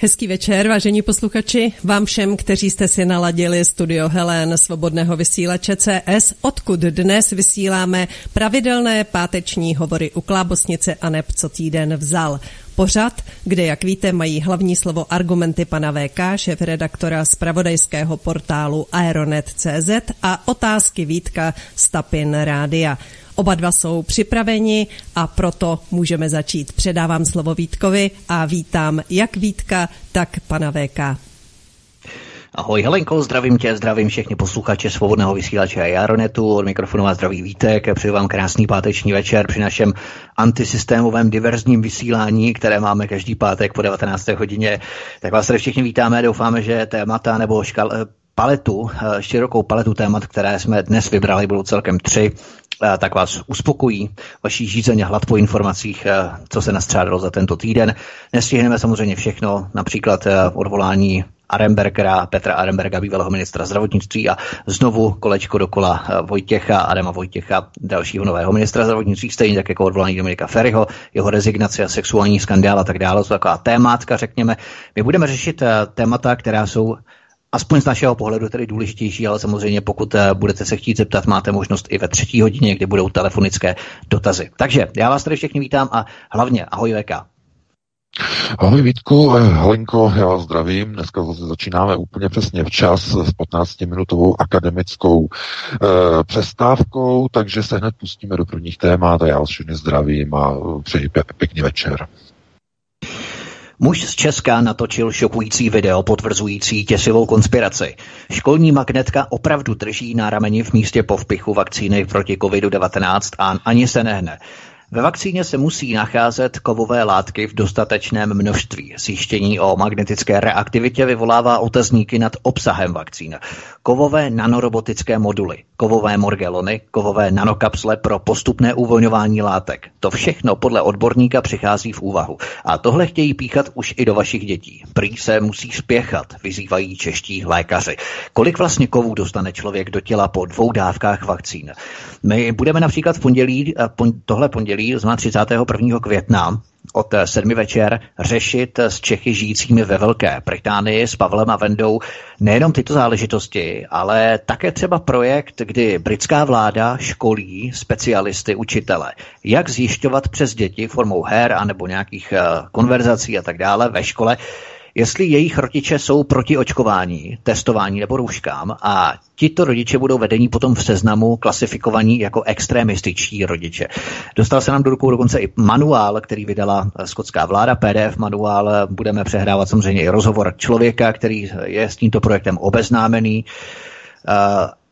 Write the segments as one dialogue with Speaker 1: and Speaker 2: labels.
Speaker 1: Hezký večer, vážení posluchači, vám všem, kteří jste si naladili studio Helen svobodného vysílače CS, odkud dnes vysíláme pravidelné páteční hovory u Klábosnice a neb co týden vzal. Pořad, kde, jak víte, mají hlavní slovo argumenty pana VK, šéf redaktora z pravodajského portálu Aeronet.cz a otázky Vítka Stapin Rádia. Oba dva jsou připraveni a proto můžeme začít. Předávám slovo Vítkovi a vítám jak Vítka, tak pana VK.
Speaker 2: Ahoj Helenko, zdravím tě, zdravím všechny posluchače svobodného vysílače a Jaronetu. Od mikrofonu vás zdraví Vítek, přeju vám krásný páteční večer při našem antisystémovém diverzním vysílání, které máme každý pátek po 19. hodině. Tak vás tady všichni vítáme, doufáme, že témata nebo škal, paletu, eh, širokou paletu témat, které jsme dnes vybrali, budou celkem tři, eh, tak vás uspokojí vaší žízeně hlad po informacích, eh, co se nastřádalo za tento týden. Nestihneme samozřejmě všechno, například odvolání Arembergera, Petra Aremberga, bývalého ministra zdravotnictví a znovu kolečko dokola Vojtěcha, Adama Vojtěcha, dalšího nového ministra zdravotnictví, stejně tak jako odvolání Dominika Ferryho, jeho rezignace a sexuální skandál a tak dále. To taková témátka, řekněme. My budeme řešit témata, která jsou aspoň z našeho pohledu tedy důležitější, ale samozřejmě pokud eh, budete se chtít zeptat, máte možnost i ve třetí hodině, kdy budou telefonické dotazy. Takže já vás tady všechny vítám a hlavně ahoj VK.
Speaker 3: Ahoj Vítku, eh, Helenko, já vás zdravím. Dneska zase začínáme úplně přesně včas s 15-minutovou akademickou e, přestávkou, takže se hned pustíme do prvních témat a já vás všechny zdravím a přeji pěkný večer.
Speaker 2: Muž z Česka natočil šokující video potvrzující těsivou konspiraci. Školní magnetka opravdu drží na rameni v místě povpichu vakcíny proti COVID-19 a ani se nehne. Ve vakcíně se musí nacházet kovové látky v dostatečném množství. Zjištění o magnetické reaktivitě vyvolává otazníky nad obsahem vakcín. Kovové nanorobotické moduly, kovové morgelony, kovové nanokapsle pro postupné uvolňování látek. To všechno podle odborníka přichází v úvahu. A tohle chtějí píchat už i do vašich dětí. Prý se musí spěchat, vyzývají čeští lékaři. Kolik vlastně kovů dostane člověk do těla po dvou dávkách vakcín? My budeme například v pondělí, eh, tohle pondělí pondělí, to 31. května, od sedmi večer řešit s Čechy žijícími ve Velké Británii s Pavlem a Vendou nejenom tyto záležitosti, ale také třeba projekt, kdy britská vláda školí specialisty, učitele, jak zjišťovat přes děti formou her anebo nějakých eh, konverzací a tak dále ve škole, jestli jejich rodiče jsou proti očkování, testování nebo rouškám a tito rodiče budou vedení potom v seznamu klasifikovaní jako extremističtí rodiče. Dostal se nám do rukou dokonce i manuál, který vydala skotská vláda, PDF manuál. Budeme přehrávat samozřejmě i rozhovor člověka, který je s tímto projektem obeznámený.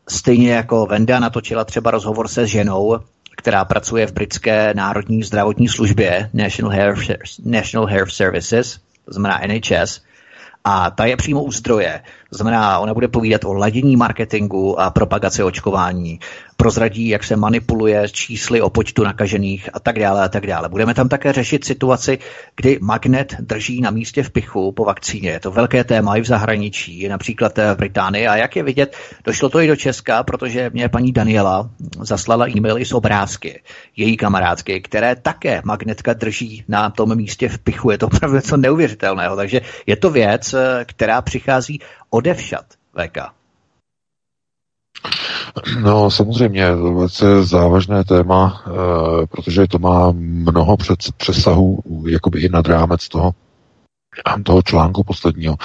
Speaker 2: Stejně jako Venda natočila třeba rozhovor se ženou, která pracuje v britské národní zdravotní službě National Health, National Health Services, to znamená NHS, a ta je přímo u zdroje. Znamená, ona bude povídat o ladění marketingu a propagaci očkování, prozradí, jak se manipuluje čísly o počtu nakažených a tak dále a tak dále. Budeme tam také řešit situaci, kdy magnet drží na místě v pichu po vakcíně. Je to velké téma i v zahraničí, například v Británii. A jak je vidět, došlo to i do Česka, protože mě paní Daniela zaslala e-maily s obrázky, její kamarádky, které také magnetka drží na tom místě v pichu. Je to opravdu něco neuvěřitelného. Takže je to věc, která přichází odevšat VK.
Speaker 3: No samozřejmě, to je závažné téma, e, protože to má mnoho přesahů, jakoby i nad rámec toho, toho článku posledního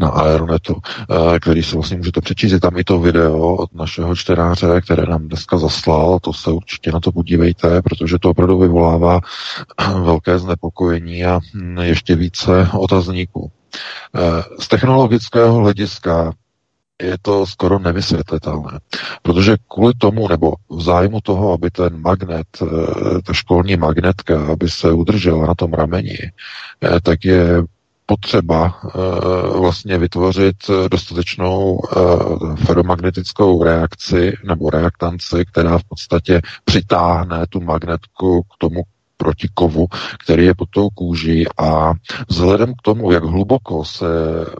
Speaker 3: na Aeronetu, eh, který si vlastně můžete přečíst. Je tam i to video od našeho čtenáře, které nám dneska zaslal. To se určitě na to podívejte, protože to opravdu vyvolává velké znepokojení a hm, ještě více otazníků. Z technologického hlediska je to skoro nevysvětlitelné. Protože kvůli tomu, nebo v zájmu toho, aby ten magnet, eh, ta školní magnetka, aby se udržela na tom rameni, eh, tak je potřeba eh, vlastně vytvořit dostatečnou ferromagnetickou reakci nebo reaktanci, která v podstatě přitáhne tu magnetku k tomu proti kovu, který je pod tou kůží a vzhledem k tomu, jak hluboko se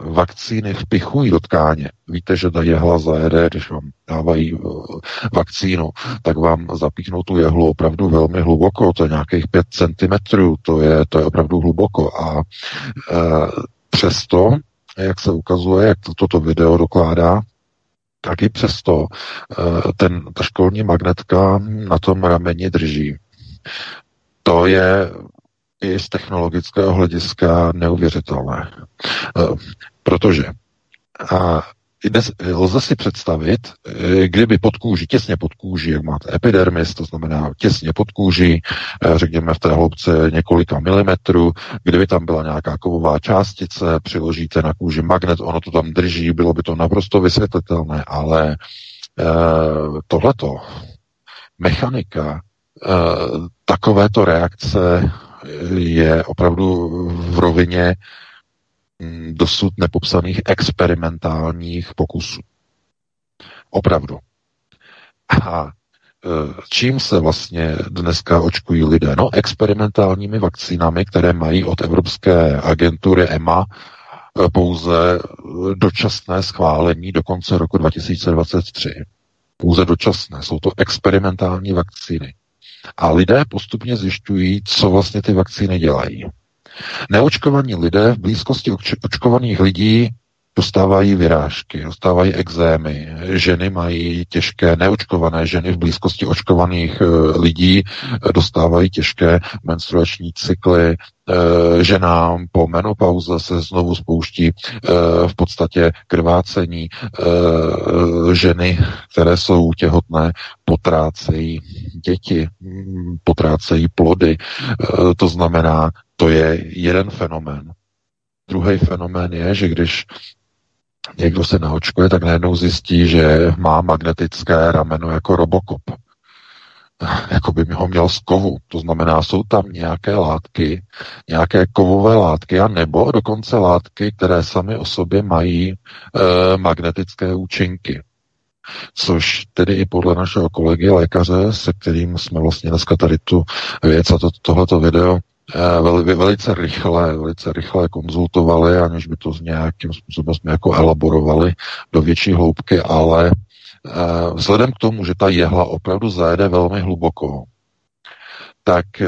Speaker 3: vakcíny vpichují do tkáně, víte, že ta jehla zajede, když vám dávají uh, vakcínu, tak vám zapíchnou tu jehlu opravdu velmi hluboko, to je nějakých 5 centimetrů, to je, to je opravdu hluboko a uh, přesto, jak se ukazuje, jak to, toto video dokládá, tak i přesto ten, ta školní magnetka na tom rameni drží. To je i z technologického hlediska neuvěřitelné. Eh, protože a dnes lze si představit, eh, kdyby pod kůží, těsně pod kůží, jak máte epidermis, to znamená těsně pod kůží, eh, řekněme v té hloubce několika milimetrů, kdyby tam byla nějaká kovová částice, přiložíte na kůži magnet, ono to tam drží, bylo by to naprosto vysvětlitelné, ale tohleto, mechanika Eh, takovéto reakce je opravdu v rovině mm, dosud nepopsaných experimentálních pokusů. Opravdu. A eh, čím se vlastně dneska očkují lidé? No, experimentálními vakcínami, které mají od Evropské agentury EMA eh, pouze dočasné schválení do konce roku 2023. Pouze dočasné. Jsou to experimentální vakcíny. A lidé postupně zjišťují, co vlastně ty vakcíny dělají. Neočkovaní lidé v blízkosti očkovaných lidí dostávají vyrážky, dostávají exémy, ženy mají těžké, neočkované ženy v blízkosti očkovaných e, lidí e, dostávají těžké menstruační cykly, e, ženám po menopauze se znovu spouští v podstatě krvácení, ženy, které jsou těhotné, potrácejí děti, potrácejí plody, to znamená, to je jeden fenomén. Druhý fenomén je, že když někdo se naočkuje, tak najednou zjistí, že má magnetické rameno jako Robocop. Jako by mi ho měl z kovu. To znamená, jsou tam nějaké látky, nějaké kovové látky, a nebo dokonce látky, které sami o sobě mají e, magnetické účinky. Což tedy i podle našeho kolegy lékaře, se kterým jsme vlastně dneska tady tu věc a to, tohleto video velice rychle, velice rychle konzultovali, aniž by to s nějakým způsobem jsme jako elaborovali do větší hloubky, ale uh, vzhledem k tomu, že ta jehla opravdu zajede velmi hluboko, tak uh,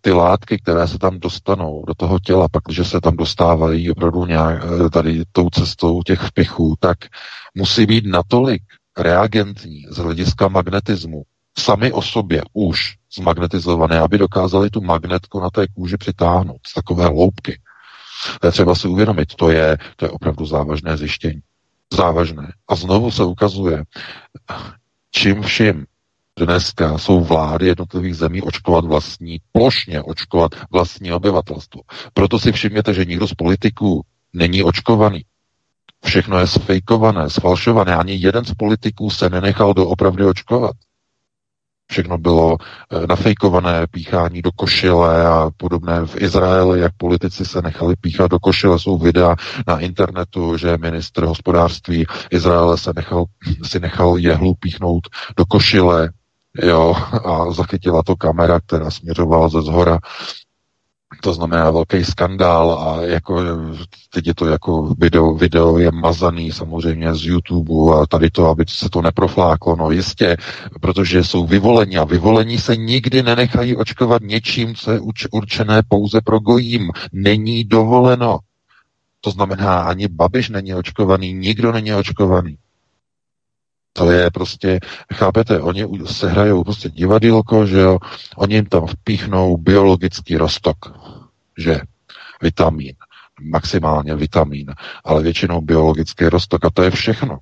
Speaker 3: ty látky, které se tam dostanou do toho těla, pak, když se tam dostávají opravdu nějak, tady tou cestou těch vpichů, tak musí být natolik reagentní z hlediska magnetismu, sami o sobě už zmagnetizované, aby dokázali tu magnetku na té kůži přitáhnout z takové hloubky. To je třeba si uvědomit, to je, to je opravdu závažné zjištění. Závažné. A znovu se ukazuje, čím vším dneska jsou vlády jednotlivých zemí očkovat vlastní, plošně očkovat vlastní obyvatelstvo. Proto si všimněte, že nikdo z politiků není očkovaný. Všechno je sfejkované, sfalšované. Ani jeden z politiků se nenechal doopravdy očkovat. Všechno bylo eh, nafejkované, píchání do košile a podobné. V Izraeli, jak politici se nechali píchat do košile, jsou videa na internetu, že ministr hospodářství Izraele se nechal, si nechal jehlu píchnout do košile, jo, a zachytila to kamera, která směřovala ze zhora to znamená velký skandál a jako teď je to jako video, video je mazaný samozřejmě z YouTube a tady to, aby se to neprofláklo, no jistě, protože jsou vyvolení a vyvolení se nikdy nenechají očkovat něčím, co je určené pouze pro gojím. Není dovoleno. To znamená, ani Babiš není očkovaný, nikdo není očkovaný. To je prostě, chápete, oni se hrajou prostě divadílko, že jo, oni jim tam vpíchnou biologický rostok, že vitamin, maximálně vitamin, ale většinou biologický rostok a to je všechno.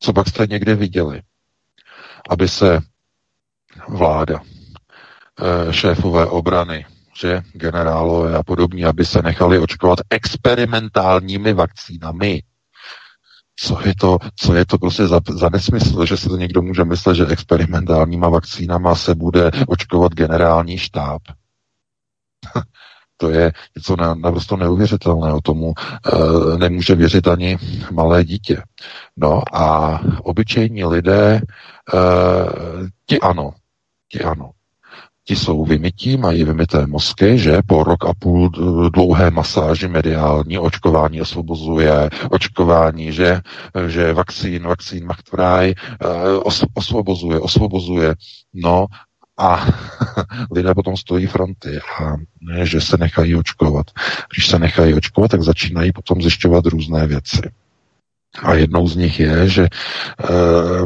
Speaker 3: Co pak jste někde viděli? Aby se vláda, eh, šéfové obrany, že generálové a podobně, aby se nechali očkovat experimentálními vakcínami, co je to, co je to prostě za, za nesmysl, že si to někdo může myslet, že experimentálníma vakcínama se bude očkovat generální štáb. To je něco naprosto neuvěřitelného. Tomu e, nemůže věřit ani malé dítě. No a obyčejní lidé, e, ti ano, ti ano. ti jsou vymytí, mají vymité mozky, že po rok a půl dlouhé masáži mediální, očkování osvobozuje, očkování, že, že vakcín, vakcín machtvraj, os, osvobozuje, osvobozuje. No a lidé potom stojí fronty a ne, že se nechají očkovat. Když se nechají očkovat, tak začínají potom zjišťovat různé věci. A jednou z nich je, že e,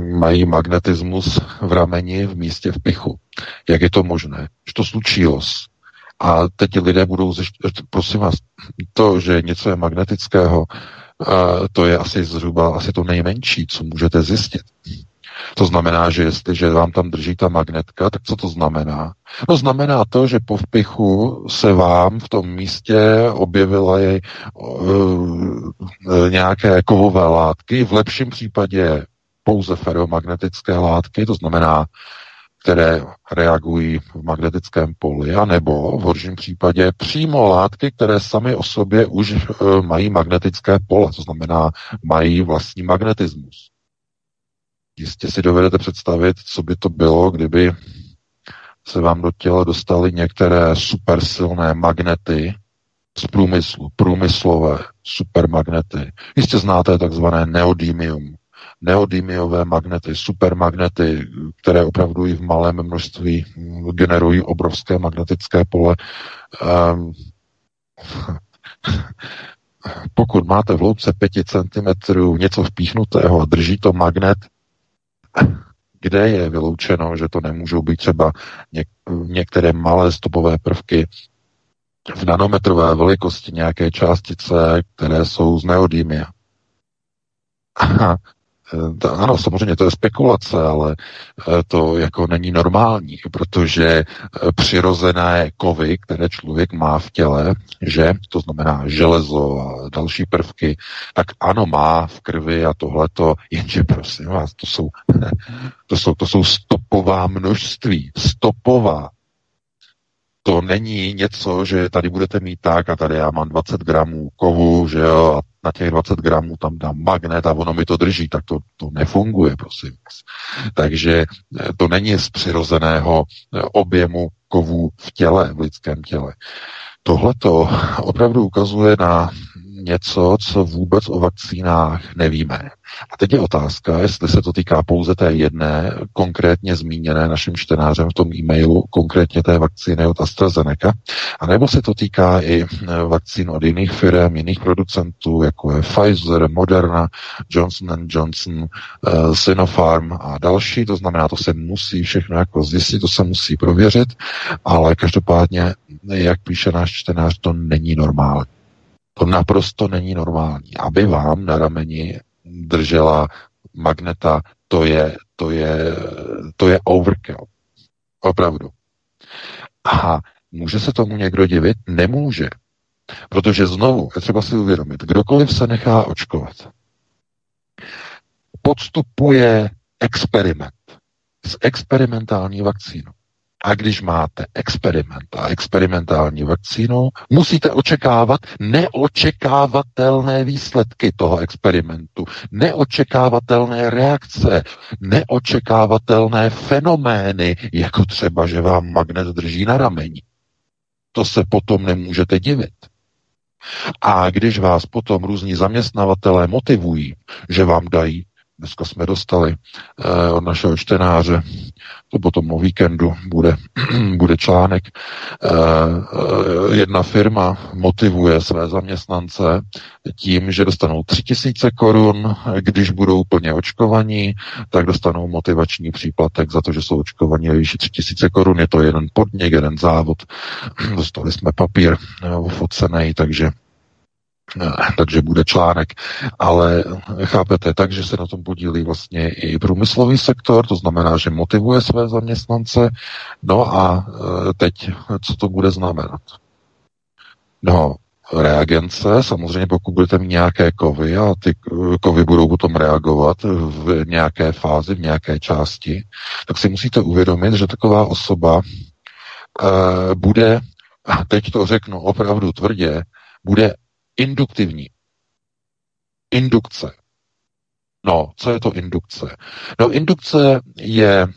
Speaker 3: mají magnetismus v rameni v místě v pichu. Jak je to možné? Že to slučilo. A teď lidé budou, zjišť... prosím vás, to, že něco je magnetického, e, to je asi zhruba asi to nejmenší, co můžete zjistit. To znamená, že jestliže vám tam drží ta magnetka, tak co to znamená? No znamená to, že po vpichu se vám v tom místě objevila jej, uh, nějaké kovové látky, v lepším případě pouze ferromagnetické látky, to znamená, které reagují v magnetickém poli, anebo v horším případě přímo látky, které sami o sobě už uh, mají magnetické pole, to znamená, mají vlastní magnetismus. Jistě si dovedete představit, co by to bylo, kdyby se vám do těla dostaly některé supersilné magnety z průmyslu, průmyslové supermagnety. Jistě znáte takzvané neodymium. Neodymiové magnety, supermagnety, které opravdu i v malém množství generují obrovské magnetické pole. Um, pokud máte v hloubce 5 cm něco vpíchnutého a drží to magnet, kde je vyloučeno, že to nemůžou být třeba něk- některé malé stopové prvky v nanometrové velikosti nějaké částice, které jsou z neodýmia. Eh, ano, samozřejmě to je spekulace, ale eh, to jako není normální, protože eh, přirozené kovy, které člověk má v těle, že? To znamená železo a další prvky, tak ano, má v krvi a tohleto, jenže prosím vás, to jsou, to jsou, to jsou stopová množství, stopová to není něco, že tady budete mít tak a tady já mám 20 gramů kovu, že jo, a na těch 20 gramů tam dám magnet a ono mi to drží, tak to, to nefunguje, prosím. Takže eh, to není z přirozeného eh, objemu kovů v těle, v lidském těle. Tohle to opravdu ukazuje na něco, co vůbec o vakcínách nevíme. A teď je otázka, jestli se to týká pouze té jedné, konkrétně zmíněné naším čtenářem v tom e-mailu, konkrétně té vakcíny od AstraZeneca, anebo se to týká i e, vakcín od jiných firm, jiných producentů, jako je Pfizer, Moderna, Johnson Johnson, uh, Sinopharm a další. To znamená, to se musí všechno jako zjistit, to se musí prověřit, ale každopádně, jak píše náš čtenář, to není normální. To naprosto není normální. Aby vám na rameni držela magneta, to je, to je, to je overkill. Opravdu. A může se tomu někdo divit? Nemůže. Protože znovu, je třeba si uvědomit, kdokoliv se nechá očkovat, podstupuje experiment s experimentální vakcínou. A když máte experiment a experimentální vakcínu, musíte očekávat neočekávatelné výsledky toho experimentu, neočekávatelné reakce, neočekávatelné fenomény, jako třeba, že vám magnet drží na rameni. To se potom nemůžete divit. A když vás potom různí zaměstnavatelé motivují, že vám dají Dneska jsme dostali eh, od našeho čtenáře, to potom o víkendu bude, bude článek. Eh, eh, jedna firma motivuje své zaměstnance tím, že dostanou 3000 korun, když budou plně očkovaní, tak dostanou motivační příplatek za to, že jsou očkovaní ve výši 3000 korun. Je to jeden podnik, jeden závod. Dostali jsme papír ofocený, takže takže bude článek, ale chápete, takže se na tom podílí vlastně i průmyslový sektor, to znamená, že motivuje své zaměstnance, no a e, teď, co to bude znamenat? No, reagence, samozřejmě pokud budete mít nějaké kovy a ty kovy budou potom reagovat v nějaké fázi, v nějaké části, tak si musíte uvědomit, že taková osoba e, bude, a teď to řeknu opravdu tvrdě, bude induktivní. Indukce. No, co je to indukce? No, indukce je e,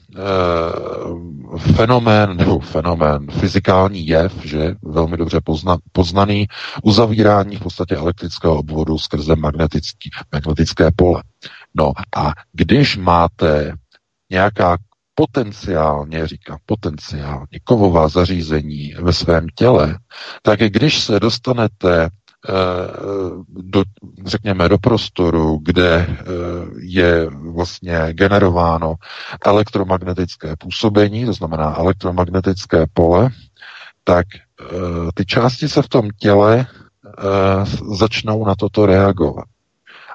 Speaker 3: fenomén, nebo fenomén, fyzikální jev, že velmi dobře pozna, poznaný, uzavírání v podstatě elektrického obvodu skrze magnetický, magnetické pole. No a když máte nějaká potenciálně, říkám potenciálně, kovová zařízení ve svém těle, tak když se dostanete do, řekněme, do prostoru, kde eh, je vlastně generováno elektromagnetické působení, to znamená elektromagnetické pole, tak eh, ty části se v tom těle začnou na toto reagovat.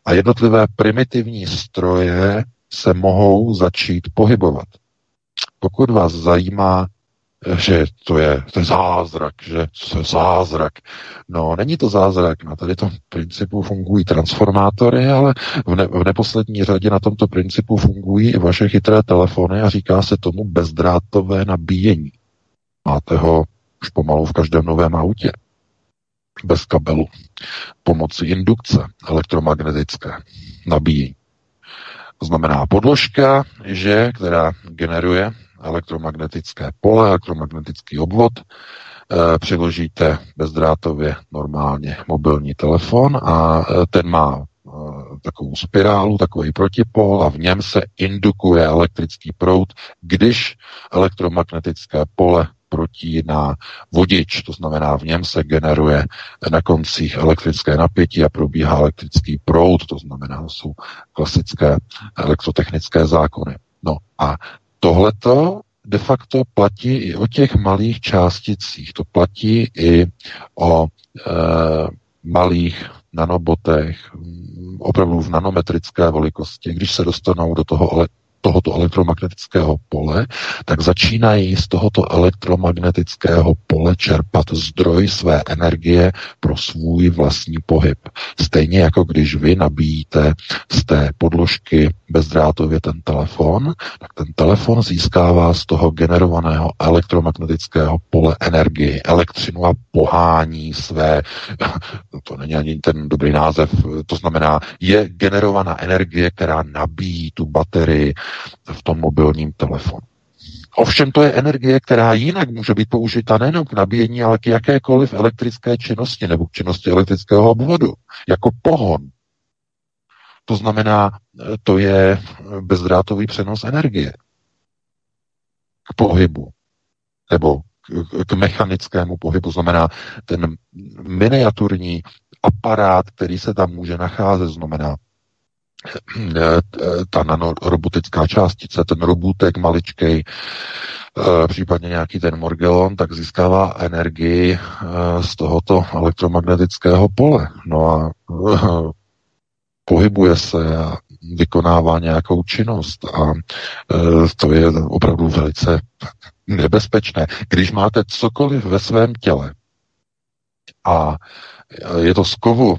Speaker 3: A jednotlivé primitivní stroje se mohou začít pohybovat. Pokud vás zajímá že to je, to zázrak, že to je zázrak. No, není to zázrak, na tady tom principu fungují transformátory, ale v, ne, v neposlední řadě na tomto principu fungují i vaše chytré telefony a říká se tomu bezdrátové nabíjení. Máte ho už pomalu v každém novém autě. Bez kabelu. Pomocí indukce elektromagnetické nabíjení. To znamená podložka, že, která generuje elektromagnetické pole, elektromagnetický obvod, e, přiložíte bezdrátově normálně mobilní telefon a e, ten má e, takovou spirálu, takový protipol a v něm se indukuje elektrický proud, když elektromagnetické pole proti na vodič, to znamená v něm se generuje na koncích elektrické napětí a probíhá elektrický proud, to znamená, jsou klasické elektrotechnické zákony. No a tohleto de facto platí i o těch malých částicích. To platí i o e, malých nanobotech, opravdu v nanometrické velikosti. Když se dostanou do toho tohoto elektromagnetického pole, tak začínají z tohoto elektromagnetického pole čerpat zdroj své energie pro svůj vlastní pohyb. Stejně jako když vy nabíjíte z té podložky bezdrátově ten telefon, tak ten telefon získává z toho generovaného elektromagnetického pole energii, elektřinu a pohání své, to není ani ten dobrý název, to znamená, je generovaná energie, která nabíjí tu baterii, v tom mobilním telefonu. Ovšem to je energie, která jinak může být použita nejen k nabíjení, ale k jakékoliv elektrické činnosti nebo k činnosti elektrického obvodu, jako pohon. To znamená, to je bezdrátový přenos energie k pohybu nebo k mechanickému pohybu. Znamená, ten miniaturní aparát, který se tam může nacházet, znamená ta nanorobotická částice, ten robotek maličkej, eh, případně nějaký ten morgelon, tak získává energii eh, z tohoto elektromagnetického pole. No a eh, pohybuje se a vykonává nějakou činnost a to je opravdu velice nebezpečné. Když máte cokoliv ve svém těle a je to z kovu,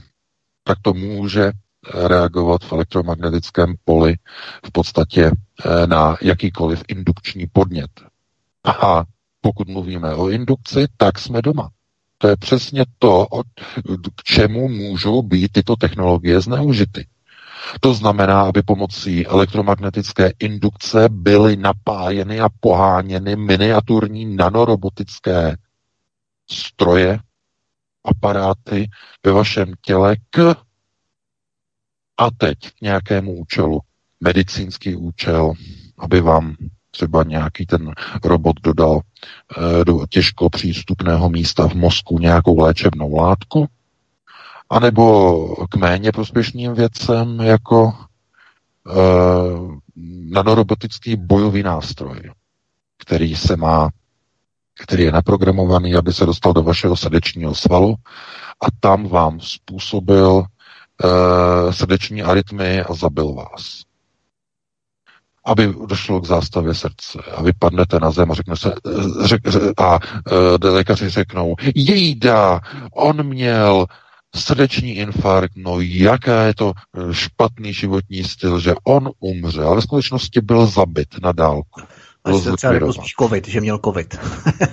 Speaker 3: tak to může reagovat v elektromagnetickém poli v podstatě eh, na jakýkoliv indukční podnět. A pokud mluvíme o indukci, tak jsme doma. To je přesně to, k čemu můžou být tyto technologie zneužity. To znamená, aby pomocí elektromagnetické indukce byly napájeny a poháněny miniaturní nanorobotické stroje, aparáty ve vašem těle k a teď k nějakému účelu, medicínský účel, aby vám třeba nějaký ten robot dodal e, do těžko přístupného místa v mozku nějakou léčebnou látku, anebo k méně prospěšným věcem jako e, nanorobotický bojový nástroj, který se má, který je naprogramovaný, aby se dostal do vašeho srdečního svalu a tam vám způsobil e, srdeční arytmii a zabil vás. Aby došlo k zástavě srdce a vypadnete na zem a řekne se, eh, řek, a e, lékaři řeknou, jejda, on měl srdeční infarkt, no jaká je to špatný životní styl, že on umře, ale ve skutečnosti byl zabit na dálku.
Speaker 2: Byl se covid, že měl covid.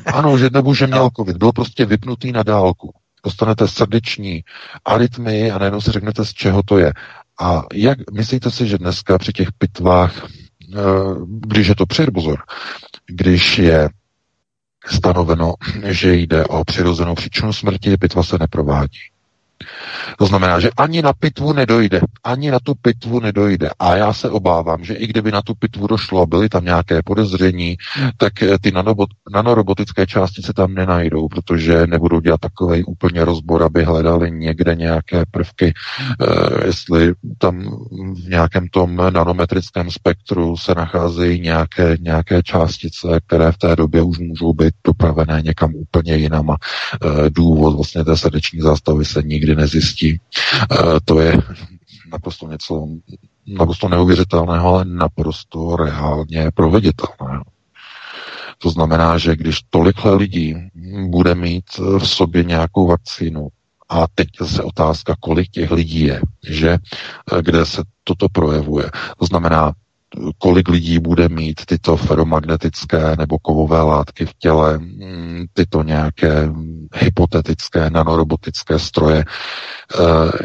Speaker 3: ano, že nebo že měl covid, byl prostě vypnutý na dálku dostanete srdeční arytmii a najednou si řeknete, z čeho to je. A jak myslíte si, že dneska při těch pitvách, eh, když je to pozor, když je stanoveno, že jde o přirozenou příčinu smrti, pitva se neprovádí. To znamená, že ani na pitvu nedojde. Ani na tu pitvu nedojde. A já se obávám, že i kdyby na tu pitvu došlo byly tam nějaké podezření, tak eh, ty nanorobotické částice tam nenajdou, protože nebudou dělat takový úplně rozbor, aby hledali někde nějaké prvky, eh, jestli tam v nějakém tom nanometrickém spektru se nacházejí nějaké, nějaké částice, které v té době už můžou být dopravené někam úplně jinam a eh, důvod vlastně té srdeční zástavy se nikdy nezjistí. Eh, to je naprosto něco naprosto neuvěřitelného, ale naprosto reálně proveditelného. To znamená, že když tolikhle lidí bude mít v sobě nějakou vakcínu, a teď zase otázka, kolik těch lidí je, že eh, kde se toto projevuje. To znamená, kolik lidí bude mít tyto feromagnetické nebo kovové látky v těle, mm, tyto nějaké hypotetické nanorobotické stroje, eh,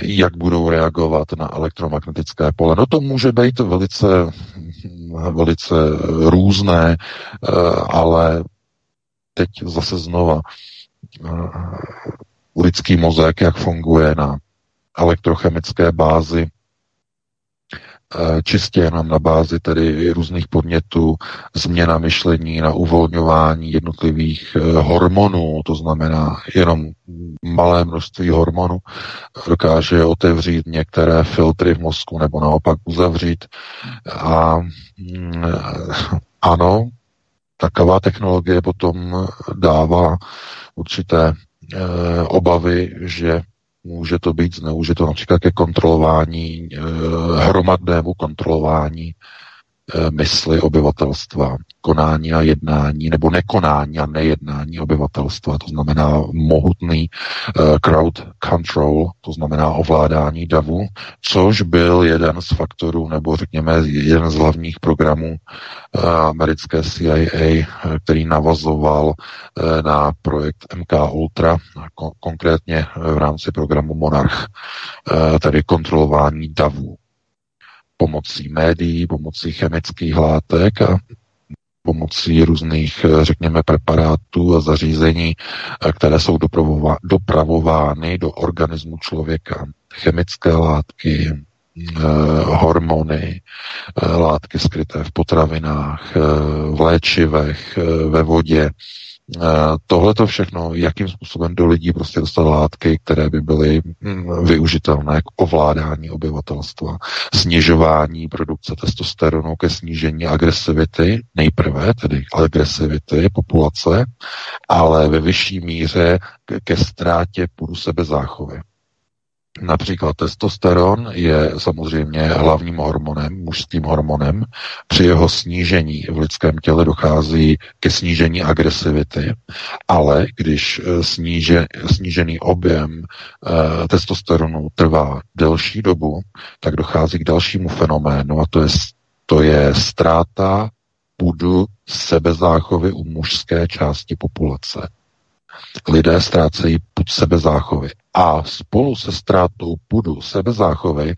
Speaker 3: jak budou reagovat na elektromagnetické pole. No to může být velice, velice různé, eh, ale teď zase znova eh, lidský mozek, jak funguje na elektrochemické bázi, čistě jenom na bázi tedy různých podnětů, změna myšlení na uvolňování jednotlivých eh, hormonů, to znamená jenom malé množství hormonů, dokáže otevřít některé filtry v mozku nebo naopak uzavřít. A mm, ano, taková technologie potom dává určité eh, obavy, že Může to být zneužito například ke kontrolování, eh, hromadnému kontrolování mysli obyvatelstva, konání a jednání, nebo nekonání a nejednání obyvatelstva, to znamená mohutný uh, crowd control, to znamená ovládání davu, což byl jeden z faktorů, nebo řekněme jeden z hlavních programů uh, americké CIA, který navazoval uh, na projekt MK Ultra, kon- konkrétně v rámci programu Monarch, uh, tedy kontrolování davů pomocí médií, pomocí chemických látek a pomocí různých, eh, řekněme, preparátů a zařízení, eh, které jsou dopravovány do organismu člověka. Chemické látky, eh, hormony, látky skryté v potravinách, v léčivech, ve vodě, Tohle to všechno, jakým způsobem do lidí prostě dostat látky, které by byly hm, využitelné k ovládání obyvatelstva, snižování produkce testosteronu ke snížení agresivity, nejprve tedy agresivity populace, ale ve vyšší míře ke ztrátě půdu sebezáchovy. Například testosteron je samozřejmě hlavním hormonem, mužským hormonem. Při jeho snížení v lidském těle dochází ke snížení agresivity, ale když eh, sníže, snížený objem e, testosteronu trvá delší dobu, tak dochází k dalšímu fenoménu a to je, to je ztráta půdu sebezáchovy u mužské části populace lidé ztrácejí pud sebezáchovy. A spolu se ztrátou pudu sebezáchovy e,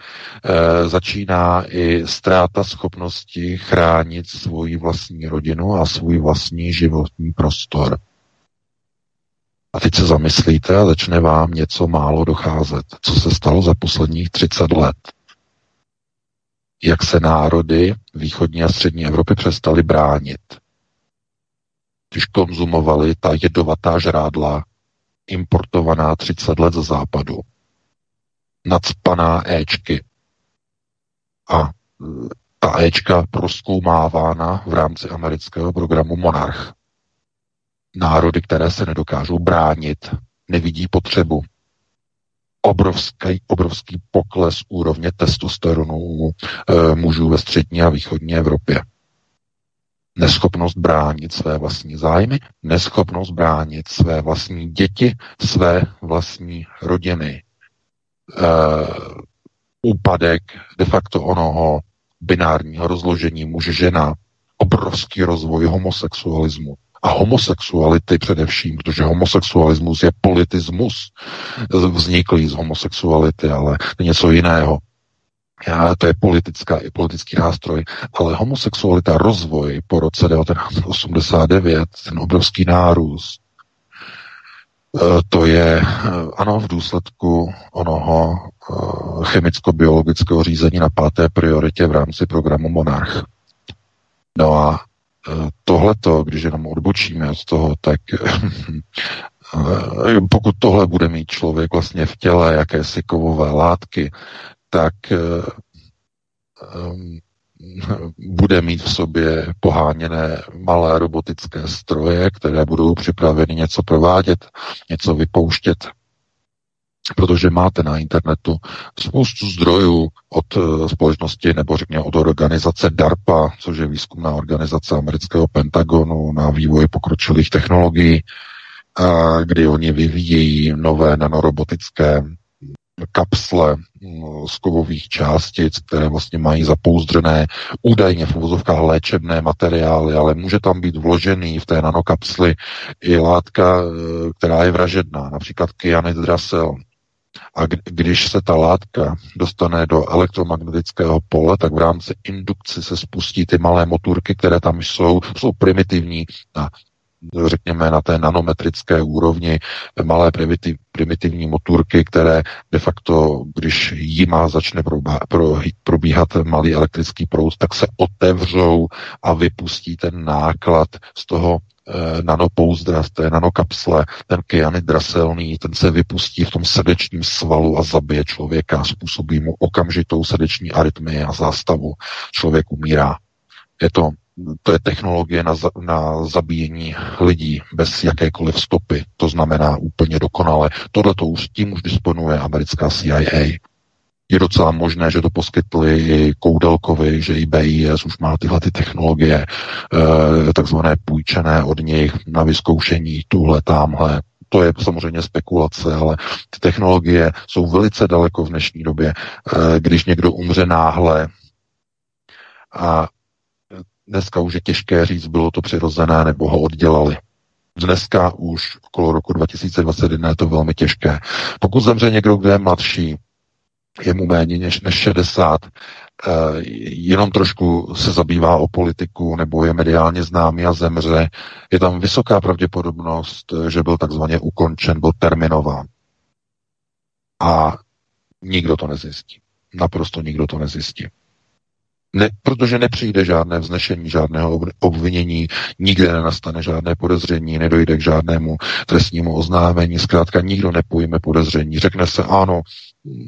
Speaker 3: začíná i ztráta schopnosti chránit svoji vlastní rodinu a svůj vlastní životní prostor. A teď se zamyslíte a začne vám něco málo docházet. Co se stalo za posledních 30 let? Jak se národy východní a střední Evropy přestaly bránit když konzumovali ta jedovatá žrádla, importovaná 30 let z západu, nadspaná Ečky. A e, ta Ečka proskoumávána v rámci amerického programu Monarch. Národy, které se nedokážou bránit, nevidí potřebu. Obrovský, obrovský pokles úrovně testosteronu e, mužů ve střední a východní Evropě neschopnost bránit své vlastní zájmy, neschopnost bránit své vlastní děti, své vlastní rodiny. Uh, úpadek de facto onoho binárního rozložení muže-žena, obrovský rozvoj homosexualismu a homosexuality především, protože homosexualismus je politismus vzniklý z homosexuality, ale něco jiného. To je politická, i politický nástroj, ale homosexualita, rozvoj po roce 1989, ten obrovský nárůst, Eh, to je, eh, ano, v důsledku onoho eh, chemicko-biologického řízení na páté prioritě v rámci programu Monarch. No a tohleto, když jenom odbočíme od toho, tak pokud tohle bude mít člověk vlastně v těle jakési kovové látky, tak bude mít v sobě poháněné malé robotické stroje, které budou připraveny něco provádět, něco vypouštět, protože máte na internetu spoustu zdrojů od eh, společnosti nebo řekněme od organizace DARPA, což je výzkumná organizace amerického Pentagonu na vývoj pokročilých technologií, kdy oni vyvíjejí nové nanorobotické kapsle mm, z kovových částic, které vlastně mají zapouzdřené údajně v uvozovkách léčebné materiály, ale může tam být vložený v té nanokapsli i látka, e, která je vražedná, například kyanidrasel. A když se ta látka dostane do elektromagnetického pole, tak v rámci indukci se spustí ty malé motorky, které tam jsou, jsou primitivní a řekněme, na té nanometrické úrovni malé primitiv, primitivní motorky, které de facto, když jima začne probíhat malý elektrický proud, tak se otevřou a vypustí ten náklad z toho eh, nanopouzdra, z té nanokapsle, ten kyanid draselný, ten se vypustí v tom srdečním svalu a zabije člověka, způsobí mu okamžitou srdeční arytmii a zástavu. Člověk umírá. Je to to je technologie na, na zabíjení lidí bez jakékoliv stopy. To znamená úplně dokonale. Tohle to už tím už disponuje americká CIA. Je docela možné, že to poskytli i Koudelkovi, že i BIS už má tyhle ty technologie, e, takzvané půjčené od nich na vyzkoušení, tuhle, tamhle, to je samozřejmě spekulace, ale ty technologie jsou velice daleko v dnešní době. E, když někdo umře náhle a Dneska už je těžké říct, bylo to přirozené nebo ho oddělali. Dneska už okolo roku 2021 je to velmi těžké. Pokud zemře někdo, kdo je mladší, je mu méně než, než 60, eh, jenom trošku se zabývá o politiku nebo je mediálně známý a zemře, je tam vysoká pravděpodobnost, že byl takzvaně ukončen, byl terminován. A nikdo to nezjistí. Naprosto nikdo to nezjistí. Ne, protože nepřijde žádné vznešení, žádného obvinění, nikde nenastane žádné podezření, nedojde k žádnému trestnímu oznámení, zkrátka nikdo nepojme podezření. Řekne se, ano,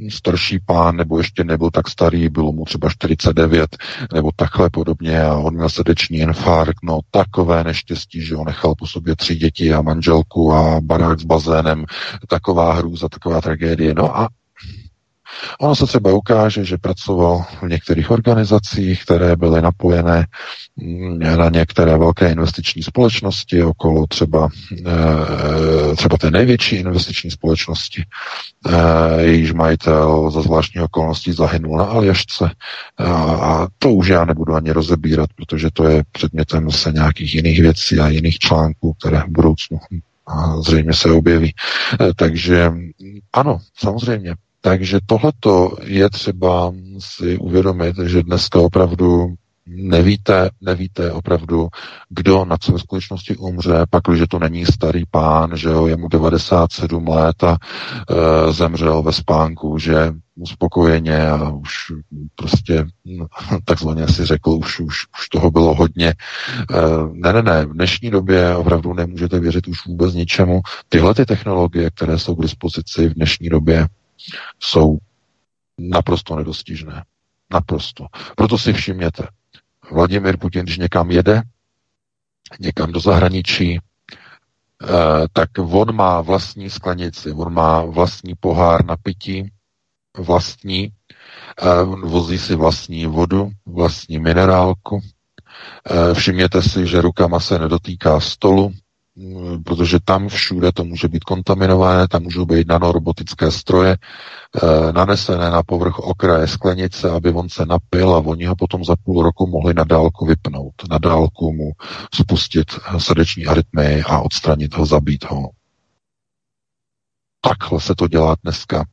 Speaker 3: starší pán, nebo ještě nebyl tak starý, bylo mu třeba 49, nebo takhle podobně a on měl srdeční infarkt, no takové neštěstí, že on nechal po sobě tři děti a manželku a barák s bazénem, taková hrůza, taková tragédie. No a Ono se třeba ukáže, že pracoval v některých organizacích, které byly napojené mm, na některé velké investiční společnosti, okolo třeba, eh, třeba té největší investiční společnosti. Eh, jejíž majitel za zvláštní okolností zahynul na Aljašce. A to už já nebudu ani rozebírat, protože to je předmětem se nějakých jiných věcí a jiných článků, které v budoucnu a zřejmě se objeví. Eh, takže ano, samozřejmě, takže tohleto je třeba si uvědomit, že dneska opravdu nevíte, nevíte opravdu, kdo na co ve skutečnosti umře, pak, když to není starý pán, že jo, je mu 97 let a e, zemřel ve spánku, že uspokojeně a už prostě no, takzvaně si řekl, už, už, už toho bylo hodně. E, ne, ne, ne, v dnešní době opravdu nemůžete věřit už vůbec ničemu. Tyhle ty technologie, které jsou k dispozici v dnešní době, jsou naprosto nedostižné. Naprosto. Proto si všimněte, Vladimir Putin, když někam jede, někam do zahraničí, eh, tak on má vlastní sklenici, on má vlastní pohár na pití, vlastní, eh, vozí si vlastní vodu, vlastní minerálku. Eh, všimněte si, že rukama se nedotýká stolu, protože tam všude to může být kontaminované, tam můžou být nanorobotické stroje e, nanesené na povrch okraje sklenice, aby on se napil a oni ho potom za půl roku mohli na dálku vypnout, na dálku mu spustit srdeční arytmii a odstranit ho, zabít ho. Takhle se to dělá dneska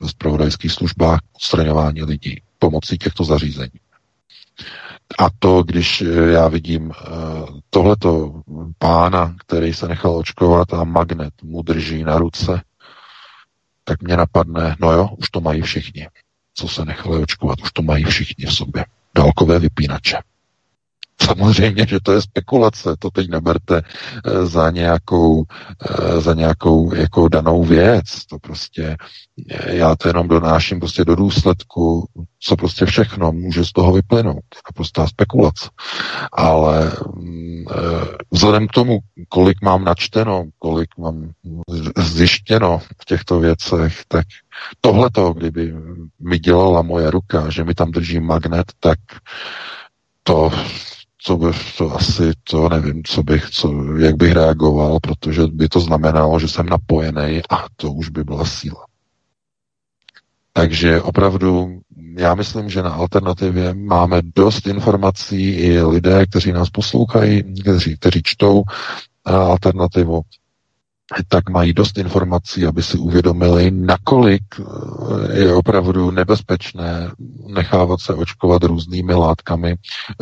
Speaker 3: v zpravodajských službách odstraňování lidí. pomocí těchto zařízení. A to, když já vidím tohleto pána, který se nechal očkovat a magnet mu drží na ruce, tak mě napadne, no jo, už to mají všichni, co se nechali očkovat, už to mají všichni v sobě. Dálkové vypínače. Samozřejmě, že to je spekulace, to teď neberte eh, za nějakou, eh, za nějakou jako danou věc. To prostě, eh, já to jenom donáším prostě do důsledku, co prostě všechno může z toho vyplynout. Naprostá spekulace. Ale mm, vzhledem k tomu, kolik mám načteno, kolik mám zjištěno v těchto věcech, tak tohleto, kdyby mi dělala moje ruka, že mi tam drží magnet, tak to co by to asi, to nevím, co bych, co, jak bych reagoval, protože by to znamenalo, že jsem napojený a to už by byla síla. Takže opravdu já myslím, že na alternativě máme dost informací i lidé, kteří nás poslouchají, kteří, kteří čtou alternativu, tak mají dost informací, aby si uvědomili, nakolik eh, je opravdu nebezpečné nechávat se očkovat různými látkami,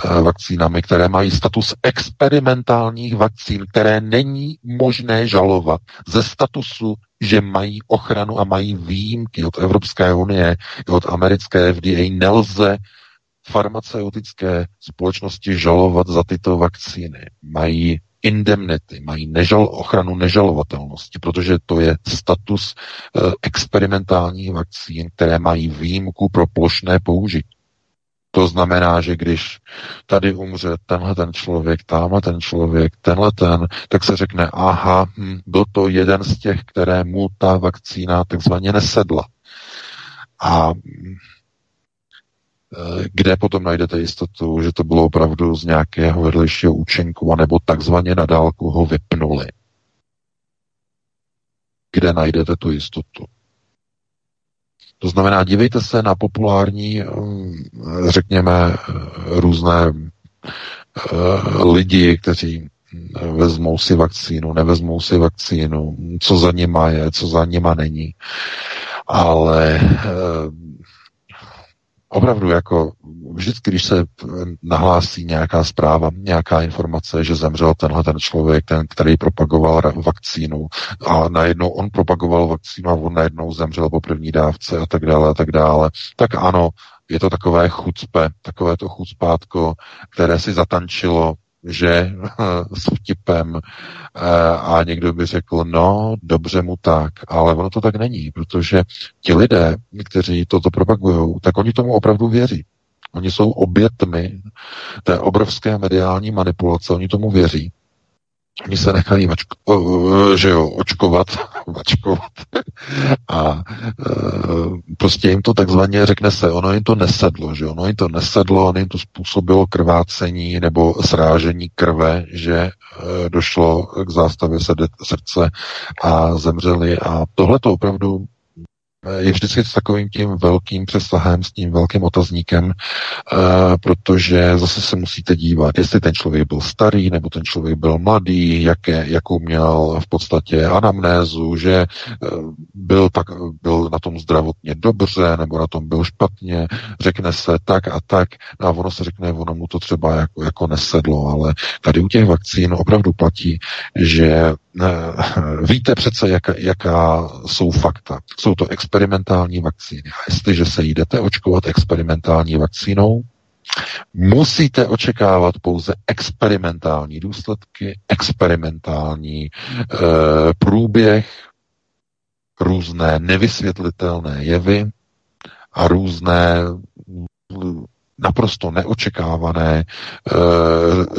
Speaker 3: eh, vakcínami, které mají status experimentálních vakcín, které není možné žalovat ze statusu, že mají ochranu a mají výjimky od Evropské unie, od americké FDA. Nelze farmaceutické společnosti žalovat za tyto vakcíny. Mají indemnity, mají nežal, ochranu nežalovatelnosti, protože to je status e, experimentálních vakcín, které mají výjimku pro plošné použití. To znamená, že když tady umře tenhle ten člověk, tamhle ten člověk, tenhle ten, tak se řekne, aha, hm, byl to jeden z těch, které mu ta vakcína takzvaně nesedla. A Eh, kde potom najdete jistotu, že to bylo opravdu z nějakého vedlejšího účinku, anebo takzvaně na dálku ho vypnuli. Kde najdete tu jistotu? To znamená, dívejte se na populární, eh, řekněme, eh, různé lidi, kteří vezmou si vakcínu, nevezmou si vakcínu, co za nima je, co za nima není. Ale opravdu jako vždycky, když se nahlásí nějaká zpráva, nějaká informace, že zemřel tenhle ten člověk, ten, který propagoval vakcínu a najednou on propagoval vakcínu a on najednou zemřel po první dávce a tak dále a tak dále, tak ano, je to takové chucpe, takové to chucpátko, které si zatančilo že s vtipem eh, a někdo by řekl, no, dobře mu tak, ale ono to tak není, protože ti lidé, kteří toto propagují, tak oni tomu opravdu věří. Oni jsou obětmi té obrovské mediální manipulace, oni tomu věří. Oni se nechají vačko, že jo, očkovat, vačkovat a e, prostě jim to takzvaně řekne se, ono jim to nesedlo, že ono jim to nesedlo, ono jim to způsobilo krvácení nebo srážení krve, že e, došlo k zástavě srdce a zemřeli. A tohle to opravdu je vždycky s takovým tím velkým přesahem, s tím velkým otazníkem, uh, protože zase se musíte dívat, jestli ten člověk byl starý, nebo ten člověk byl mladý, jaké, jakou měl v podstatě anamnézu, že uh, byl, tak, byl na tom zdravotně dobře, nebo na tom byl špatně, řekne se tak a tak, a ono se řekne, ono mu to třeba jako, jako nesedlo, ale tady u těch vakcín opravdu platí, že víte přece, jaká, jaká jsou fakta. Jsou to experimentální vakcíny. A jestliže se jdete očkovat experimentální vakcínou, musíte očekávat pouze experimentální důsledky, experimentální e, průběh, různé nevysvětlitelné jevy a různé naprosto neočekávané e,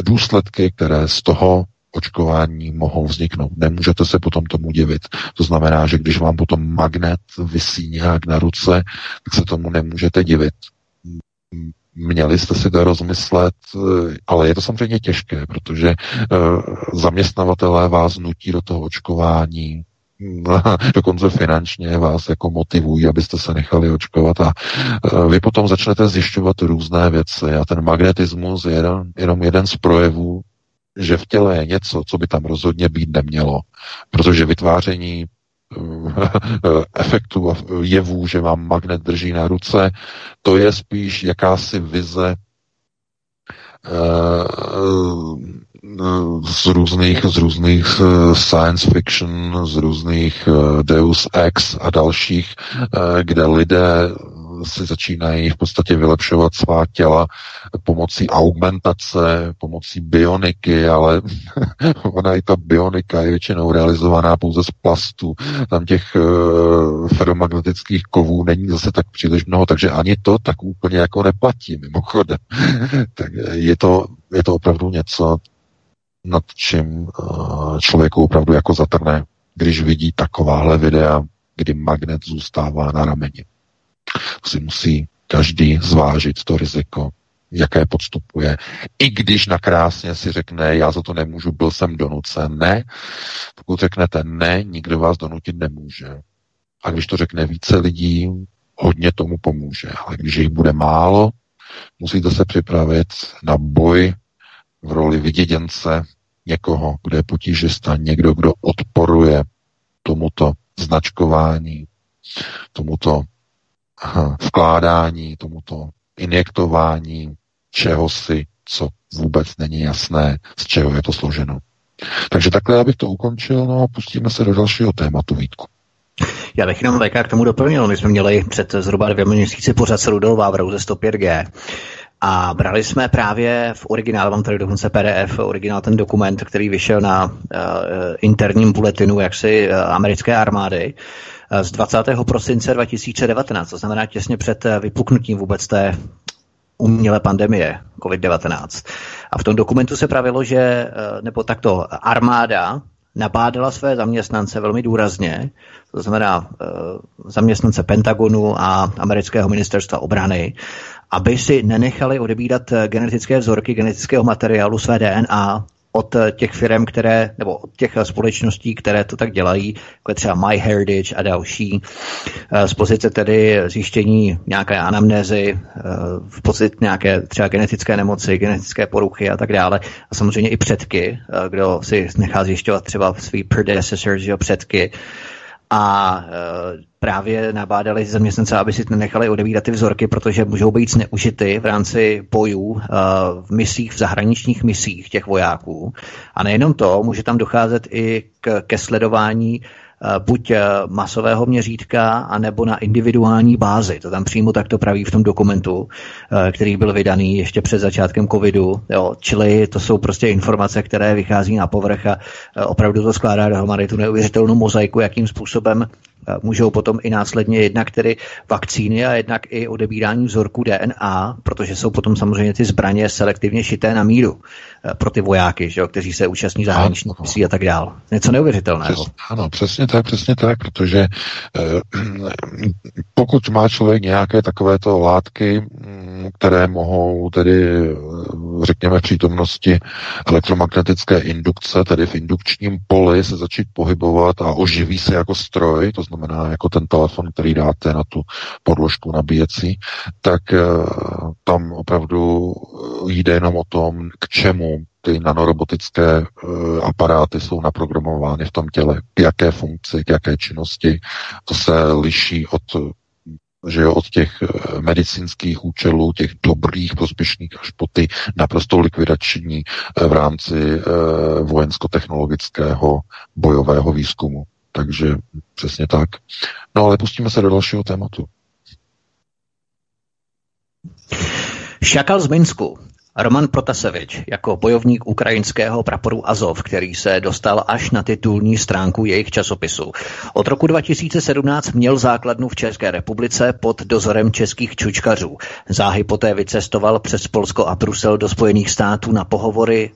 Speaker 3: důsledky, které z toho očkování mohou vzniknout. Nemůžete se potom tomu divit. To znamená, že když vám potom magnet vysí nějak na ruce, tak se tomu nemůžete divit. Měli jste si to rozmyslet, ale je to samozřejmě těžké, protože uh, zaměstnavatelé vás nutí do toho očkování, dokonce finančně vás jako motivují, abyste se nechali očkovat a uh, vy potom začnete zjišťovat různé věci a ten magnetismus je jenom, jenom jeden z projevů že v těle je něco, co by tam rozhodně být nemělo, protože vytváření efektů a jevů, že vám magnet drží na ruce. To je spíš jakási vize z různých, z různých science fiction, z různých Deus Ex a dalších, kde lidé si začínají v podstatě vylepšovat svá těla pomocí augmentace, pomocí bioniky, ale ona i ta bionika je většinou realizovaná pouze z plastu. Tam těch uh, ferromagnetických kovů není zase tak příliš mnoho, takže ani to tak úplně jako neplatí mimochodem. tak je to, je to opravdu něco, nad čím uh, člověku opravdu jako zatrne, když vidí takováhle videa, kdy magnet zůstává na rameni si musí každý zvážit to riziko, jaké podstupuje. I když nakrásně si řekne, já za to nemůžu, byl jsem donucen. Ne, pokud řeknete ne, nikdo vás donutit nemůže. A když to řekne více lidí, hodně tomu pomůže. Ale když jich bude málo, musíte se připravit na boj v roli vyděděnce někoho, kdo je potížista, někdo, kdo odporuje tomuto značkování, tomuto vkládání, tomuto injektování čehosi, co vůbec není jasné, z čeho je to složeno. Takže takhle já bych to ukončil, no a pustíme se do dalšího tématu, Vítku.
Speaker 2: Já bych jenom VK k tomu doplnil. My jsme měli před zhruba dvěma měsíci pořád s Rudol Vávrou ze 105G. A brali jsme právě v originálu, mám tady dokonce PDF, originál ten dokument, který vyšel na uh, interním bulletinu jaksi uh, americké armády, z 20. prosince 2019, to znamená těsně před eh, vypuknutím vůbec té umělé pandemie COVID-19. A v tom dokumentu se pravilo, že, eh, nebo takto, armáda nabádala své zaměstnance velmi důrazně, to znamená eh, zaměstnance Pentagonu a amerického ministerstva obrany, aby si nenechali odebírat genetické vzorky genetického materiálu své DNA od eh, těch firm, které, nebo od těch eh, společností, které to tak dělají, jako je třeba MyHeritage a další, eh, z pozice tedy zjištění nějaké anamnézy, v podstatě nějaké třeba genetické nemoci, genetické poruchy a tak dále. A samozřejmě i předky, kdo si nechá zjišťovat třeba svý predecessors, jo, předky, a e, právě nabádali zaměstnance, aby si nechali odebírat ty vzorky, protože můžou být zneužity v rámci bojů e, v misích, v zahraničních misích těch vojáků. A nejenom to, může tam docházet i k, ke sledování buď eh, masového měřítka, anebo na individuální bázi. To tam přímo takto praví v tom dokumentu, eh, který byl vydaný ještě před začátkem covidu. Jo. Čili to jsou prostě informace, které vychází na povrch a opravdu to skládá dohromady tu neuvěřitelnou mozaiku, jakým způsobem můžou potom i následně jednak tedy vakcíny a jednak i odebírání vzorku DNA, protože jsou potom samozřejmě ty zbraně selektivně šité na míru eh, pro ty vojáky, že jo, kteří se účastní zahraničních misí a tak dál. Něco neuvěřitelného.
Speaker 3: Přes, ano, přesně tak, přesně tak, protože eh, pokud má člověk nějaké takovéto látky, mm, které mohou tedy, eh, řekněme, v přítomnosti elektromagnetické indukce, tedy v indukčním poli se začít pohybovat a oživí se jako stroj, to znamená jako ten telefon, který dáte na tu podložku nabíjecí, tak eh, tam opravdu jde jenom o tom, k čemu ty nanorobotické uh, aparáty jsou naprogramovány v tom těle, k jaké funkci, k jaké činnosti. To se liší od že jo, od těch eh, medicínských účelů, těch dobrých, prospěšných, až po ty naprosto likvidační v rámci vojensko-technologického bojového výzkumu. Takže přesně tak. No ale pustíme se do dalšího tématu.
Speaker 2: Šakal z Minsku. Roman Protasevič jako bojovník ukrajinského praporu Azov, který se dostal až na titulní stránku jejich časopisu. Od roku 2017 měl základnu v České republice pod dozorem českých čučkařů. Záhy poté vycestoval přes Polsko a Brusel do Spojených států na pohovory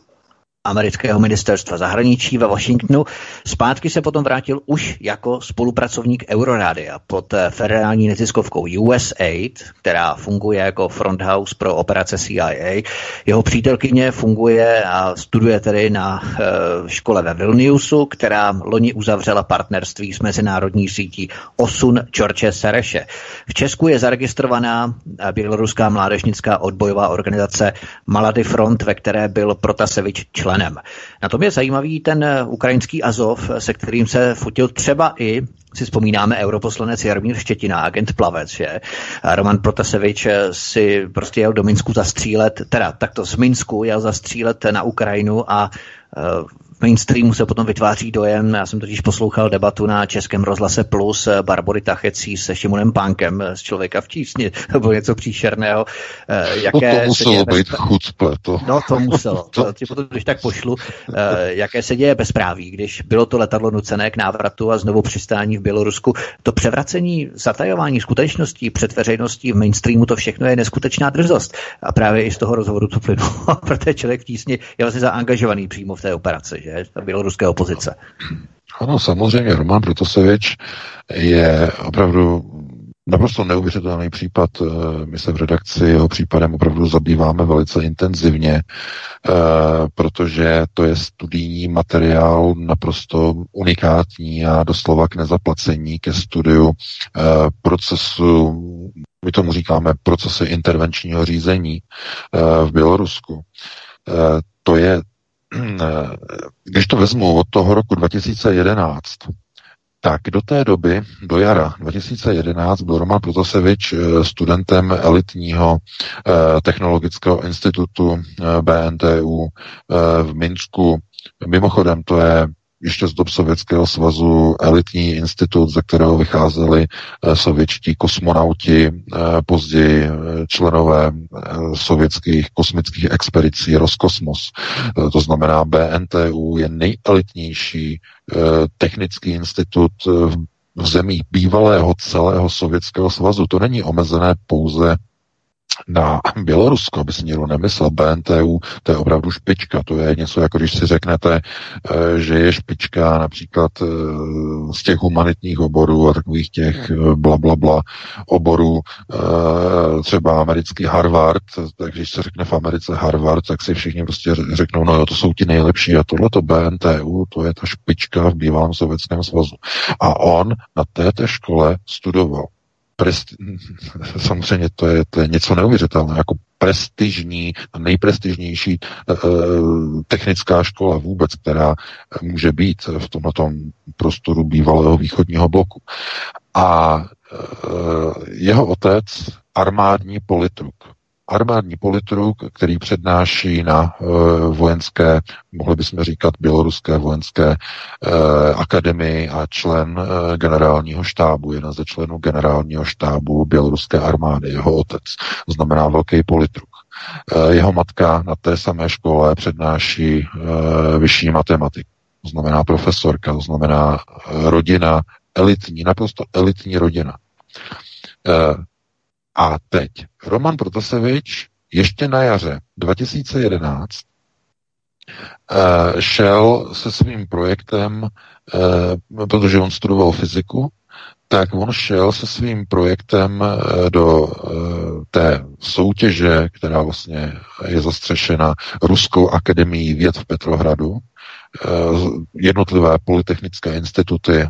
Speaker 2: amerického ministerstva zahraničí ve Washingtonu. Zpátky se potom vrátil už jako spolupracovník Eurorádia pod eh, federální neziskovkou USAID, která funguje jako fronthouse pro operace CIA. Jeho přítelkyně funguje a studuje tedy na e, škole ve Vilniusu, která loni uzavřela partnerství s mezinárodní sítí Osun George Sereše. V Česku je zaregistrovaná eh, běloruská mládežnická odbojová organizace Malady Front, ve které byl Protasevič členem. Na tom je zajímavý ten ukrajinský Azov, se kterým se fotil třeba i si vzpomínáme europoslanec Jarmír Štětina, agent Plavec, že? Roman Protasevič si prostě jel do Minsku zastřílet, teda takto z Minsku jel zastřílet na Ukrajinu a mainstreamu se potom vytváří dojem, já jsem totiž poslouchal debatu na Českém rozhlase Plus eh, Barbory Tachecí se Šimonem Pánkem eh, z Člověka v tísni, to bylo něco příšerného.
Speaker 3: Eh, jaké no to muselo být bez... chucple, to.
Speaker 2: No to muselo, to ti potom když tak pošlu, jaké se děje bezpráví, když bylo to letadlo nucené k návratu a znovu přistání v Bělorusku. To převracení, zatajování skutečností před veřejností v mainstreamu, to všechno je neskutečná drzost. A právě i z toho rozhovoru to plynulo, protože člověk v tísni je vlastně zaangažovaný přímo v té operaci že? Ta běloruské opozice.
Speaker 3: Ano, samozřejmě, Roman Protosevič je opravdu naprosto neuvěřitelný případ. Eh, my se v redakci jeho případem opravdu zabýváme velice intenzivně, eh, protože to je studijní materiál naprosto unikátní a doslova k nezaplacení ke studiu eh, procesu, my tomu říkáme procesy intervenčního řízení v Bělorusku. To je když to vezmu od toho roku 2011, tak do té doby, do jara 2011, byl Roman Protasevič eh, studentem elitního eh, technologického institutu eh, BNTU v Minsku. Mimochodem, to je ještě z dob Sovětského svazu elitní institut, ze kterého vycházeli eh, sovětští kosmonauti, eh, později eh, členové sovětských kosmických expedicí Roskosmos. To znamená, BNTU je nejelitnější technický institut v zemích bývalého celého Sovětského svazu. To není omezené pouze na Bělorusko, aby si někdo nemyslel, BNTU, to je opravdu špička, to je něco jako když si řeknete, eh, že je špička například eh, z těch humanitních oborů a takových těch eh, bla, bla, bla oborů, třeba americký Harvard, tak když se řekne v Americe Harvard, tak si všichni prostě řeknou, no jo, to jsou ti nejlepší a tohle to BNTU, to je ta špička v bývalém sovětském svazu. A on na této škole studoval presti- samozřejmě to je, to je něco neuvěřitelného, jako prestižní a nejprestižnější uh, technická škola vůbec, která může být v tomto prostoru bývalého východního bloku. A uh, jeho otec, armádní politruk, armádní politruk, který přednáší na e, vojenské, mohli bychom říkat běloruské vojenské e, akademii a člen e, generálního štábu, jeden ze členů generálního štábu běloruské armády, jeho otec, znamená velký politruk. E, jeho matka na té samé škole přednáší e, vyšší matematiku, to znamená profesorka, to znamená rodina elitní, naprosto elitní rodina. E, a teď Roman Protasevič ještě na jaře 2011 uh, eh, šel se svým projektem, uh, protože on studoval fyziku, tak on šel se svým projektem uh, do té soutěže, která vlastně je zastřešena Ruskou akademií věd v Petrohradu, Eh, jednotlivé polytechnické instituty, eh,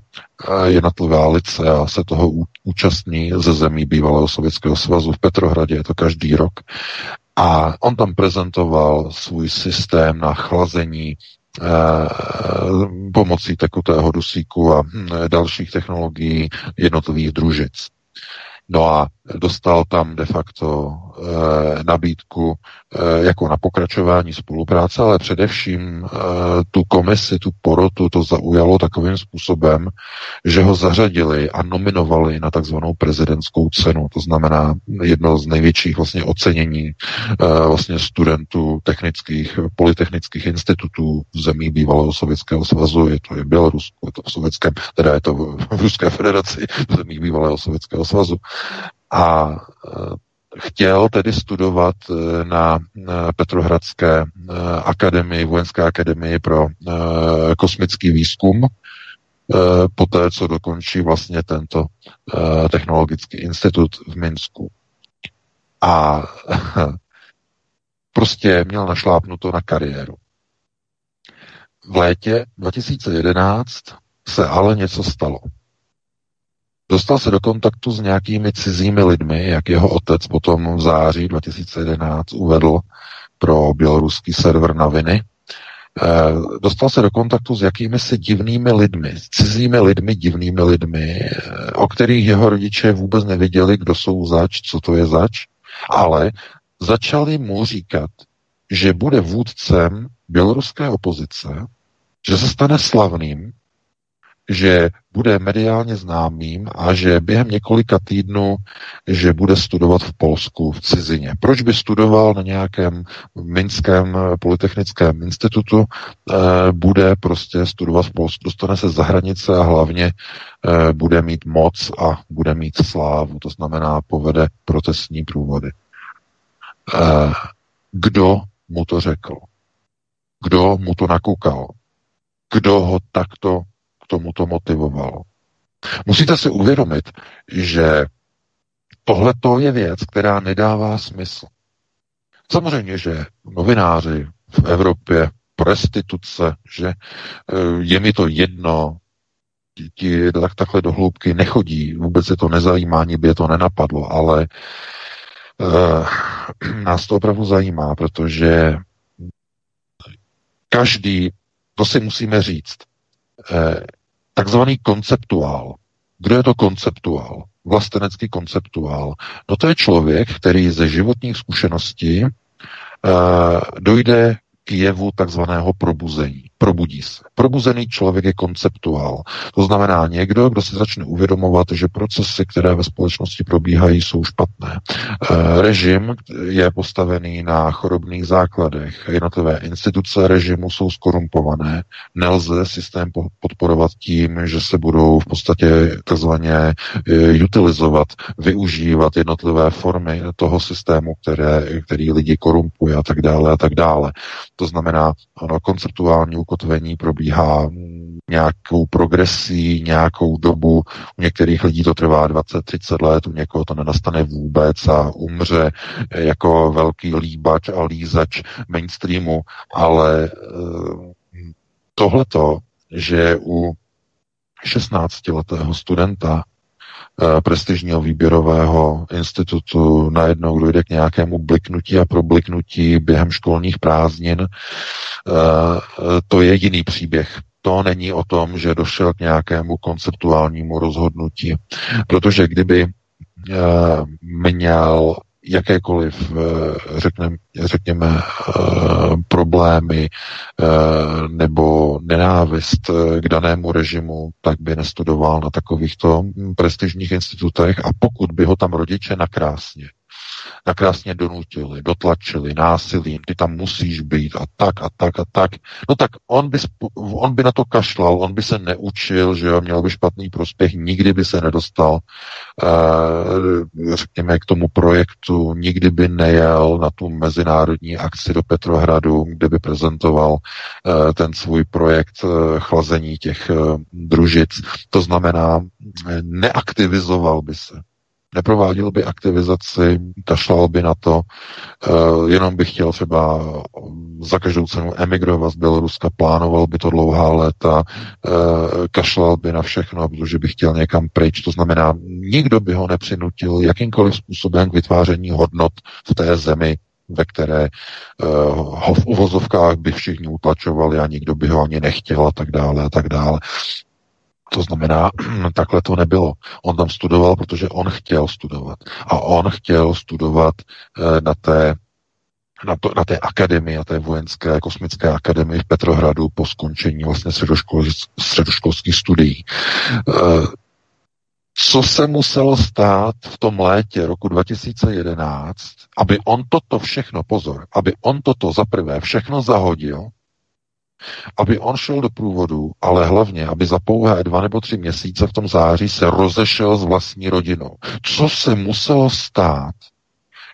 Speaker 3: jednotlivá licea se toho účastní ze zemí bývalého Sovětského svazu. V Petrohradě je to každý rok. A on tam prezentoval svůj systém na chlazení eh, pomocí tekutého dusíku a hm, dalších technologií jednotlivých družic. No a dostal tam de facto nabídku e, jako na pokračování spolupráce, ale především e, tu komisi, tu porotu to zaujalo takovým způsobem, že ho zařadili a nominovali na takzvanou prezidentskou cenu. To znamená jedno z největších vlastně ocenění vlastně studentů technických, polytechnických institutů v zemí bývalého Sovětského svazu. Je to je Bělorusku, je to v Sovětském, teda je to v Ruské federaci, v zemích bývalého Sovětského svazu a chtěl tedy studovat e, na Petrohradské e, akademii, vojenské akademii pro kosmický výzkum, poté, co dokončí vlastně tento technologický institut v Minsku. A prostě měl našlápnuto na kariéru. V létě 2011 se ale něco stalo. Dostal se do kontaktu s nějakými cizími lidmi, jak jeho otec potom v září 2011 uvedl pro běloruský server Naviny. dostal se do kontaktu s jakými si divnými lidmi, cizími lidmi, divnými lidmi, o kterých jeho rodiče vůbec nevěděli, kdo jsou zač, co to je zač, ale začali mu říkat, že bude vůdcem běloruské opozice, že se stane slavným, že bude mediálně známým a že během několika týdnů, že bude studovat v Polsku v cizině. Proč by studoval na nějakém Minském polytechnickém institutu, eh, bude prostě studovat v Polsku, dostane se za hranice a hlavně eh, bude mít moc a bude mít slávu, to znamená povede protestní průvody. Eh, kdo mu to řekl? Kdo mu to nakoukal? Kdo ho takto tomuto motivoval? Musíte si uvědomit, že tohle je věc, která nedává smysl. Samozřejmě, že novináři v Evropě, prostituce, že eh, je mi to jedno, ti tak, takhle do hloubky nechodí, vůbec se to nezajímá, ani by je to nenapadlo, ale uh, nás to opravdu zajímá, protože každý, to si musíme říct, eh, takzvaný konceptuál. Kdo je to konceptuál? Vlastenecký konceptuál. No to je člověk, který ze životních zkušeností eh, dojde k jevu takzvaného probuzení. Probudí se. Probuzený člověk je konceptuál. To znamená někdo, kdo si začne uvědomovat, že procesy, které ve společnosti probíhají, jsou špatné. E, režim je postavený na chorobných základech. Jednotlivé instituce režimu jsou skorumpované. Nelze systém podporovat tím, že se budou v podstatě takzvaně e, utilizovat, využívat jednotlivé formy toho systému, které, který lidi korumpuje a tak dále a tak dále. To znamená, ano, konceptuální ukotvení probíhá nějakou progresí, nějakou dobu. U některých lidí to trvá 20-30 let, u někoho to nenastane vůbec a umře jako velký líbač a lízač mainstreamu, ale eh, tohleto, že u 16-letého studenta prestižního výběrového institutu najednou dojde k nějakému bliknutí a probliknutí během školních prázdnin. Eh, to je jiný příběh. To není o tom, že došel k nějakému konceptuálnímu rozhodnutí. Protože kdyby eh, měl jakékoliv, eh, řekněme, eh, problémy eh, nebo nenávist k danému režimu, tak by nestudoval na takovýchto prestižních institutech. A pokud by ho tam rodiče nakrásně nakrásně donutili, dotlačili násilím, ty tam musíš být a tak a tak a tak. No tak on by, on by na to kašlal, on by se neučil, že jo, měl by špatný prospěch, nikdy by se nedostal, uh, řekněme, k tomu projektu, nikdy by nejel na tu mezinárodní akci do Petrohradu, kde by prezentoval uh, ten svůj projekt uh, chlazení těch uh, družic. To znamená, neaktivizoval by se neprováděl by aktivizaci, kašlal by na to, uh, jenom by chtěl třeba za každou cenu emigrovat z Běloruska, plánoval by to dlouhá léta, uh, kašlal by na všechno, protože by chtěl někam pryč. To znamená, nikdo by ho nepřinutil jakýmkoliv způsobem k vytváření hodnot v té zemi, ve které uh, ho v uvozovkách by všichni utlačovali a nikdo by ho ani nechtěl a tak dále a tak dále. To znamená, takhle to nebylo. On tam studoval, protože on chtěl studovat. A on chtěl studovat eh, na té na, to, na té akademii, na té vojenské kosmické akademii v Petrohradu po skončení vlastně středoškol, středoškolských studií. Eh, co se muselo stát v tom létě roku 2011, aby on toto všechno, pozor, aby on toto zaprvé všechno zahodil, aby on šel do průvodu, ale hlavně, aby za pouhé dva nebo tři měsíce v tom září se rozešel s vlastní rodinou. Co se muselo stát,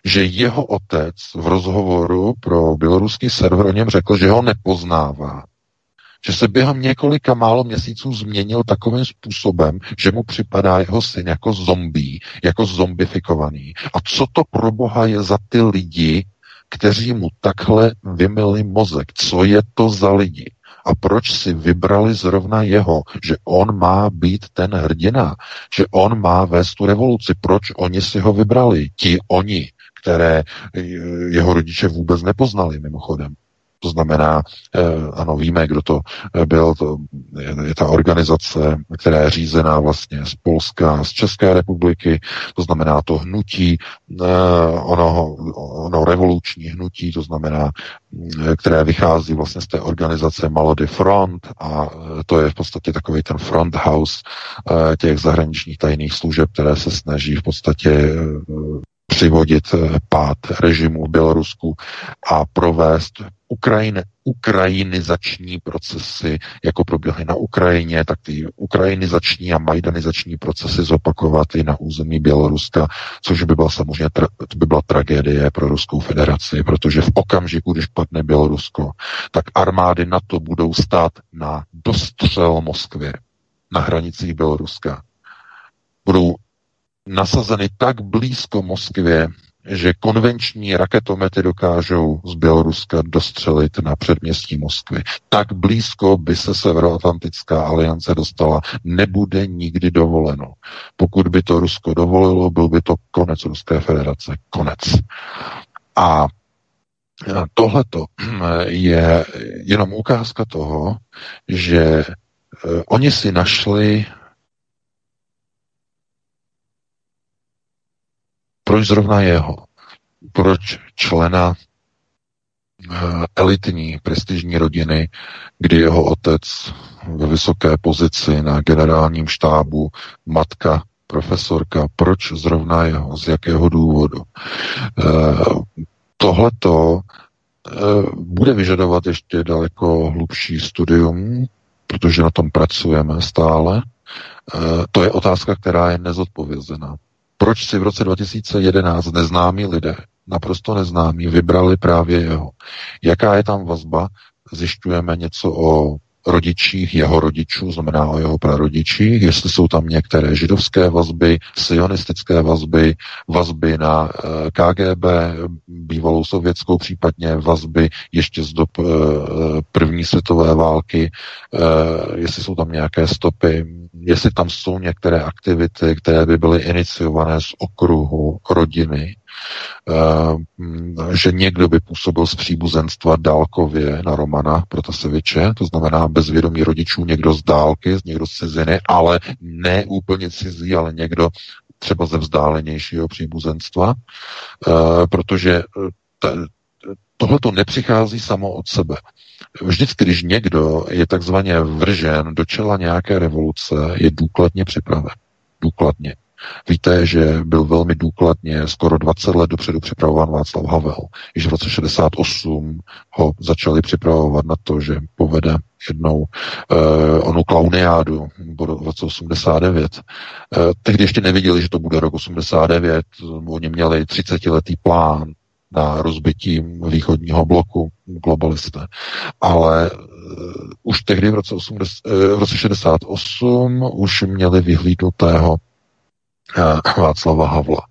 Speaker 3: že jeho otec v rozhovoru pro běloruský server o něm řekl, že ho nepoznává, že se během několika málo měsíců změnil takovým způsobem, že mu připadá jeho syn jako zombie, jako zombifikovaný. A co to pro boha je za ty lidi, kteří mu takhle vymili mozek. Co je to za lidi? A proč si vybrali zrovna jeho, že on má být ten hrdina, že on má vést tu revoluci? Proč oni si ho vybrali? Ti oni, které jeho rodiče vůbec nepoznali mimochodem. To znamená, eh, ano, víme, kdo to eh, byl, to je ta organizace, která je řízená vlastně z Polska, z České republiky, to znamená to hnutí, eh, ono, ono revoluční hnutí, to znamená, které vychází vlastně z té organizace Malody Front a to je v podstatě takový ten front house těch zahraničních tajných služeb, které se snaží v podstatě přivodit pád režimu Bělorusku a provést Ukrajine, ukrajinizační procesy, jako proběhly na Ukrajině, tak ty ukrajinizační a majdanizační procesy zopakovat i na území Běloruska, což by byla samozřejmě tra- to by byla tragédie pro Ruskou federaci, protože v okamžiku, když padne Bělorusko, tak armády NATO budou stát na dostřel Moskvě, na hranicích Běloruska. Budou nasazeny tak blízko Moskvě, že konvenční raketomety dokážou z Běloruska dostřelit na předměstí Moskvy. Tak blízko by se Severoatlantická aliance dostala. Nebude nikdy dovoleno. Pokud by to Rusko dovolilo, byl by to konec Ruské federace. Konec. A tohleto je jenom ukázka toho, že eh, oni si našli Proč zrovna jeho? Proč člena eh, elitní prestižní rodiny, kdy jeho otec ve vysoké pozici na generálním štábu, matka profesorka, proč zrovna jeho, z jakého důvodu. Eh, tohleto eh, bude vyžadovat ještě daleko hlubší studium, protože na tom pracujeme stále. To je otázka, která je nezodpovězená. Proč si v roce 2011 neznámí lidé, naprosto neznámí, vybrali právě jeho? Jaká je tam vazba? Zjišťujeme něco o rodičích jeho rodičů, znamená o jeho prarodičích, jestli jsou tam některé židovské vazby, sionistické vazby, vazby na eh, KGB, bývalou sovětskou, případně vazby ještě z dob eh, první světové války, eh, jestli jsou tam nějaké stopy, jestli tam jsou některé aktivity, které by byly iniciované z okruhu rodiny, že někdo by působil z příbuzenstva dálkově na Romana Protaseviče, to znamená bez vědomí rodičů, někdo z dálky, někdo z ciziny, ale ne úplně cizí, ale někdo třeba ze vzdálenějšího příbuzenstva, protože tohle to nepřichází samo od sebe. Vždycky, když někdo je takzvaně vržen do čela nějaké revoluce, je důkladně připraven. Důkladně. Víte, že byl velmi důkladně skoro 20 let dopředu připravován Václav Havel. Již v roce 68 ho začali připravovat na to, že povede jednou uh, onu klauniádu v roce 89. Uh, tehdy ještě neviděli, že to bude rok 89. Oni měli 30-letý plán na rozbití východního bloku globalisté. Ale uh, už tehdy v roce, 80, uh, v roce 68 už měli vyhlídnutého Eh, Václava Havla.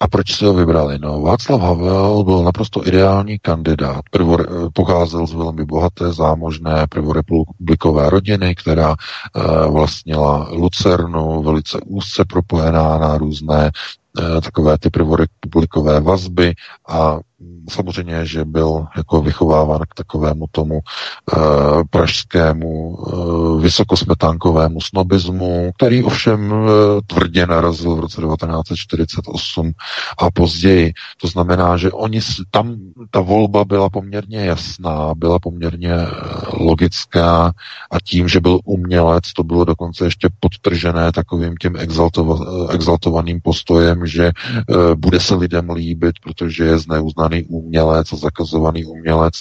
Speaker 3: A proč si ho vybrali? No, Václav Havel byl naprosto ideální kandidát. Prvo, pocházel z velmi bohaté, zámožné prvorepublikové rodiny, která e, vlastnila Lucernu, velice úzce propojená na různé e, takové ty prvorepublikové vazby a samozřejmě, že byl jako vychováván k takovému tomu e, pražskému e, vysokosmetánkovému snobismu, který ovšem e, tvrdě narazil v roce 1948 a později. To znamená, že oni tam ta volba byla poměrně jasná, byla poměrně logická a tím, že byl umělec, to bylo dokonce ještě podtržené takovým tím exaltova, exaltovaným postojem, že e, bude se lidem líbit, protože je zneuznaný umělec a zakazovaný umělec,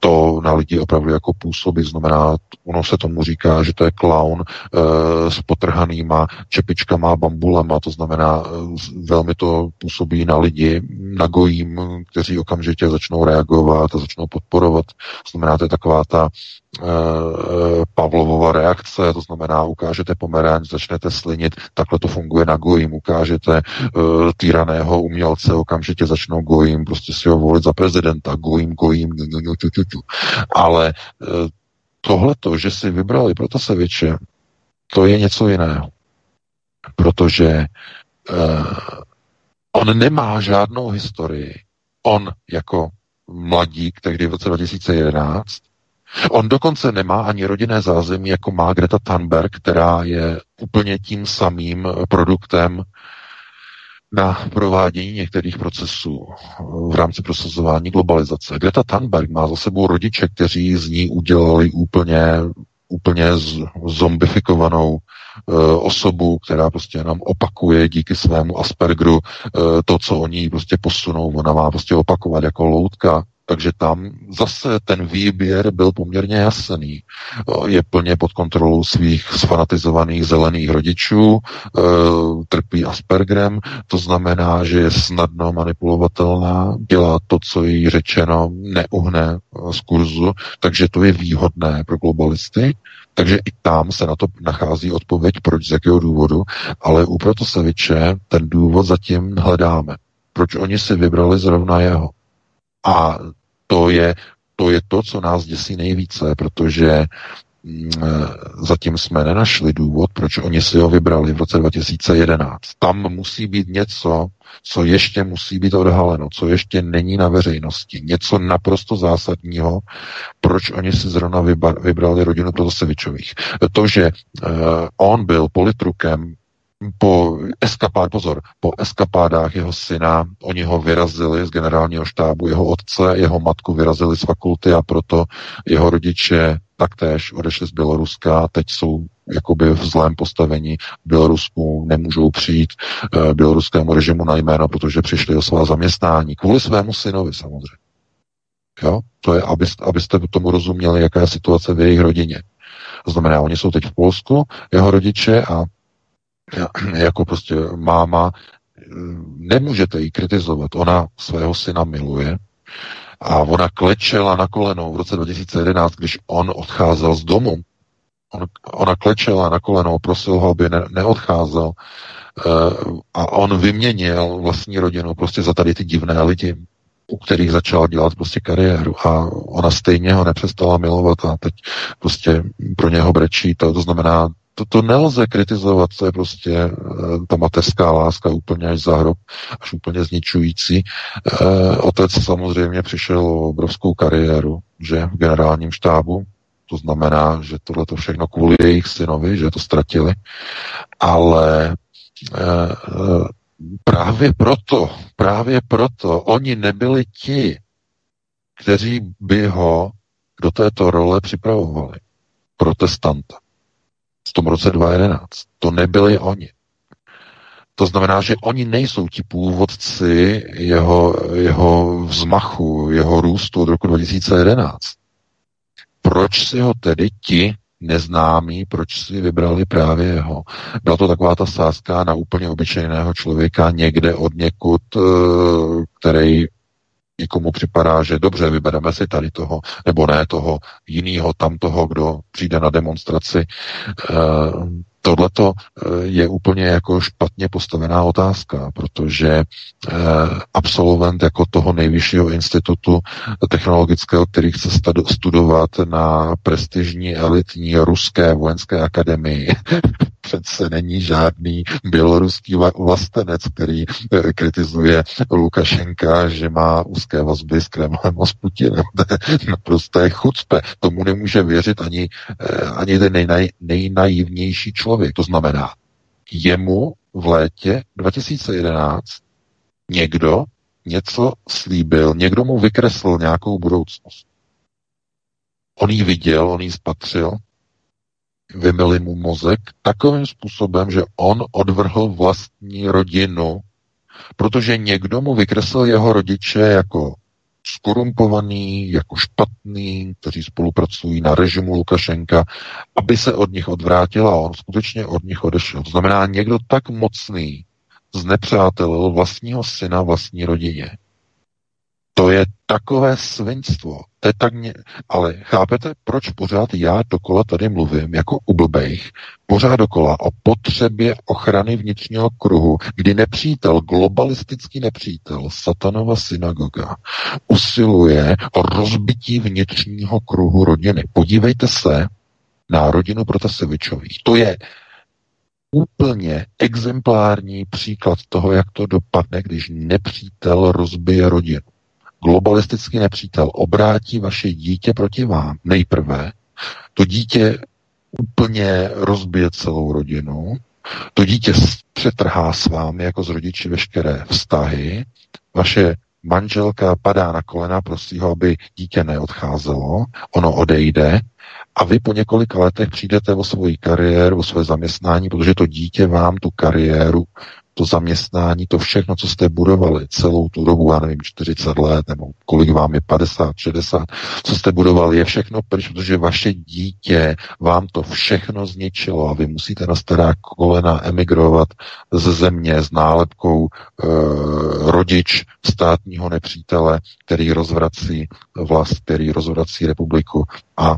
Speaker 3: to na lidi opravdu jako působí. Znamená, ono se tomu říká, že to je clown e, s potrhanýma čepičkama, bambulema, to znamená, e, velmi to působí na lidi, na gojím, kteří okamžitě začnou reagovat a začnou podporovat. Znamená, to je taková ta Pavlovova reakce, to znamená, ukážete pomeranč, začnete slinit, takhle to funguje na gojím, ukážete uh, týraného umělce, okamžitě začnou gojím, prostě si ho volit za prezidenta, gojím, gojím, ale uh, tohleto, že si vybrali Protaseviče, to je něco jiného. Protože uh, on nemá žádnou historii. On jako mladík, tehdy v roce 2011. On dokonce nemá ani rodinné zázemí, jako má Greta Thunberg, která je úplně tím samým produktem na provádění některých procesů v rámci prosazování globalizace. Greta Thunberg má za sebou rodiče, kteří z ní udělali úplně, úplně zombifikovanou uh, osobu, která prostě nám opakuje díky svému Aspergeru uh, to, co oni prostě posunou. Ona má prostě opakovat jako loutka takže tam zase ten výběr byl poměrně jasný. Je plně pod kontrolou svých sfanatizovaných zelených rodičů, e, trpí Aspergerem, to znamená, že je snadno manipulovatelná, dělá to, co jí řečeno, neuhne z kurzu, takže to je výhodné pro globalisty. Takže i tam se na to nachází odpověď, proč, z jakého důvodu, ale u Protoseviče ten důvod zatím hledáme. Proč oni si vybrali zrovna jeho? A to je, to je to, co nás děsí nejvíce, protože mm, zatím jsme nenašli důvod, proč oni si ho vybrali v roce 2011. Tam musí být něco, co ještě musí být odhaleno, co ještě není na veřejnosti. Něco naprosto zásadního, proč oni si zrovna vybrali rodinu Protasevičových. To, že uh, on byl politrukem po eskapád, pozor, po eskapádách jeho syna, oni ho vyrazili z generálního štábu, jeho otce, jeho matku vyrazili z fakulty a proto jeho rodiče taktéž odešli z Běloruska teď jsou jakoby v zlém postavení. Bělorusku nemůžou přijít e, běloruskému režimu na jméno, protože přišli o svá zaměstnání. Kvůli svému synovi samozřejmě. Jo? To je, abyste, abyste tomu rozuměli, jaká je situace v jejich rodině. To znamená, oni jsou teď v Polsku, jeho rodiče, a jako prostě máma, nemůžete ji kritizovat. Ona svého syna miluje a ona klečela na kolenou v roce 2011, když on odcházel z domu. On, ona klečela na kolenou, prosil ho, aby ne, neodcházel uh, a on vyměnil vlastní rodinu prostě za tady ty divné lidi, u kterých začal dělat prostě kariéru a ona stejně ho nepřestala milovat a teď prostě pro něho brečí. To, to znamená, to, to nelze kritizovat, to je prostě eh, ta mateřská láska úplně až za hrob, až úplně zničující. E, otec samozřejmě přišel o obrovskou kariéru, že v generálním štábu, to znamená, že tohle to všechno kvůli jejich synovi, že to ztratili, ale e, právě proto, právě proto oni nebyli ti, kteří by ho do této role připravovali. Protestanta v tom roce 2011. To nebyli oni. To znamená, že oni nejsou ti původci jeho, jeho vzmachu, jeho růstu od roku 2011. Proč si ho tedy ti neznámí, proč si vybrali právě jeho? Byla to taková ta sázka na úplně obyčejného člověka někde od někud, eh, který někomu připadá, že dobře, vybereme si tady toho, nebo ne toho jiného, tam toho, kdo přijde na demonstraci. E, tohleto eh, je úplně jako špatně postavená otázka, protože e, absolvent jako toho nejvyššího institutu technologického, který chce studovat na prestižní elitní ruské vojenské akademii, přece není žádný běloruský vlastenec, který eh, kritizuje Lukašenka, že má úzké vazby s Kremlem a s Putinem. Naprosté chucpe. Tomu nemůže věřit ani, eh, ani ten nejnaj, nejnaivnější člověk. To znamená, jemu v létě 2011 někdo něco slíbil, někdo mu vykreslil nějakou budoucnost. On ji viděl, on ji spatřil vymili mu mozek takovým způsobem, že on odvrhl vlastní rodinu, protože někdo mu vykreslil jeho rodiče jako skorumpovaný, jako špatný, kteří spolupracují na režimu Lukašenka, aby se od nich odvrátil a on skutečně od nich odešel. To znamená, někdo tak mocný znepřátelil vlastního syna vlastní rodině. To je takové svinstvo. To je tak mě... Ale chápete, proč pořád já dokola tady mluvím jako u blbejch, pořád dokola o potřebě ochrany vnitřního kruhu, kdy nepřítel, globalistický nepřítel, satanova synagoga, usiluje o rozbití vnitřního kruhu rodiny. Podívejte se na rodinu Protasevičových. To je úplně exemplární příklad toho, jak to dopadne, když nepřítel rozbije rodinu. Globalistický nepřítel obrátí vaše dítě proti vám nejprve, to dítě úplně rozbije celou rodinu, to dítě přetrhá s vámi jako z rodiči veškeré vztahy, vaše manželka padá na kolena, prosí ho, aby dítě neodcházelo, ono odejde a vy po několika letech přijdete o svoji kariéru, o své zaměstnání, protože to dítě vám tu kariéru to zaměstnání, to všechno, co jste budovali celou tu dobu, já nevím, 40 let, nebo kolik vám je, 50, 60, co jste budovali, je všechno pryč, protože vaše dítě vám to všechno zničilo a vy musíte na stará kolena emigrovat ze země s nálepkou e, rodič státního nepřítele, který rozvrací vlast, který rozvrací republiku a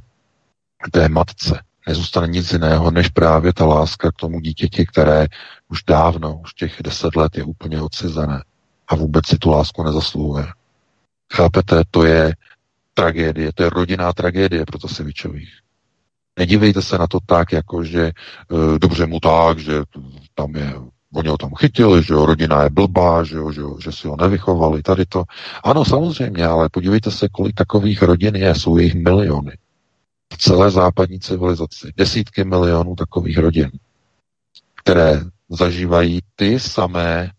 Speaker 3: té matce. Nezůstane nic jiného, než právě ta láska k tomu dítěti, které už dávno, už těch deset let je úplně odcizené a vůbec si tu lásku nezasluhuje. Chápete, to je tragédie, to je rodinná tragédie pro to Sevičových. Nedívejte se na to tak, jako že e, dobře mu tak, že tam je, oni ho tam chytili, že jo, rodina je blbá, že jo, že, jo, že si ho nevychovali, tady to. Ano, samozřejmě, ale podívejte se, kolik takových rodin je, jsou jich miliony v celé západní civilizaci. Desítky milionů takových rodin, které zažívají ty samé e,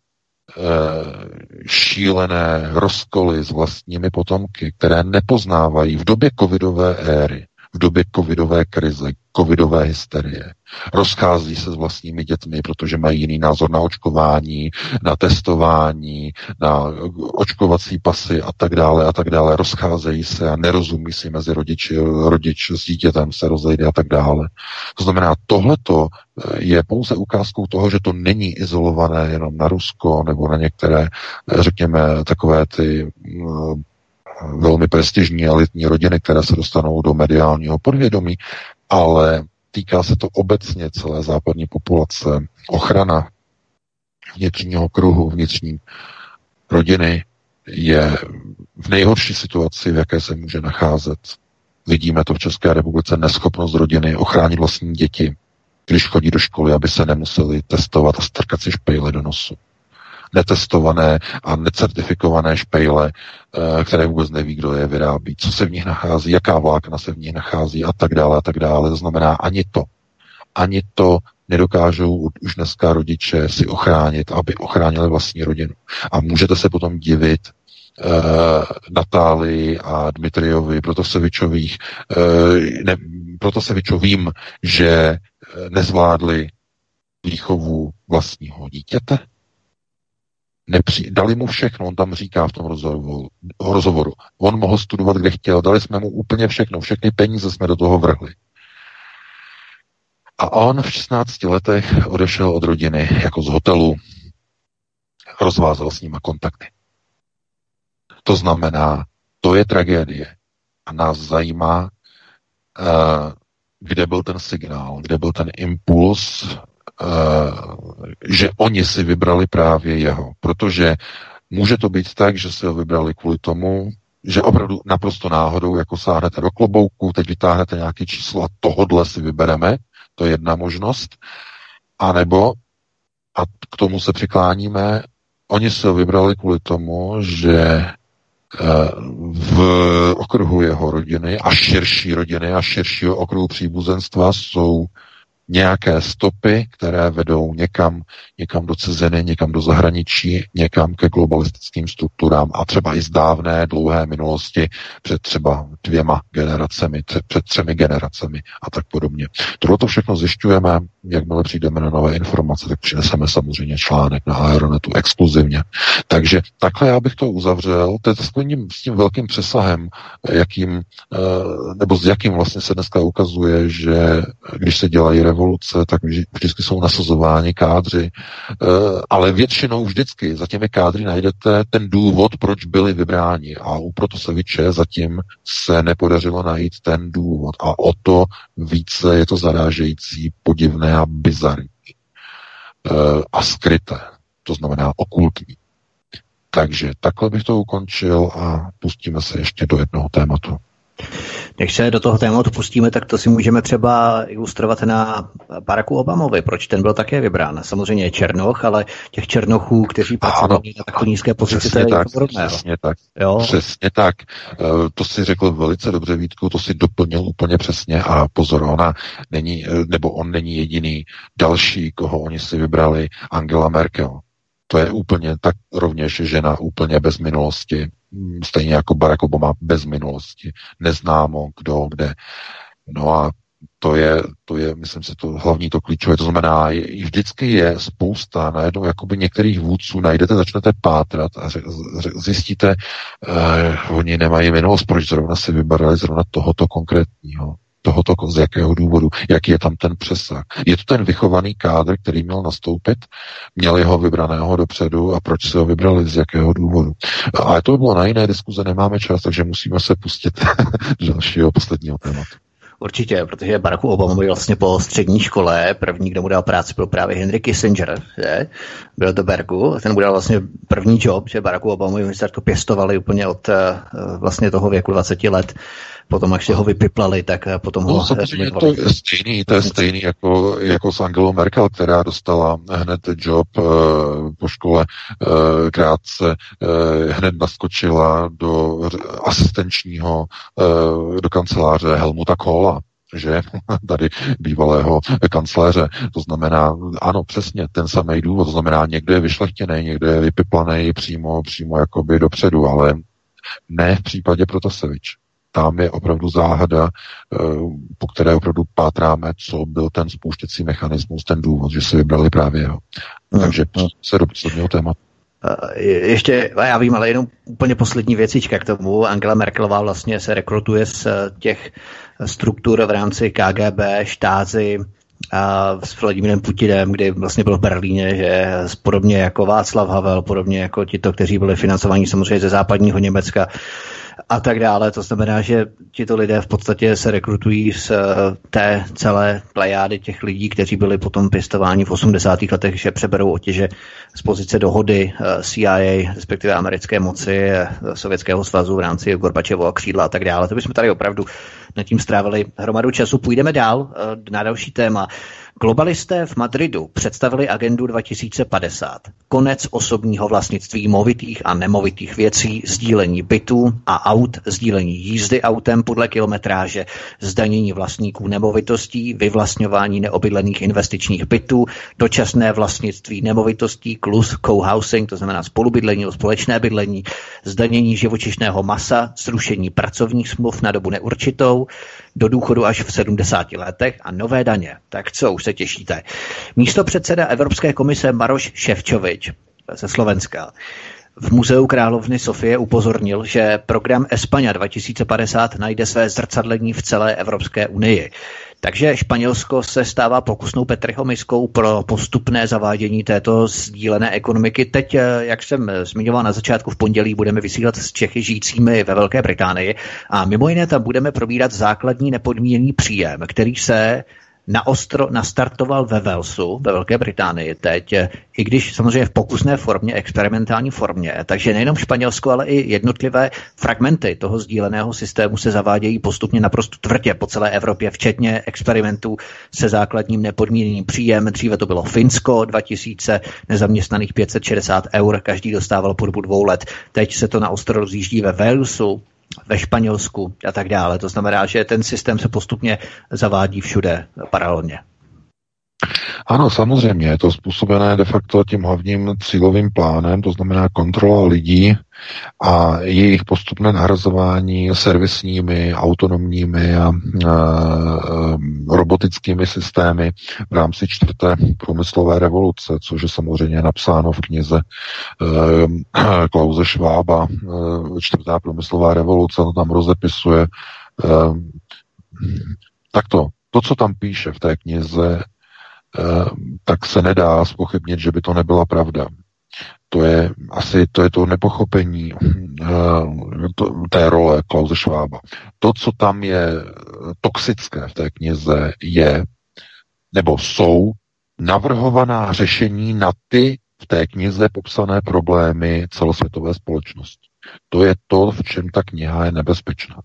Speaker 3: šílené rozkoly s vlastními potomky, které nepoznávají v době covidové éry v době covidové krize, covidové hysterie. Rozchází se s vlastními dětmi, protože mají jiný názor na očkování, na testování, na očkovací pasy a tak dále a tak dále. Rozcházejí se a nerozumí si mezi rodiči, rodič s dítětem se rozejde a tak dále. To znamená, tohleto je pouze ukázkou toho, že to není izolované jenom na Rusko nebo na některé, řekněme, takové ty velmi prestižní elitní rodiny, které se dostanou do mediálního podvědomí, ale týká se to obecně celé západní populace. Ochrana vnitřního kruhu, vnitřní rodiny je v nejhorší situaci, v jaké se může nacházet. Vidíme to v České republice, neschopnost rodiny ochránit vlastní děti, když chodí do školy, aby se nemuseli testovat a strkat si špejle do nosu netestované a necertifikované špejle, eh, které vůbec neví, kdo je vyrábí, co se v nich nachází, jaká vlákna se v nich nachází a tak dále a tak dále. To znamená ani to. Ani to nedokážou už dneska rodiče si ochránit, aby ochránili vlastní rodinu. A můžete se potom divit, uh, Natálii a Dmitriovi Protosevičových, uh, ne, Protosevičovým, že nezvládli výchovu vlastního dítěte, nepři, dali mu všechno, on tam říká v tom rozhovoru, rozhovoru. On mohl studovat, kde chtěl, dali jsme mu úplně všechno, všechny peníze jsme do toho vrhli. A on v 16 letech odešel od rodiny jako z hotelu, rozvázal s nima kontakty. To znamená, to je tragédie. A nás zajímá, eh, kde byl ten signál, kde byl ten impuls že oni si vybrali právě jeho. Protože může to být tak, že si ho vybrali kvůli tomu, že opravdu naprosto náhodou, jako sáhnete do klobouku, teď vytáhnete nějaké číslo a tohodle si vybereme, to je jedna možnost. A nebo, a k tomu se přikláníme, oni si ho vybrali kvůli tomu, že eh, v okruhu jeho rodiny a širší rodiny a širšího okruhu příbuzenstva jsou nějaké stopy, které vedou někam, někam do ciziny, někam do zahraničí, někam ke globalistickým strukturám a třeba i z dávné, dlouhé minulosti před třeba dvěma generacemi, před třemi generacemi a tak podobně. Tohle to všechno zjišťujeme, jakmile přijdeme na nové informace, tak přineseme samozřejmě článek na Aeronetu exkluzivně. Takže takhle já bych to uzavřel. To je s tím, s tím velkým přesahem, jakým, eh, nebo s jakým vlastně se dneska ukazuje, že když se dělají revoluce, tak vždycky jsou nasazováni kádři, eh, ale většinou vždycky za těmi kádry najdete ten důvod, proč byli vybráni a u Protoseviče zatím se nepodařilo najít ten důvod a o to více je to zarážející, podivné a bizarní eh, a skryté, to znamená okultní. Takže takhle bych to ukončil a pustíme se ještě do jednoho tématu.
Speaker 2: Než se do toho tématu pustíme, tak to si můžeme třeba ilustrovat na Baracku Obamovi. Proč ten byl také vybrán? Samozřejmě je Černoch, ale těch Černochů, kteří pracovali na takové nízké pozici, to je
Speaker 3: tak, Přesně tak. Jo? Přesně tak. Eh, to si řekl velice dobře, Vítku, to si doplnil úplně přesně a pozor, ona není, eh, nebo on není jediný další, koho oni si vybrali, Angela Merkel. To je úplně tak rovněž žena úplně bez minulosti, stejně jako Barack Obama bez minulosti. Neznámo, kdo, kde. No a to je, to je, myslím si, to hlavní to klíčové. To znamená, je, vždycky je spousta, najednou jakoby některých vůdců najdete, začnete pátrat a ře, ře, zjistíte, eh, oni nemají minulost, proč zrovna si vybrali zrovna tohoto konkrétního tohoto, z jakého důvodu, jaký je tam ten přesah. Je to ten vychovaný kádr, který měl nastoupit, měli ho vybraného dopředu a proč se ho vybrali, z jakého důvodu. A to by bylo na jiné diskuze, nemáme čas, takže musíme se pustit do dalšího posledního tématu.
Speaker 2: Určitě, protože Baracku Obama byl vlastně po střední škole, první, kdo mu dal práci, byl právě Henry Kissinger, že? byl do Bergu, ten mu dal vlastně první job, že Baracku Obama ministerstvo pěstovali úplně od eh, vlastně toho věku 20 let potom až ho vypiplali, tak eh, potom
Speaker 3: no, ho... Samozřejmě to je stejný, to je stejný jako, jako s Angelou Merkel, která dostala hned job uh, po škole uh, krátce, uh, hned naskočila do asistenčního, uh, do kanceláře Helmuta Kohla, že? Tady bývalého kancléře. To znamená, ano, přesně ten samý důvod, to znamená, někde je vyšlechtěný, někde je vypiplaný přímo, přímo jakoby dopředu, ale ne v případě Protasevič tam je opravdu záhada, eh, po které opravdu pátráme, co byl ten spouštěcí mechanismus, ten důvod, že si vybrali právě jeho. Hmm. Takže hmm. se do posledního tématu.
Speaker 2: Eh, ještě, já vím, ale jenom úplně poslední věcička k tomu. Angela Merkelová vlastně se rekrutuje z těch struktur v rámci KGB, štázy, a s Vladimírem Putinem, kdy vlastně byl v Berlíně, že podobně jako Václav Havel, podobně jako tito, kteří byli financovaní samozřejmě ze západního Německa, a tak dále. To znamená, že tito lidé v podstatě se rekrutují z eh, té celé plejády těch lidí, kteří byli potom pěstováni v 80. letech, že přeberou otěže z pozice dohody eh, CIA, respektive americké moci eh, Sovětského svazu v rámci Gorbačevova křídla a tak dále. To bychom tady opravdu nad tím strávili hromadu času. Půjdeme dál na další téma. Globalisté v Madridu představili agendu 2050. Konec osobního vlastnictví movitých a nemovitých věcí, sdílení bytů a aut, sdílení jízdy autem podle kilometráže, zdanění vlastníků nemovitostí, vyvlastňování neobydlených investičních bytů, dočasné vlastnictví nemovitostí, klus, co-housing, to znamená spolubydlení nebo společné bydlení, zdanění živočišného masa, zrušení pracovních smluv na dobu neurčitou, do důchodu až v 70 letech a nové daně. Tak co, už se těšíte. Místo předseda Evropské komise Maroš Ševčovič ze Slovenska v Muzeu královny Sofie upozornil, že program Espania 2050 najde své zrcadlení v celé Evropské unii. Takže Španělsko se stává pokusnou Petriho miskou pro postupné zavádění této sdílené ekonomiky. Teď, eh, jak jsem zmiňoval na začátku v pondělí, budeme vysílat s Čechy žijícími ve Velké Británii a mimo jiné tam budeme probírat základní nepodmíněný příjem, který se na ostro nastartoval ve Walesu, ve Velké Británii teď, i když samozřejmě v pokusné formě, experimentální formě. Takže nejenom Španělsko, ale i jednotlivé fragmenty toho sdíleného systému se zavádějí postupně naprosto tvrdě po celé Evropě, včetně experimentů se základním nepodmíněným příjem. Dříve to bylo Finsko, 2000 nezaměstnaných 560 eur, každý dostával po dobu dvou let. Teď se to na ostro rozjíždí ve Walesu, ve Španělsku a tak dále. To znamená, že ten systém se postupně zavádí všude paralelně.
Speaker 3: Ano, samozřejmě, je to způsobené de facto tím hlavním cílovým plánem, to znamená kontrola lidí a jejich postupné nahrazování servisními, autonomními a, a robotickými systémy v rámci čtvrté průmyslové revoluce, což je samozřejmě napsáno v knize e, Klauze Švába, e, čtvrtá průmyslová revoluce, to tam rozepisuje. E, takto, to, co tam píše v té knize, tak se nedá spochybnit, že by to nebyla pravda. To je asi to, je to nepochopení uh, to, té role Klause Schwaba. To, co tam je toxické v té knize, je, nebo jsou navrhovaná řešení na ty v té knize popsané problémy celosvětové společnosti. To je to, v čem ta kniha je nebezpečná.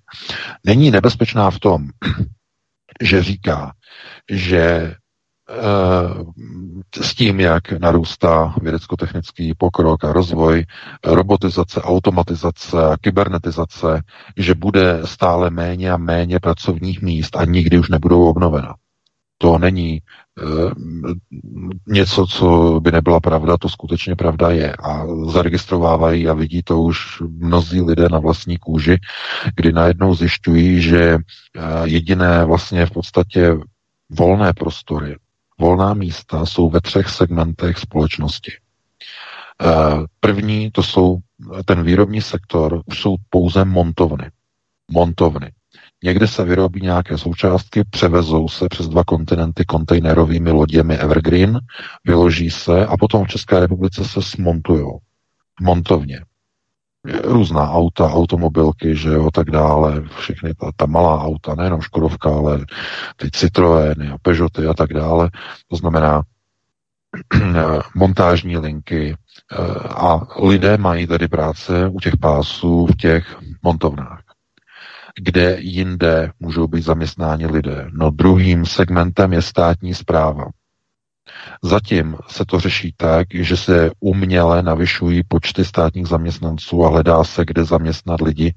Speaker 3: Není nebezpečná v tom, že říká, že s tím, jak narůstá vědecko-technický pokrok a rozvoj, robotizace, automatizace a kybernetizace, že bude stále méně a méně pracovních míst a nikdy už nebudou obnovena. To není e, něco, co by nebyla pravda, to skutečně pravda je. A zaregistrovávají a vidí to už mnozí lidé na vlastní kůži, kdy najednou zjišťují, že e, jediné vlastně v podstatě volné prostory, volná místa jsou ve třech segmentech společnosti. Eh, první, to jsou ten výrobní sektor, už jsou pouze montovny. Montovny. Někde se vyrobí nějaké součástky, převezou se přes dva kontinenty kontejnerovými loděmi Evergreen, vyloží se a potom v České republice se smontují. Montovně různá auta, automobilky, že jo, tak dále, všechny ta, ta malá auta, nejenom Škodovka, ale ty Citroény a Peugeoty a tak dále. To znamená montážní linky eh, a lidé mají tedy práce u těch pásů v těch montovnách. Kde jinde můžou být zaměstnáni lidé? No druhým segmentem je státní zpráva. Zatím se to řeší tak, že se uměle navyšují počty státních zaměstnanců a hledá se, kde zaměstnat lidi,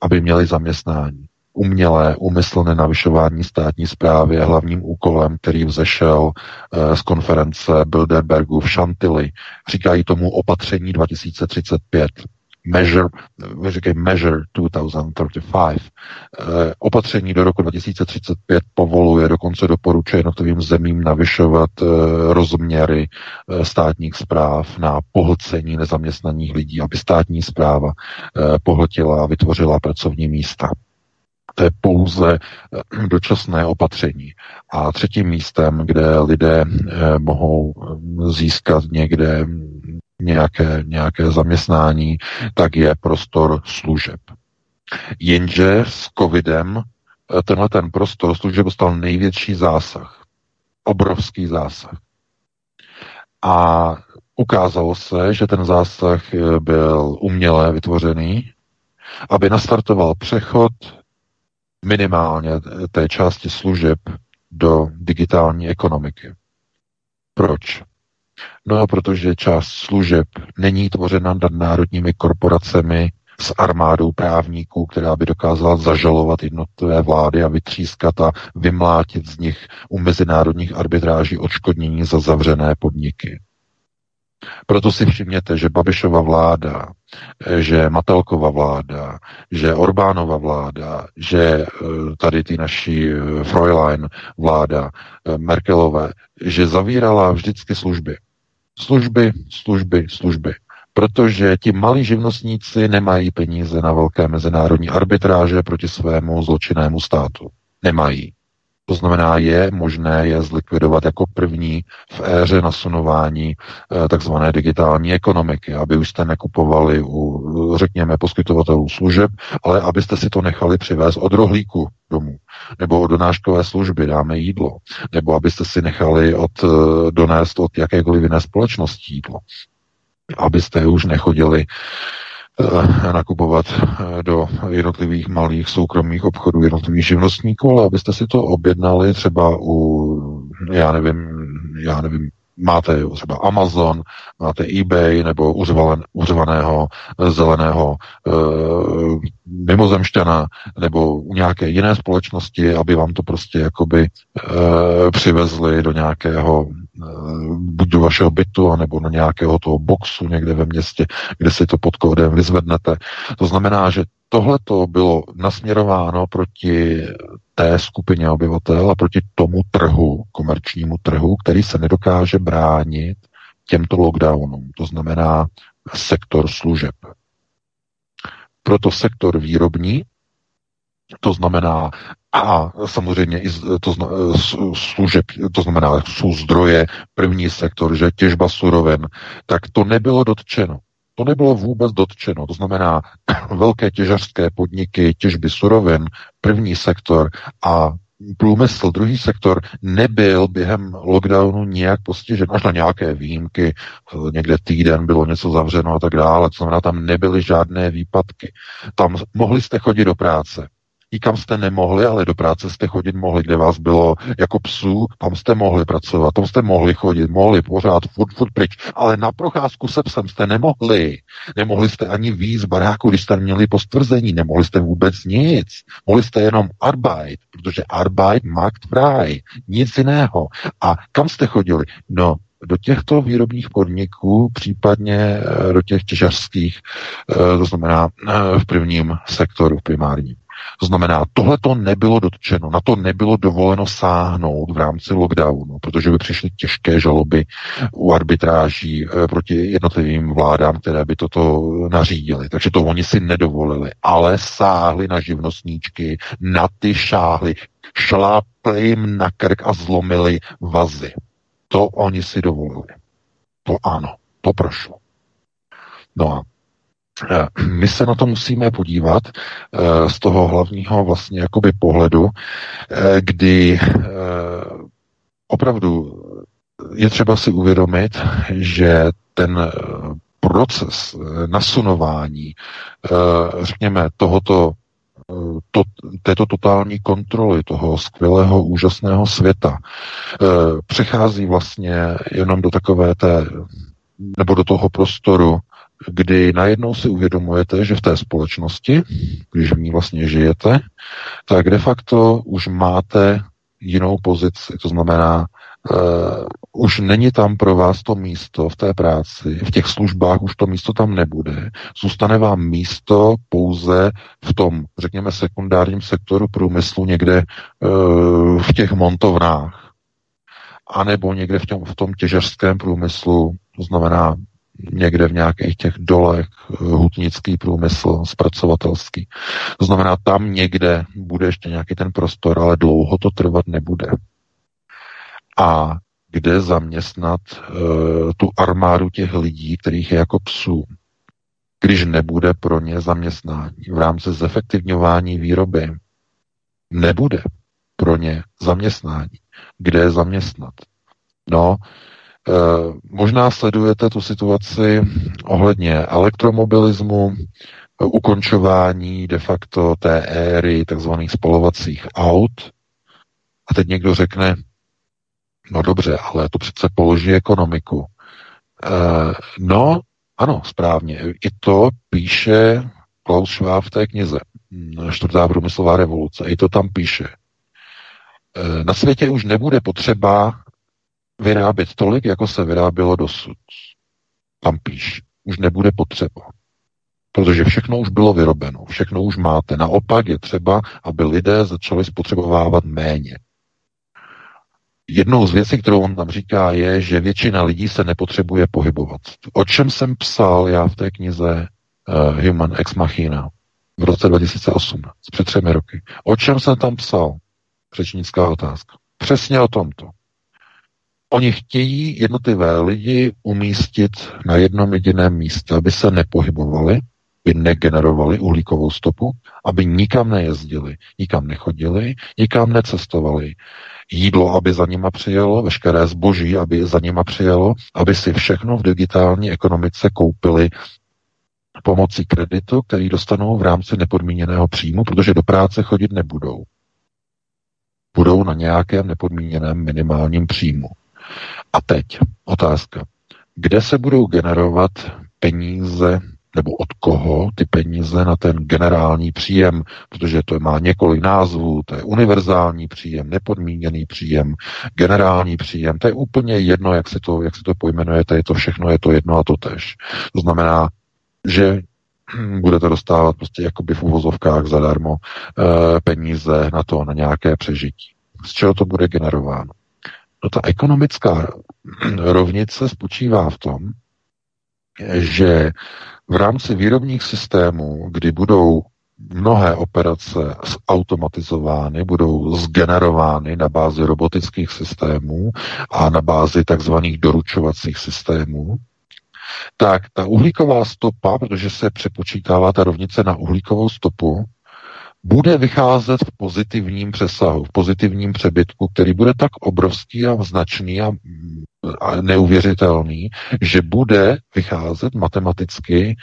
Speaker 3: aby měli zaměstnání. Umělé, umyslné navyšování státní zprávy je hlavním úkolem, který vzešel eh, z konference Bilderbergu v Chantilly. Říkají tomu opatření 2035 measure, říkají measure 2035. Eh, opatření do roku 2035 povoluje, dokonce doporučuje jednotlivým zemím navyšovat eh, rozměry eh, státních zpráv na pohlcení nezaměstnaných lidí, aby státní zpráva pohltila a vytvořila pracovní místa. To je pouze dočasné opatření. A třetím místem, kde lidé mohou získat někde nějaké, nějaké zaměstnání, tak je prostor služeb. Jenže s covidem eh, tenhle ten prostor služeb dostal největší zásah. Obrovský zásah. A ukázalo se, že ten zásah eh, byl uměle vytvořený, aby nastartoval přechod minimálně té části služeb do digitální ekonomiky. Proč? No, protože část služeb není tvořena nadnárodními korporacemi s armádou právníků, která by dokázala zažalovat jednotlivé vlády a vytřískat a vymlátit z nich u mezinárodních arbitráží odškodnění za zavřené podniky. Proto si všimněte, že Babišova vláda, že Matelkova vláda, že Orbánova vláda, že eh, tady ty naší eh, Fräulein vláda, eh, Merkelové, že zavírala vždycky služby. Služby, služby, služby. Protože ti malí živnostníci nemají peníze na velké mezinárodní arbitráže proti svému zločinnému státu. Nemají. To znamená, je možné je zlikvidovat jako první v éře nasunování e, takzvané digitální ekonomiky, aby už jste nekupovali u, řekněme, poskytovatelů služeb, ale abyste si to nechali přivést od rohlíku domů, nebo od donáškové služby, dáme jídlo, nebo abyste si nechali od, e, donést od jakékoliv jiné společnosti jídlo, abyste už nechodili Eh, nakupovat eh, do jednotlivých malých soukromých obchodů, jednotlivých živnostníků, ale abyste si to objednali třeba u, já nevím, já nevím, máte třeba Amazon, máte eBay nebo uřvalen, uřvaného zeleného e, mimozemšťana nebo u nějaké jiné společnosti, aby vám to prostě jakoby e, přivezli do nějakého buď do vašeho bytu, anebo do nějakého toho boxu někde ve městě, kde si to pod kódem vyzvednete. To znamená, že tohle to bylo nasměrováno proti té skupině obyvatel a proti tomu trhu, komerčnímu trhu, který se nedokáže bránit těmto lockdownům. To znamená sektor služeb. Proto sektor výrobní, to znamená a samozřejmě i to zna, služeb, to znamená jsou zdroje, první sektor, že těžba surovin, tak to nebylo dotčeno. To nebylo vůbec dotčeno. To znamená velké těžařské podniky, těžby surovin, první sektor a průmysl, druhý sektor nebyl během lockdownu nějak postižen, až na nějaké výjimky, někde týden bylo něco zavřeno a tak dále, to znamená, tam nebyly žádné výpadky. Tam mohli jste chodit do práce, Nikam jste nemohli, ale do práce jste chodit mohli, kde vás bylo jako psů, tam jste mohli pracovat, tam jste mohli chodit, mohli pořád, furt, furt pryč, ale na procházku se psem jste nemohli. Nemohli jste ani víc baráku, když jste měli postvrzení, nemohli jste vůbec nic. Mohli jste jenom Arbeit, protože Arbeit macht frei, nic jiného. A kam jste chodili? No, do těchto výrobních podniků, případně eh, do těch těžařských, eh, to znamená eh, v prvním sektoru primárním. To znamená, tohle to nebylo dotčeno, na to nebylo dovoleno sáhnout v rámci lockdownu, protože by přišly těžké žaloby u arbitráží eh, proti jednotlivým vládám, které by toto nařídili. Takže to oni si nedovolili, ale sáhli na živnostníčky, na ty šáhly, šlápli jim na krk a zlomili vazy. To oni si dovolili. To ano, to prošlo. No a my se na to musíme podívat eh, z toho hlavního vlastně jakoby pohledu, eh, kdy opravdu je třeba si uvědomit, že ten proces nasunování, řekněme, tohoto to, této totální kontroly toho skvělého, úžasného světa přechází vlastně jenom do takové té, nebo do toho prostoru, kdy najednou si uvědomujete, že v té společnosti, když v ní vlastně žijete, tak de facto už máte jinou pozici. To znamená, uh, už není tam pro vás to místo v té práci, v těch službách už to místo tam nebude. Zůstane vám místo pouze v tom, řekněme, sekundárním sektoru průmyslu někde uh, v těch montovnách, anebo někde v, tom, v tom těžařském průmyslu, to znamená někde v nějakých těch dolech, eh, hutnický průmysl, zpracovatelský. To znamená, tam někde bude ještě nějaký ten prostor, ale dlouho to trvat nebude. A kde zaměstnat uh, tu armádu těch lidí, kterých je jako psů, když nebude pro ně zaměstnání v rámci zefektivňování výroby, nebude pro ně zaměstnání. Kde je zaměstnat? No, možná sledujete tu situaci ohledně elektromobilismu, eh, ukončování de facto té éry tzv. spalovacích aut. A teď někdo řekne, no dobře, ale to přece položí ekonomiku. Uh, no, ano, správně. I to píše Klaus Schwab v té knize Čtvrtá průmyslová revoluce. I to tam píše. Na světě už nebude potřeba vyrábět tolik, jako se vyrábělo dosud. Tam píš, už nebude potřeba. Protože všechno už bylo vyrobeno, všechno už máte. Naopak je třeba, aby lidé začali spotřebovávat méně. Jednou z věcí, kterou on tam říká, je, že většina lidí se nepotřebuje pohybovat. O čem jsem psal já v té knize uh, Human Ex Machina v roce 2018, před třemi roky. O čem jsem tam psal? Řečnická otázka. Přesně o tomto. Oni chtějí jednotlivé lidi umístit na jednom jediném místě, aby se nepohybovali, aby negenerovali uhlíkovou stopu, aby nikam nejezdili, nikam nechodili, nikam necestovali. Jídlo, aby za nima přijelo, veškeré zboží, aby za nima přijelo, aby si všechno v digitální ekonomice koupili pomocí kreditu, který dostanou v rámci nepodmíněného příjmu, protože do práce chodit nebudou. Budou na nějakém nepodmíněném minimálním příjmu. A teď otázka. Kde se budou generovat peníze nebo od koho ty peníze na ten generální příjem, protože to má několik názvů, to je univerzální příjem, nepodmíněný příjem, generální příjem, to je úplně jedno, jak si to, jak si to pojmenujete, je to všechno, je to jedno a to tež. To znamená, že budete dostávat prostě jakoby v uvozovkách zadarmo e, peníze na to, na nějaké přežití. Z čeho to bude generováno? No ta ekonomická rovnice spočívá v tom, že v rámci výrobních systémů, kdy budou mnohé operace automatizovány, budou zgenerovány na bázi robotických systémů a na bázi takzvaných doručovacích systémů, tak ta uhlíková stopa, protože se přepočítává ta rovnice na uhlíkovou stopu, bude vycházet v pozitivním přesahu, v pozitivním přebytku, který bude tak obrovský a značný a, a neuvěřitelný, že bude vycházet matematicky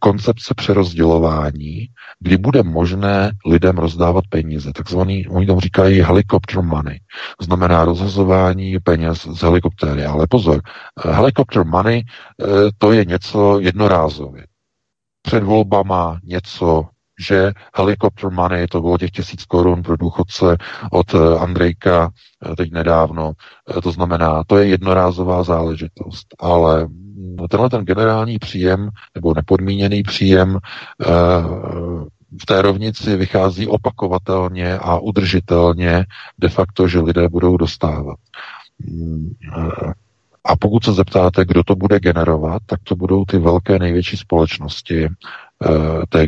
Speaker 3: koncepce přerozdělování, kdy bude možné lidem rozdávat peníze. Takzvaný, oni tomu říkají helicopter money. Znamená rozhazování peněz z helikoptéry. Ale pozor, helicopter money eh, to je něco jednorázově. Před volbama něco že helicopter money, to bylo těch tisíc korun pro důchodce od eh, Andrejka eh, teď nedávno, to znamená, to je jednorázová záležitost, ale tenhle ten generální příjem nebo nepodmíněný příjem eh, v té rovnici vychází opakovatelně a udržitelně de facto, že lidé budou dostávat. Mm, eh, a pokud se zeptáte, kdo to bude generovat, tak to budou ty velké největší společnosti, eh, té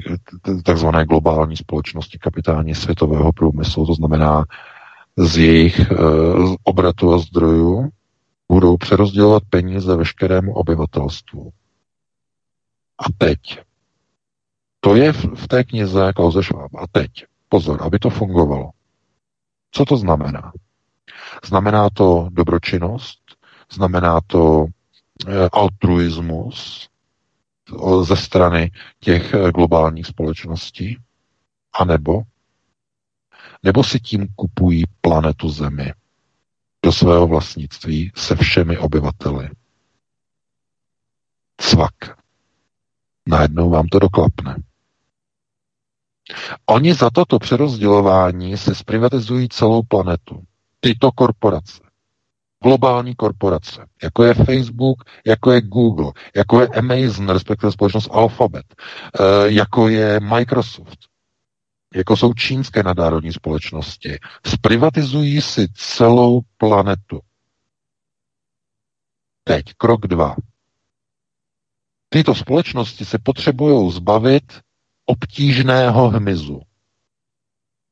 Speaker 3: takzvané globální společnosti kapitální světového průmyslu, to znamená z jejich obratu a zdrojů, budou přerozdělovat peníze veškerému obyvatelstvu. A teď. To je v té knize Klauze Schwab. A teď. Pozor, aby to fungovalo. Co to znamená? Znamená to dobročinnost, znamená to eh, altruismus ze strany těch eh, globálních společností, anebo nebo si tím kupují planetu Zemi do svého vlastnictví se všemi obyvateli. Cvak. Najednou vám to doklapne. Oni za toto přerozdělování se zprivatizují celou planetu. Tyto korporace. Globální korporace, jako je Facebook, jako je Google, jako je Amazon, respektive společnost Alphabet, eh, jako je Microsoft, jako jsou čínské nadárodní společnosti, zprivatizují si celou planetu. Teď, krok dva. Tyto společnosti se potřebují zbavit obtížného hmyzu.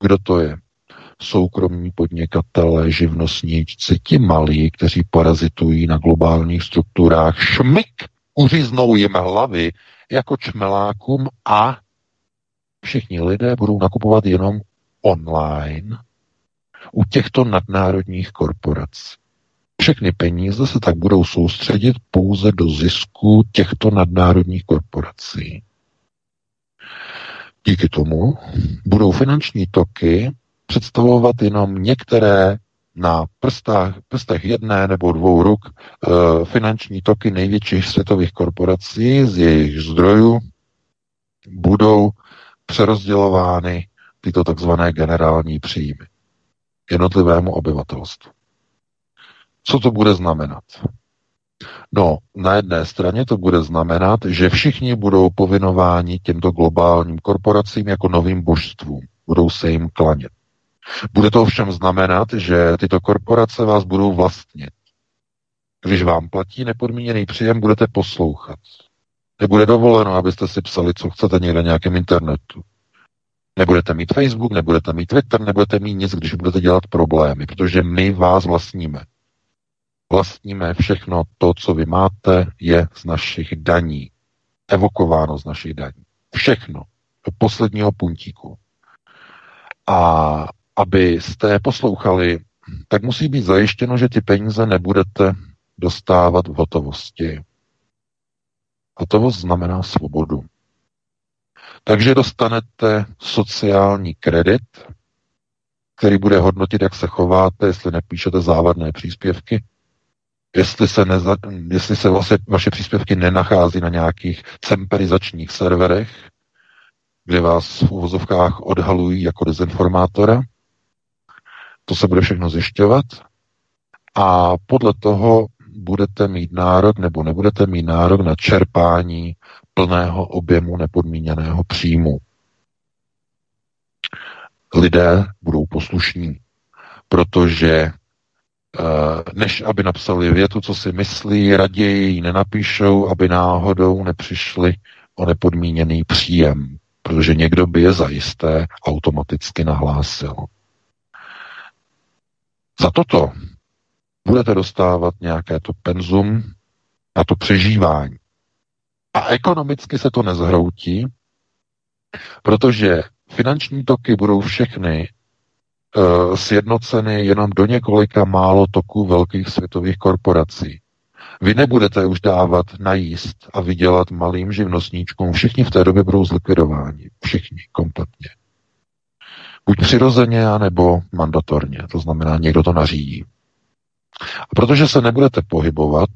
Speaker 3: Kdo to je? Soukromní podnikatelé, živnostníci, ti malí, kteří parazitují na globálních strukturách, šmik, uříznou jim hlavy jako čmelákům a všichni lidé budou nakupovat jenom online u těchto nadnárodních korporací. Všechny peníze se tak budou soustředit pouze do zisku těchto nadnárodních korporací. Díky tomu budou finanční toky představovat jenom některé na prstách, prstech jedné nebo dvou ruk e, finanční toky největších světových korporací z jejich zdrojů budou přerozdělovány tyto takzvané generální příjmy jednotlivému obyvatelstvu. Co to bude znamenat? No, na jedné straně to bude znamenat, že všichni budou povinováni těmto globálním korporacím jako novým božstvům. Budou se jim klanět. Bude to ovšem znamenat, že tyto korporace vás budou vlastnit. Když vám platí nepodmíněný příjem, budete poslouchat. Nebude dovoleno, abyste si psali, co chcete někde na nějakém internetu. Nebudete mít Facebook, nebudete mít Twitter, nebudete mít nic, když budete dělat problémy, protože my vás vlastníme. Vlastníme všechno to, co vy máte, je z našich daní. Evokováno z našich daní. Všechno. Do posledního puntíku. A abyste poslouchali, tak musí být zajištěno, že ty peníze nebudete dostávat v hotovosti. Hotovost znamená svobodu. Takže dostanete sociální kredit, který bude hodnotit, jak se chováte, jestli nepíšete závadné příspěvky, jestli se, neza, jestli se vaše, vaše příspěvky nenachází na nějakých cemperizačních serverech, kde vás v uvozovkách odhalují jako dezinformátora. To se bude všechno zjišťovat a podle toho budete mít nárok nebo nebudete mít nárok na čerpání plného objemu nepodmíněného příjmu. Lidé budou poslušní, protože eh, než aby napsali větu, co si myslí, raději ji nenapíšou, aby náhodou nepřišli o nepodmíněný příjem, protože někdo by je zajisté automaticky nahlásil. Za toto budete dostávat nějaké to penzum na to přežívání. A ekonomicky se to nezhroutí, protože finanční toky budou všechny uh, sjednoceny jenom do několika málo toků velkých světových korporací. Vy nebudete už dávat najíst a vydělat malým živnostníčkům. Všichni v té době budou zlikvidováni. Všichni, kompletně. Buď přirozeně, anebo mandatorně. To znamená, někdo to nařídí. A protože se nebudete pohybovat,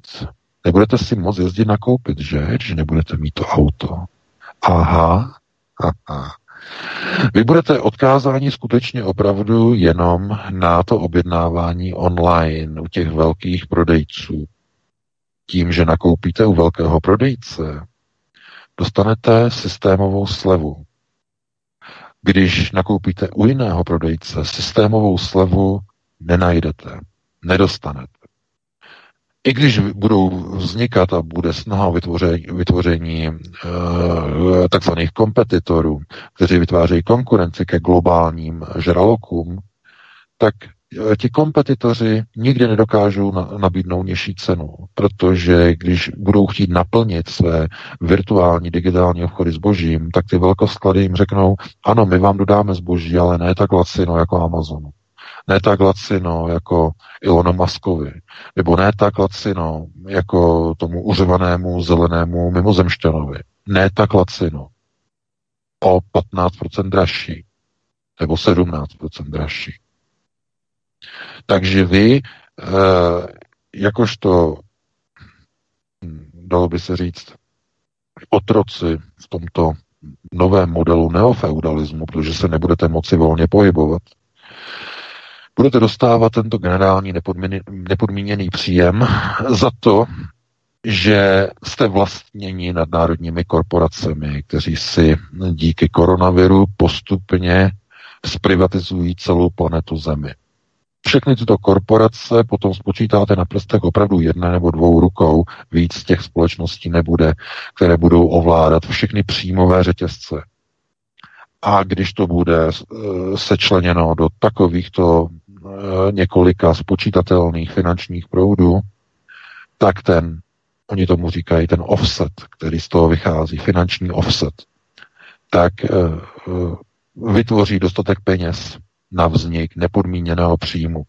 Speaker 3: nebudete si moc jezdit nakoupit, že? Že nebudete mít to auto. Aha, aha. Vy budete odkázáni skutečně opravdu jenom na to objednávání online u těch velkých prodejců. Tím, že nakoupíte u velkého prodejce, dostanete systémovou slevu. Když nakoupíte u jiného prodejce, systémovou slevu nenajdete, nedostanete. I když budou vznikat a bude snaha vytvoření, vytvoření e, takzvaných kompetitorů, kteří vytvářejí konkurenci ke globálním žralokům, tak ti kompetitoři nikdy nedokážou na, nabídnout nižší cenu, protože když budou chtít naplnit své virtuální digitální obchody s božím, tak ty velkosklady jim řeknou, ano, my vám dodáme zboží, ale ne tak lacino jako Amazonu ne tak lacino jako Ilonu Maskovi, nebo ne tak lacino jako tomu uřvanému zelenému mimozemšťanovi, ne tak lacino, o 15% dražší, nebo 17% dražší. Takže vy, eh, jakožto, hm, dalo by se říct, otroci v tomto novém modelu neofeudalismu, protože se nebudete moci volně pohybovat, budete dostávat tento generální nepodmíněný příjem za to, že jste vlastněni nadnárodními korporacemi, kteří si díky koronaviru postupně zprivatizují celou planetu Zemi. Všechny tyto korporace potom spočítáte na prstech opravdu jedné nebo dvou rukou, víc těch společností nebude, které budou ovládat všechny příjmové řetězce. A když to bude eh, sečleněno do takovýchto Eh, několika spočítatelných finančních proudů, tak ten, oni tomu říkají ten offset, který z toho vychází, finanční offset, tak uh, vytvoří dostatek peněz na vznik nepodmíněného příjmu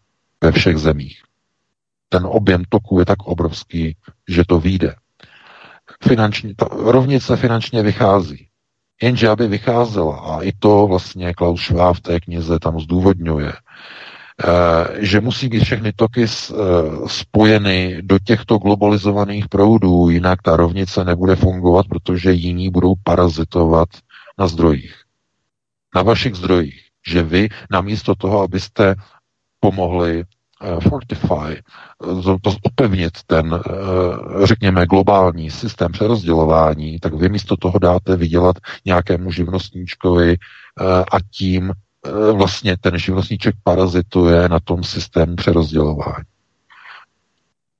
Speaker 3: ve všech zemích. Ten objem toku je tak obrovský, že to vyjde. Finanční, ta rovnice finančně vychází. Jenže aby vycházela, a i to vlastně Klaus Schwab v té knize tam zdůvodňuje, Eh, že musí být všechny toky eh, spojeny do těchto globalizovaných proudů, jinak ta rovnice nebude fungovat, protože jiní budou parazitovat na zdrojích. Na vašich zdrojích. Že vy namísto toho, abyste pomohli uh, fortify, to, to opevnit ten, uh, řekněme, globální systém přerozdělování, tak vy místo toho dáte vydělat nějakému živnostníčkovi a tím Eh, vlastně ten živnostníček parazituje na tom systému přerozdělování.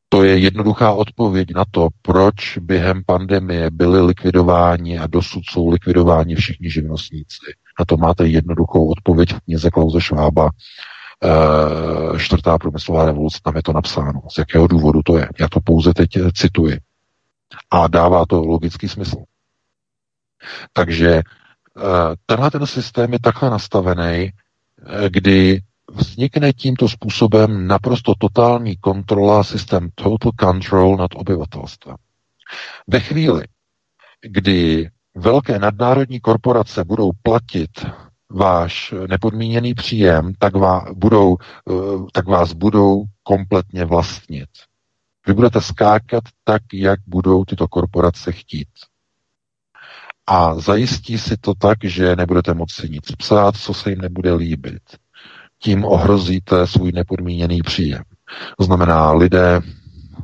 Speaker 3: To je jednoduchá odpověď na to, proč během pandemie byli likvidováni a dosud jsou likvidováni všichni živnostníci. Na to máte jednoduchou odpověď v knize Klauze Švába, e, čtvrtá průmyslová revoluce, tam je to napsáno. Z jakého důvodu to je? Já to pouze teď cituji. A dává to logický smysl. Takže Eh, tenhle ten systém je takhle nastavený, eh, kdy vznikne tímto způsobem naprosto totální kontrola, systém total control nad obyvatelstvem. Ve chvíli, kdy velké nadnárodní korporace budou platit váš nepodmíněný příjem, tak, vás budou, eh, tak vás budou kompletně vlastnit. Vy budete skákat tak, jak budou tyto korporace chtít a zajistí si to tak, že nebudete moci nic psát, co se jim nebude líbit. Tím ohrozíte svůj nepodmíněný příjem. To znamená, lidé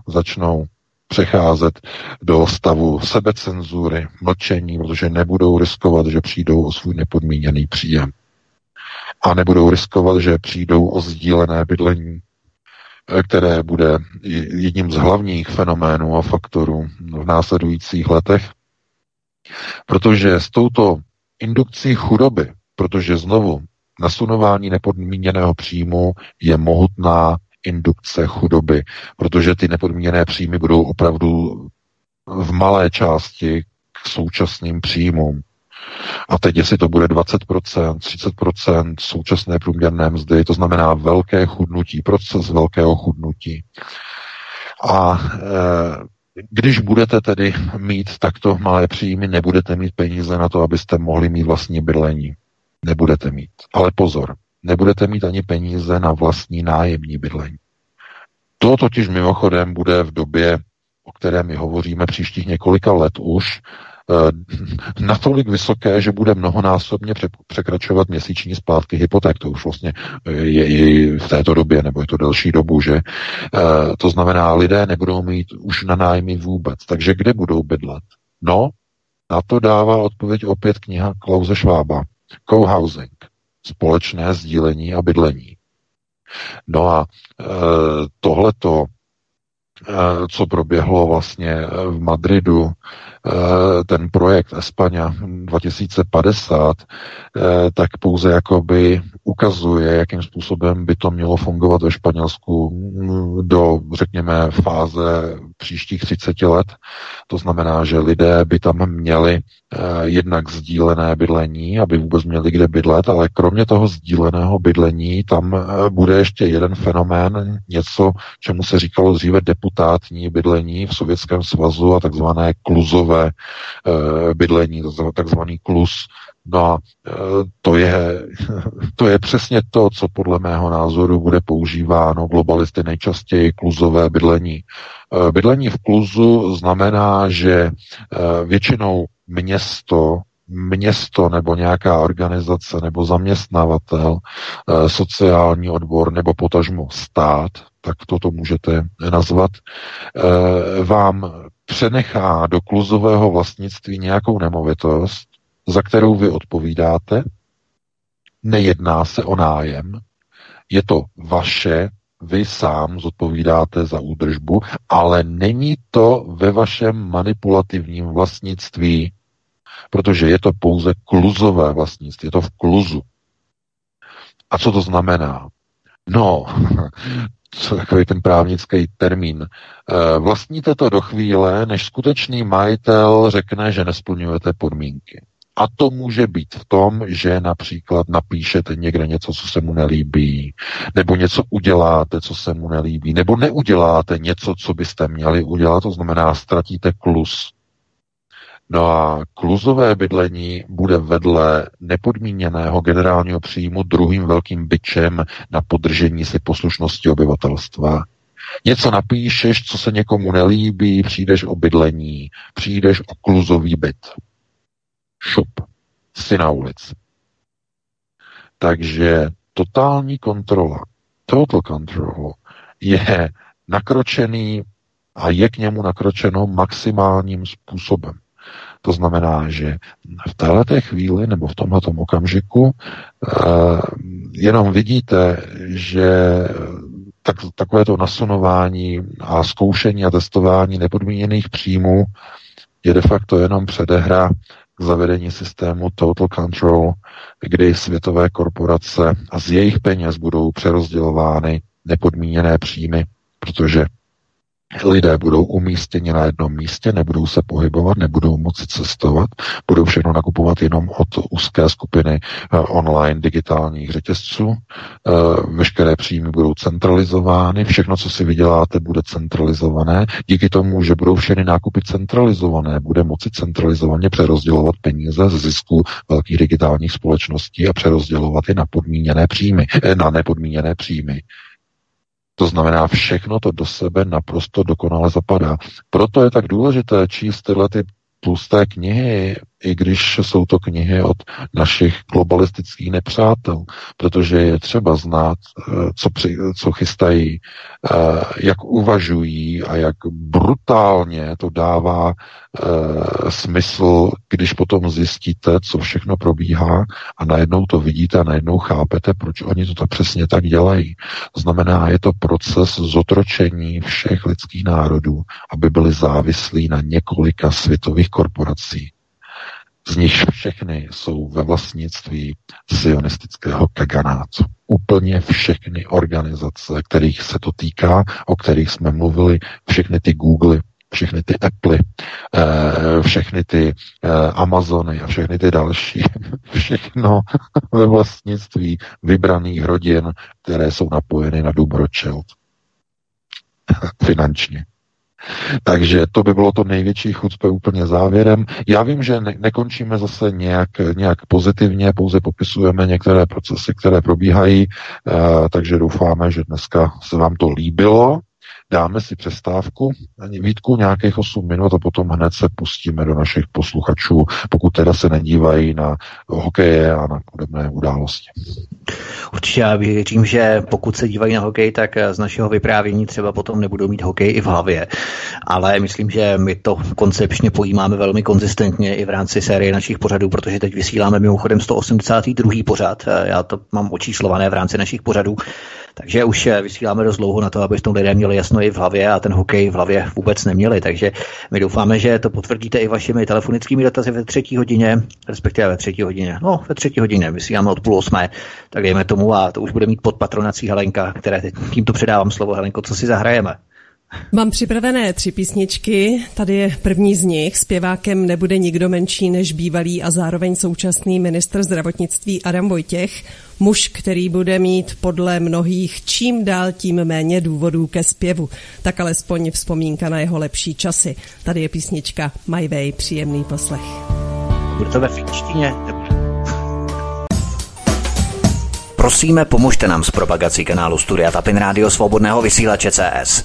Speaker 3: začnou přecházet do stavu sebecenzury, mlčení, protože nebudou riskovat, že přijdou o svůj nepodmíněný příjem. A nebudou riskovat, že přijdou o sdílené bydlení, které bude jedním z hlavních fenoménů a faktorů v následujících letech, Protože s touto indukcí chudoby, protože znovu nasunování nepodmíněného příjmu je mohutná indukce chudoby, protože ty nepodmíněné příjmy budou opravdu v malé části k současným příjmům. A teď, jestli to bude 20%, 30% současné průměrné mzdy, to znamená velké chudnutí, proces velkého chudnutí. A e, když budete tedy mít takto malé příjmy, nebudete mít peníze na to, abyste mohli mít vlastní bydlení. Nebudete mít. Ale pozor, nebudete mít ani peníze na vlastní nájemní bydlení. To totiž mimochodem bude v době, o které my hovoříme příštích několika let už, eh, natolik vysoké, že bude mnohonásobně překračovat měsíční splátky hypoték. To už vlastně je i v této době, nebo je to delší dobu, že eh, to znamená, lidé nebudou mít už na nájmy vůbec. Takže kde budou bydlet? No, na to dává odpověď opět kniha Klauze Švába. Co-housing. Společné sdílení a bydlení. No a e, tohleto, e, co proběhlo vlastně v Madridu, ten projekt España 2050, eh, tak pouze jakoby ukazuje, jakým způsobem by to mělo fungovat ve Španělsku mm, do, řekněme, fáze příštích 30 let. To znamená, že lidé by tam měli eh, jednak sdílené bydlení, aby vůbec měli kde bydlet, ale kromě toho sdíleného bydlení tam bude ještě jeden fenomén, něco, čemu se říkalo dříve deputátní bydlení v Sovětském svazu a takzvané kluzové kluzové eh, bydlení, takzvaný klus. No a eh, to je, to je přesně to, co podle mého názoru bude používáno globalisty nejčastěji kluzové bydlení. Eh, bydlení v kluzu znamená, že většinou město město nebo nějaká organizace nebo zaměstnavatel, sociální odbor nebo potažmo stát, tak toto můžete nazvat, vám přenechá do kluzového vlastnictví nějakou nemovitost, za kterou vy odpovídáte, nejedná se o nájem, je to vaše, vy sám zodpovídáte za údržbu, ale není to ve vašem manipulativním vlastnictví, protože je to pouze kluzové vlastnictví, je to v kluzu. A co to znamená? No, co takový ten právnický termín. Eh, vlastníte to do chvíle, než skutečný majitel řekne, že nesplňujete podmínky. A to může být v tom, že například napíšete někde něco, co se mu nelíbí, nebo něco uděláte, co se mu nelíbí, nebo neuděláte něco, co byste měli udělat, to znamená, ztratíte klus. No a kluzové bydlení bude vedle nepodmíněného generálního příjmu druhým velkým byčem na podržení si poslušnosti obyvatelstva. Něco napíšeš, co se někomu nelíbí, přijdeš o bydlení, přijdeš o kluzový byt. Šup. Si na ulici. Takže totální kontrola, total control, je nakročený a je k němu nakročeno maximálním způsobem. To znamená, že v této chvíli nebo v tomto okamžiku uh, jenom vidíte, že tak, takovéto nasunování a zkoušení a testování nepodmíněných příjmů je de facto jenom předehra k zavedení systému Total Control, kdy světové korporace a z jejich peněz budou přerozdělovány nepodmíněné příjmy, protože lidé budou umístěni na jednom místě, nebudou se pohybovat, nebudou moci cestovat, budou všechno nakupovat jenom od úzké skupiny eh, online digitálních řetězců, eh, veškeré příjmy budou centralizovány, všechno, co si vyděláte, bude centralizované. Díky tomu, že budou všechny nákupy centralizované, bude moci centralizovaně přerozdělovat peníze z zisku velkých digitálních společností a přerozdělovat je na podmíněné příjmy, eh, na nepodmíněné příjmy. To znamená, všechno to do sebe naprosto dokonale zapadá. Proto je tak důležité číst tyhle ty tlusté knihy, i když jsou to knihy od našich globalistických nepřátel, protože je třeba znát, eh, co, při, co chystají, eh, jak uvažují a jak brutálně to dává eh, smysl, když potom zjistíte, co všechno probíhá a najednou to vidíte a najednou chápete, proč oni to tak přesně tak dělají. To znamená, je to proces zotročení všech lidských národů, aby byli závislí na několika světových korporací z nich všechny jsou ve vlastnictví sionistického kaganátu. Úplně všechny organizace, kterých se to týká, o kterých jsme mluvili, všechny ty Google, všechny ty Apple, eh, všechny ty eh, Amazony a všechny ty další, všechno ve vlastnictví vybraných rodin, které jsou napojeny na Rothschild. Finančně. Takže to by bylo to největší chucpe úplně závěrem. Já vím, že ne- nekončíme zase nějak, nějak pozitivně, pouze popisujeme některé procesy, které probíhají, uh, takže doufáme, že dneska se vám to líbilo. Dáme si přestávku, Vítku, nějakých 8 minut a potom hned se pustíme do našich posluchačů, pokud teda se nedívají na hokeje a na podobné události.
Speaker 4: Určitě já věřím, že pokud se dívají na hokej, tak z našeho vyprávění třeba potom nebudou mít hokej i v hlavě. Ale myslím, že my to koncepčně pojímáme velmi konzistentně i v rámci série našich pořadů, protože teď vysíláme mimochodem 182. pořad. Já to mám očíslované v rámci našich pořadů. Takže už eh, vysíláme dost dlouho na to, aby v tom lidé měli jasno i v hlavě a ten hokej v hlavě vůbec neměli. Takže my doufáme, že to potvrdíte i vašimi telefonickými dotazy ve třetí hodině, respektive ve třetí hodině. No, ve třetí hodině, vysíláme od půl osmé, tak dejme tomu a to už bude mít pod patronací Helenka, které teď tímto předávám slovo. Helenko, co si zahrajeme?
Speaker 1: Mám připravené tři písničky. Tady je první z nich. Zpěvákem nebude nikdo menší než bývalý a zároveň současný ministr zdravotnictví Adam Vojtěch. Muž, který bude mít podle mnohých čím dál tím méně důvodů ke zpěvu. Tak alespoň vzpomínka na jeho lepší časy. Tady je písnička My Way. Příjemný poslech.
Speaker 4: Bude to ve finštině? Prosíme, pomožte nám s propagací kanálu Studia Tapin Radio Svobodného vysílače CS.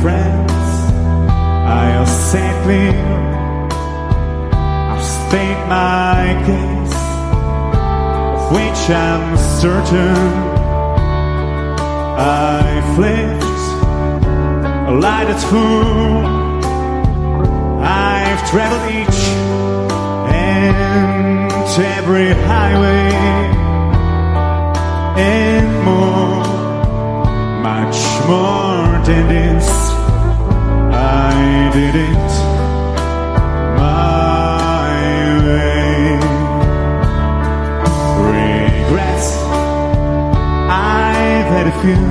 Speaker 4: friends, I have said clear. I've state my case, of which I'm certain. I flipped a light that's full. I've traveled each and every highway and more, much more than this. I did it my way. Regrets, I've had a few,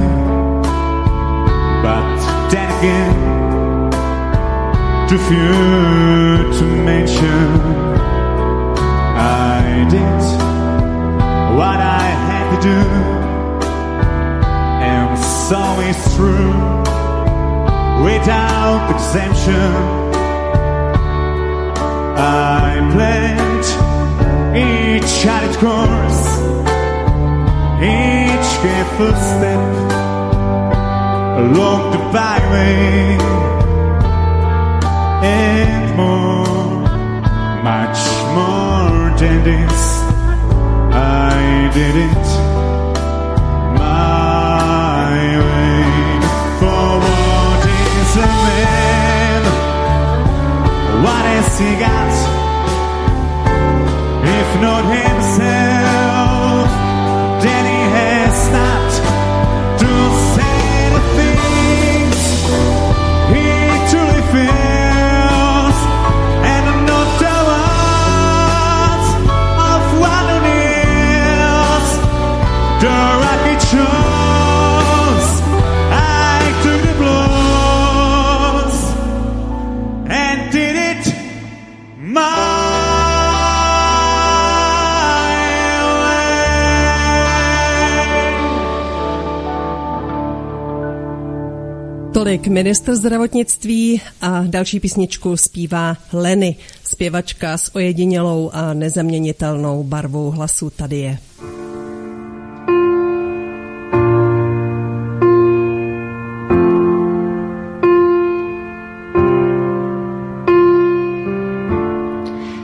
Speaker 4: but then again, too few to mention. I did what I had to do, and so it's true without exemption. I planned each charted course, each careful step along the byway, and more, much more than this. I did it sigats, if not himself.
Speaker 1: Tolik ministr zdravotnictví a další písničku zpívá Leny, zpěvačka s ojedinělou a nezaměnitelnou barvou hlasu. Tady je.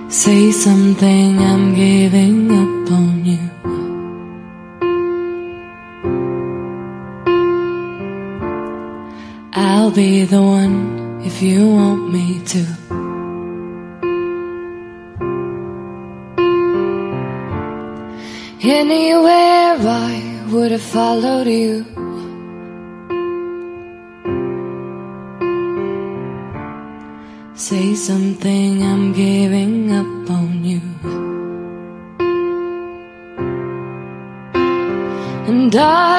Speaker 5: Say something, I'm giving be the one if you want me to. Anywhere I would have followed you. Say something, I'm giving up on you. And I,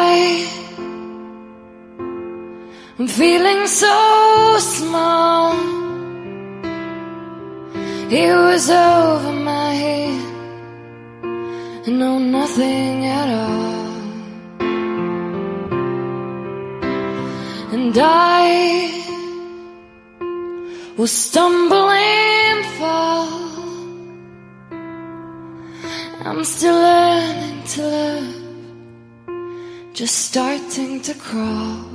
Speaker 5: feeling so small. It was over my head, and know nothing at all. And I will stumble and fall. I'm still learning to love, just starting to crawl.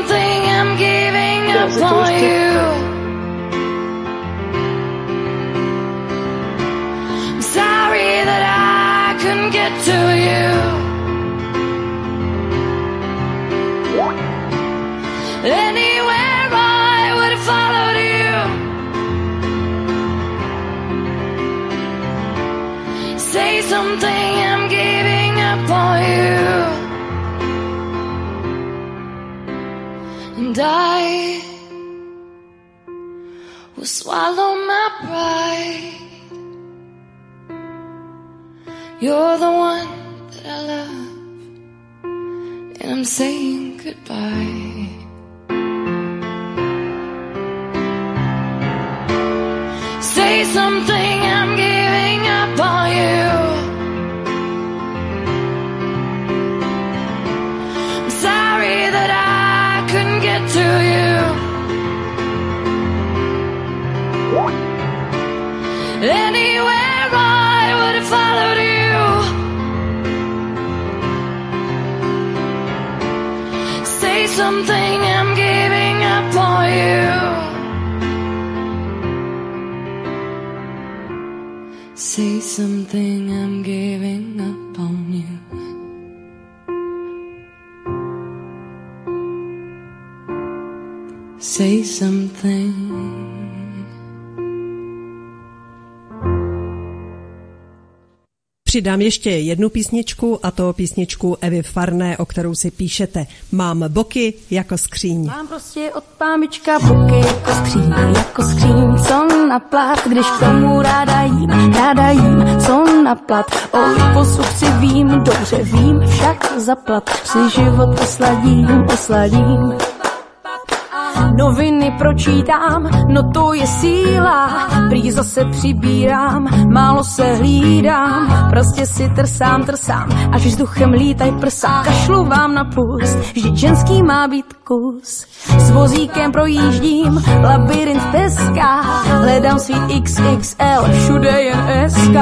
Speaker 5: Something, I'm giving up on you. I'm sorry that I couldn't get to you. Anywhere I would have followed you. Say something, I will swallow my pride. You're the one that I love, and I'm saying goodbye. Say something, something, I'm giving up on you. Say something, I'm giving up on you. Say something.
Speaker 1: Přidám ještě jednu písničku a to písničku Evy Farné, o kterou si píšete. Mám boky jako skříň.
Speaker 6: Mám prostě od pámička boky jako skříň, jako skříň, co na plat, když k tomu ráda jím, ráda jím, co na plat. O liposu si vím, dobře vím, však zaplat, si život posladím, posladím. Noviny pročítám, no to je síla, prý zase přibírám, málo se hlídám, prostě si trsám, trsám, až vzduchem lítaj prsa, kašlu vám na pust, vždyť ženský má být kus. S vozíkem projíždím, labirint Teska, hledám svý XXL, všude jen SK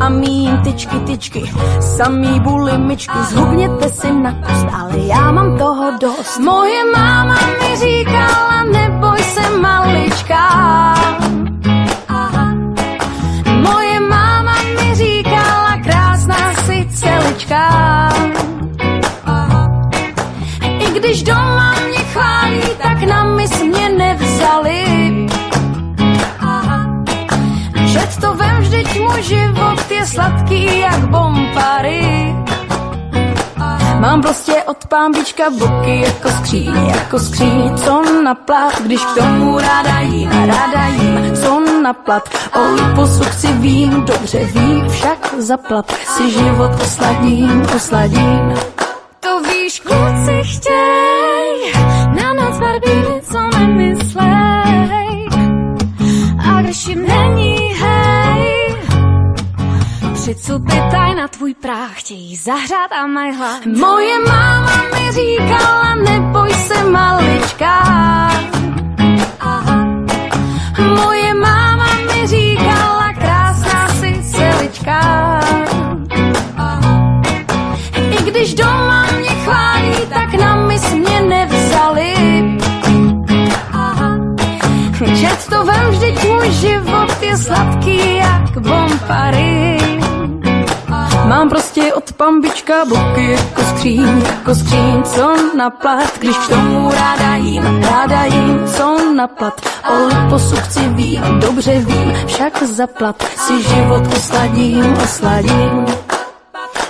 Speaker 6: a mým tyčky, tyčky, samý bulimičky, zhubněte si na kust, ale já mám toho dost. Moje máma mi říkala, neboj se malička. Moje máma mi říkala, krásná si celička. I když doma mě chválí, tak na mis mě nevzali. Čet to vem, vždyť můj život sladký jak bombary. Mám prostě od pámbička boky jako skříň, jako skříň, co na plat, když k tomu ráda jím, ráda jím, co na plat. O liposuk si vím, dobře vím, však zaplat si život osladím, osladím. To víš, kluci chtěj, na noc barbíny, co nemyslej. A když jim není, přicupy taj na tvůj práh, chtějí zahřát a mají hlad. Moje máma mi říkala, neboj se malička. Moje máma mi říkala, krásná si celička. I když doma mě chválí, tak na mis mě nevzali. Čet to vem, vždyť můj život je sladký jak bombary. Mám prostě od pambička boky jako skříň, jako skříň, co na plat, když k tomu ráda jím, ráda jím, co na plat. O liposukci vím, dobře vím, však zaplat si život osladím, osladím.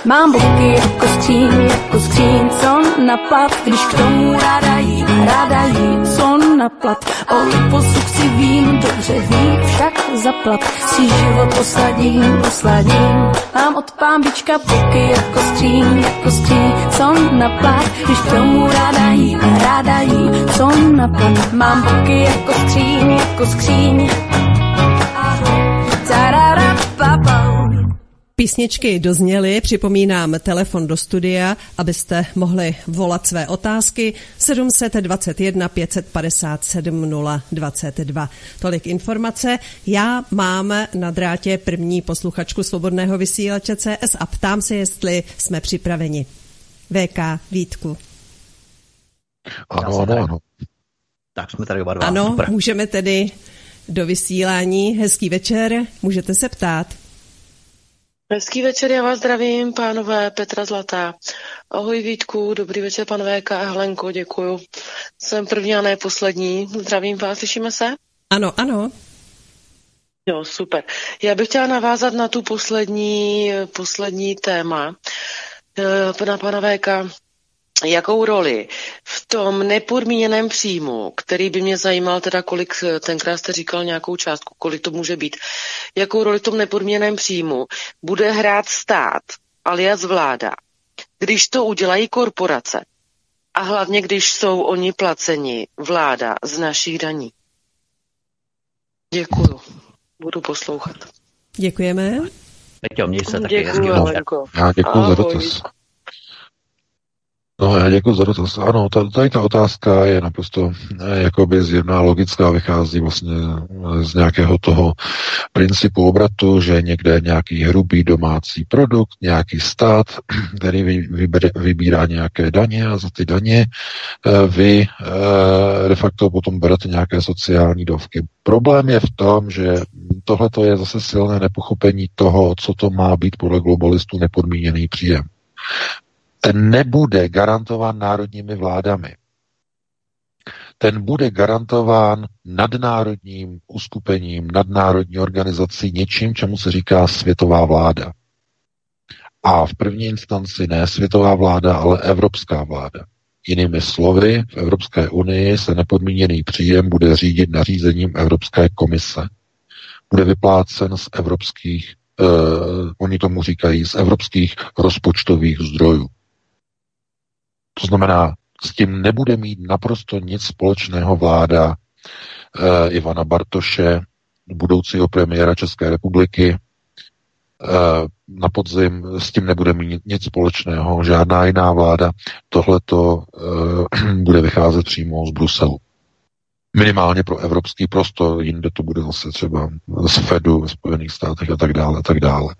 Speaker 6: Mám boky jako skříň, jako skříň, co na plat, když k tomu ráda jím, ráda jím, co na plat. O liposuk si vím, dobře vím, však zaplat si život osladím, osladím. Mám od pámbička boky jako skříň, jako skříň, co na plat, když k tomu ráda jím, ráda jím, co na plat. Mám boky jako skříň, jako skříň.
Speaker 1: Písničky dozněly, připomínám telefon do studia, abyste mohli volat své otázky 721 557 022. Tolik informace. Já mám na drátě první posluchačku svobodného vysílače CS a ptám se, jestli jsme připraveni. VK Vítku.
Speaker 3: Ano, ano, ano.
Speaker 2: Tak jsme tady oba dva.
Speaker 1: Ano,
Speaker 2: Super.
Speaker 1: můžeme tedy do vysílání. Hezký večer, můžete se ptát.
Speaker 7: Hezký večer, já vás zdravím, pánové Petra Zlatá. Ahoj Vítku, dobrý večer, pan VK, Helenko, děkuju. Jsem první a ne poslední. Zdravím vás, slyšíme se?
Speaker 1: Ano, ano.
Speaker 7: Jo, super. Já bych chtěla navázat na tu poslední, poslední téma, eh, na pana VK. Jakou roli v tom nepodmíněném příjmu, který by mě zajímal, teda kolik, tenkrát jste říkal nějakou částku, kolik to může být, jakou roli v tom nepodmíněném příjmu bude hrát stát, alias vláda, když to udělají korporace a hlavně když jsou oni placeni vláda z našich daní. Děkuju. Budu poslouchat.
Speaker 1: Děkujeme.
Speaker 2: Peťo, měj se taky
Speaker 7: Děkuju.
Speaker 3: Já děkuji za dotaz. No, já děkuji za dotaz. Ano, ta- tady ta otázka je naprosto eh, jakoby zjevná, logická, vychází vlastně eh, z nějakého toho principu obratu, že někde je nějaký hrubý domácí produkt, nějaký stát, který vybírá nějaké daně a za ty daně eh, vy de facto potom berete nějaké sociální dovky. Problém je v tom, že tohle je zase silné nepochopení toho, co to má být podle globalistů nepodmíněný příjem ten nebude garantován národními vládami. Ten bude garantován nadnárodním uskupením, nadnárodní organizací, něčím, čemu se říká světová vláda. A v první instanci ne světová vláda, ale evropská vláda. Jinými slovy, v Evropské unii se nepodmíněný příjem bude řídit nařízením Evropské komise. Bude vyplácen z evropských, eh, oni tomu říkají, z evropských rozpočtových zdrojů. To znamená, s tím nebude mít naprosto nic společného vláda eh, Ivana Bartoše, budoucího premiéra České republiky. Eh, na podzim s tím nebude mít nic společného, žádná jiná vláda. Tohle to eh, bude vycházet přímo z Bruselu. Minimálně pro evropský prostor, jinde to bude zase třeba z Fedu ve Spojených státech a tak dále, a tak dále.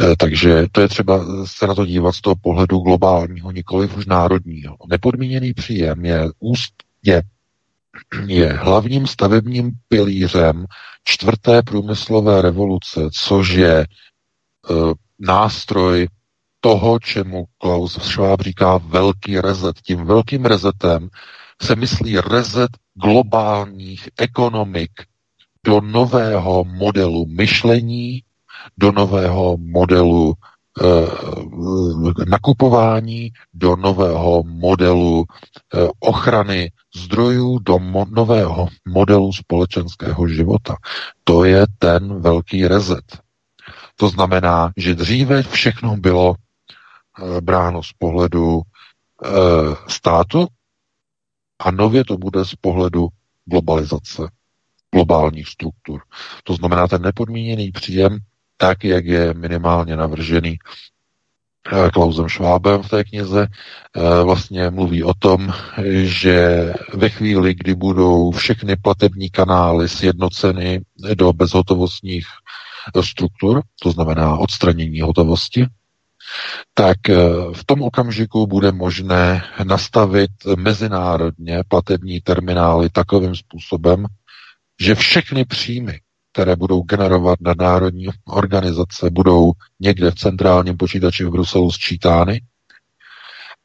Speaker 3: Eh, Takže to je třeba se na to dívat z toho pohledu globálního, nikoli už národního. Nepodmíněný příjem je úst, je, je hlavním stavebním pilířem čtvrté průmyslové revoluce, což je uh, nástroj toho, čemu Klaus Schwab říká velký rezet. Tím velkým rezetem se myslí rezet globálních ekonomik do nového modelu myšlení, do nového modelu eh, nakupování, do nového modelu eh, ochrany zdrojů, do mo- nového modelu společenského života. To je ten velký rezet. To znamená, že dříve všechno bylo eh, bráno z pohledu státu a nově to bude z pohledu globalizace, globálních struktur. To znamená, ten nepodmíněný příjem, tak, jak je minimálně navržený eh, Klausem Schwabem v té knize, eh, vlastně mluví o tom, že ve chvíli, kdy budou všechny platební kanály sjednoceny do bezhotovostních struktur, to znamená odstranění hotovosti, tak eh, v tom okamžiku bude možné nastavit mezinárodně platební terminály takovým způsobem, že všechny příjmy které budou generovat na národní organizace, budou někde v centrálním počítači v Bruselu sčítány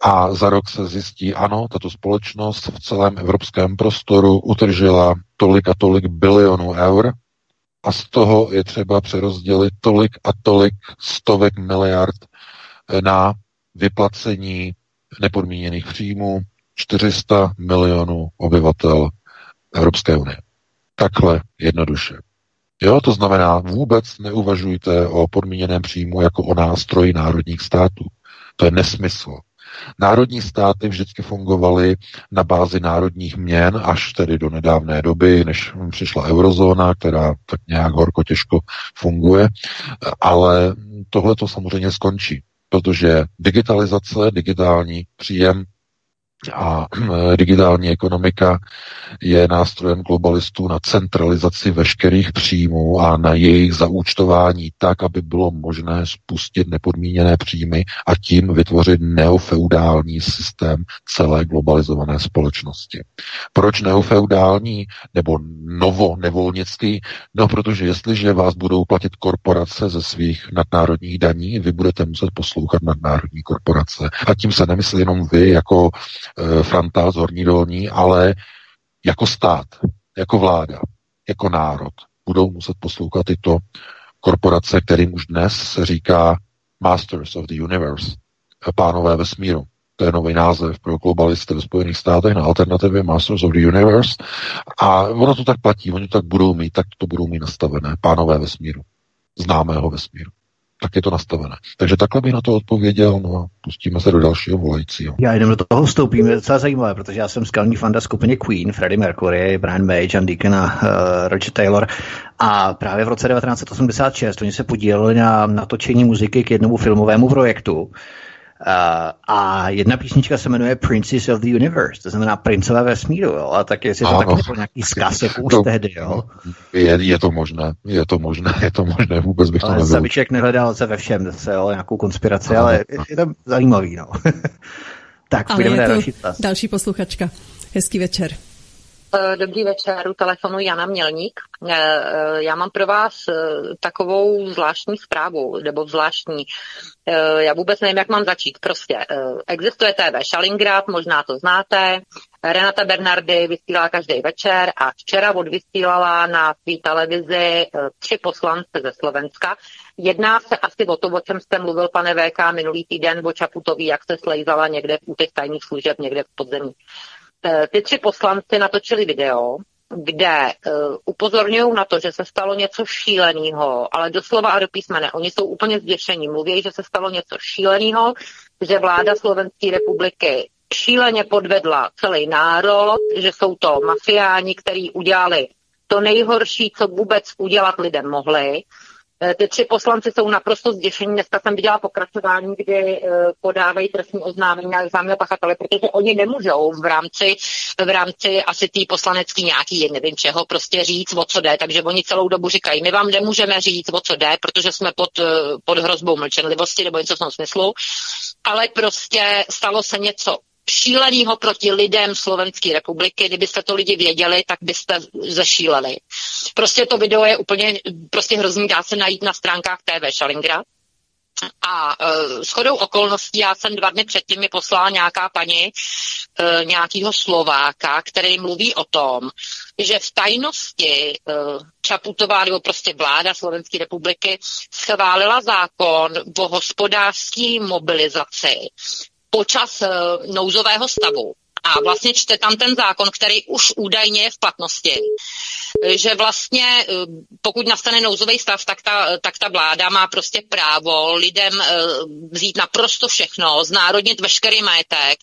Speaker 3: a za rok se zjistí, ano, tato společnost v celém evropském prostoru utržila tolik a tolik bilionů eur a z toho je třeba přerozdělit tolik a tolik stovek miliard na vyplacení nepodmíněných příjmů 400 milionů obyvatel Evropské unie. Takhle jednoduše. Jo, to znamená, vůbec neuvažujte o podmíněném příjmu jako o nástroji národních států. To je nesmysl. Národní státy vždycky fungovaly na bázi národních měn až tedy do nedávné doby, než přišla eurozóna, která tak nějak horko těžko funguje, ale tohle to samozřejmě skončí, protože digitalizace, digitální příjem a digitální ekonomika je nástrojem globalistů na centralizaci veškerých příjmů a na jejich zaúčtování tak, aby bylo možné spustit nepodmíněné příjmy a tím vytvořit neofeudální systém celé globalizované společnosti. Proč neofeudální nebo novo nevolnický? No, protože jestliže vás budou platit korporace ze svých nadnárodních daní, vy budete muset poslouchat nadnárodní korporace. A tím se nemyslí jenom vy jako Franta z Horní dolní, ale jako stát, jako vláda, jako národ budou muset poslouchat tyto korporace, kterým už dnes se říká Masters of the Universe, pánové vesmíru. To je nový název pro globalisty ve Spojených státech na alternativě Masters of the Universe. A ono to tak platí, oni to tak budou mít, tak to budou mít nastavené, pánové vesmíru, známého vesmíru tak je to nastavené. Takže takhle bych na to odpověděl, no a pustíme se do dalšího volajícího.
Speaker 2: Já jenom do toho vstoupím, je docela zajímavé, protože já jsem skalní fanda skupině Queen, Freddie Mercury, Brian May, John Deacon a uh, Roger Taylor. A právě v roce 1986 oni se podíleli na natočení muziky k jednomu filmovému projektu, a jedna písnička se jmenuje Princess of the Universe, to znamená princové vesmíru, jo? A tak jestli to taky nebyl nějaký zkaz, jako už to, tehdy, jo?
Speaker 3: Je, je, to možné, je to možné, je to možné, vůbec bych to nevěděl.
Speaker 2: Zabiček nehledal se ve všem, zase, jo, nějakou konspiraci, ano, ale je, je to zajímavý, no. tak, půjdeme na další
Speaker 1: Další posluchačka. Hezký večer.
Speaker 8: Eh, dobrý večer, u telefonu Jana Mělník. Eh, eh, já mám pro vás takovou zvláštní zprávu, nebo zvláštní. Já vůbec nevím, jak mám začít. Prostě existuje TV Šalingrad, možná to znáte. Renata Bernardy vysílá každý večer a včera odvysílala na své televizi tři poslance ze Slovenska. Jedná se asi o to, o čem jste mluvil, pane VK, minulý týden o Čaputový, jak se slejzala někde u těch tajných služeb, někde v podzemí. Eh, ty tři poslanci natočili video, kde uh, upozorňují na to, že se stalo něco šíleného, ale doslova a do písmene. Oni jsou úplně zděšení. Mluví, že se stalo něco šíleného, že vláda Slovenské republiky šíleně podvedla celý národ, že jsou to mafiáni, kteří udělali to nejhorší, co vůbec udělat lidem mohli ty tři poslanci jsou naprosto zděšení. Dneska jsem viděla pokračování, kdy eh, podávají trestní oznámení na zámě pachatele, protože oni nemůžou v rámci, v rámci asi té poslanecký nějaký, nevím čeho, prostě říct, o co jde. Takže oni celou dobu říkají, my vám nemůžeme říct, o co jde, protože jsme pod, eh, pod hrozbou mlčenlivosti nebo něco v tom smyslu. Ale prostě stalo se něco šílenýho proti lidem Slovenské republiky. Kdybyste to lidi věděli, tak byste zešíleli. Prostě to video je úplně prostě hrozný, dá se najít na stránkách TV Šalingrad. A uh, shodou okolností já jsem dva dny předtím mi poslala nějaká paní uh, nějakého Slováka, který mluví o tom, že v tajnosti uh, Čaputová nebo prostě vláda Slovenské republiky schválila zákon o hospodářské mobilizaci počas uh, nouzového stavu. A vlastně čte tam ten zákon, který už údajně je v platnosti, že vlastně eh, pokud nastane nouzový stav, tak ta, tak ta vláda má prostě právo lidem eh, vzít naprosto všechno, znárodnit veškerý majetek,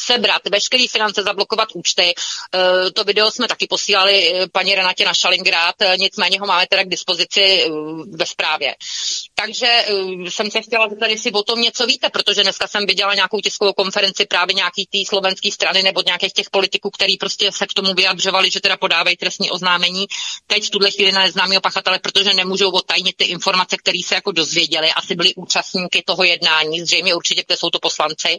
Speaker 8: sebrat veškerý finance, zablokovat účty. Eh, to video jsme taky posílali paní Renatě na Šalingrad, nicméně ho máme teda k dispozici ve zprávě. Takže jsem se chtěla zeptat, jestli o tom něco víte, protože dneska jsem viděla nějakou tiskovou konferenci právě nějaký té slovenské strany nebo nějakých těch politiků, který prostě se k tomu vyjadřovali, že teda podávají trestní oznámení teď v tuhle chvíli na neznámého pachatele, protože nemůžou otajnit ty informace, které se jako dozvěděli, asi byli účastníky toho jednání, zřejmě určitě, kde jsou to poslanci.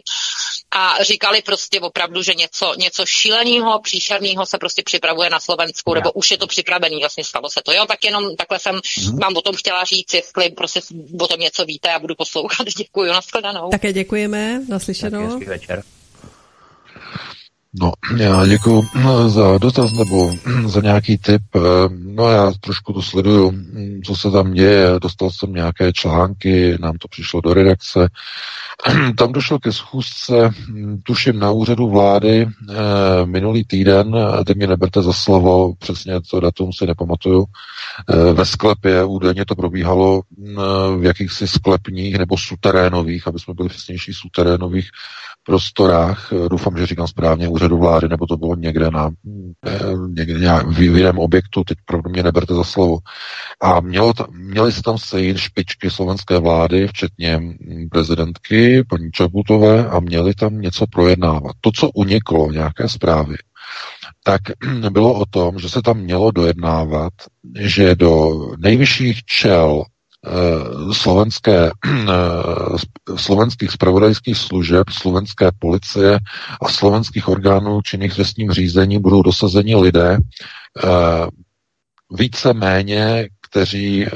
Speaker 8: a říkali prostě opravdu, že něco, něco šíleného, příšerného se prostě připravuje na Slovensku, nebo už je to připravený, vlastně stalo se to. Jo, tak jenom takhle jsem hmm. vám o tom chtěla říct, jestli prostě o tom něco víte a budu poslouchat. Děkuji, nashledanou.
Speaker 1: Také děkujeme, naslyšenou. Tak večer.
Speaker 3: No, já děkuji za dotaz nebo za nějaký tip. No já trošku to sleduju, co se tam děje. Dostal jsem nějaké články, nám to přišlo do redakce. Tam došlo ke schůzce, tuším na úřadu vlády eh, minulý týden, teď mě neberte za slovo, přesně to datum si nepamatuju, eh, ve sklepě údajně to probíhalo eh, v jakýchsi sklepních nebo suterénových, aby jsme byli přesnější, suterénových prostorách, eh, doufám, že říkám správně, úřadu vlády, nebo to bylo někde na eh, někde nějak, v jiném objektu, teď pro mě neberte za slovo. A mělo ta, měli se tam sejít špičky slovenské vlády, včetně mm, prezidentky, paní Čaputové, a měli tam něco projednávat. To, co uniklo, nějaké zprávy, tak bylo o tom, že se tam mělo dojednávat, že do nejvyšších čel slovenské, eh, slovenských spravodajských služeb, slovenské policie a slovenských orgánů činných trestním řízení budou dosazeni lidé eh, více méně, kteří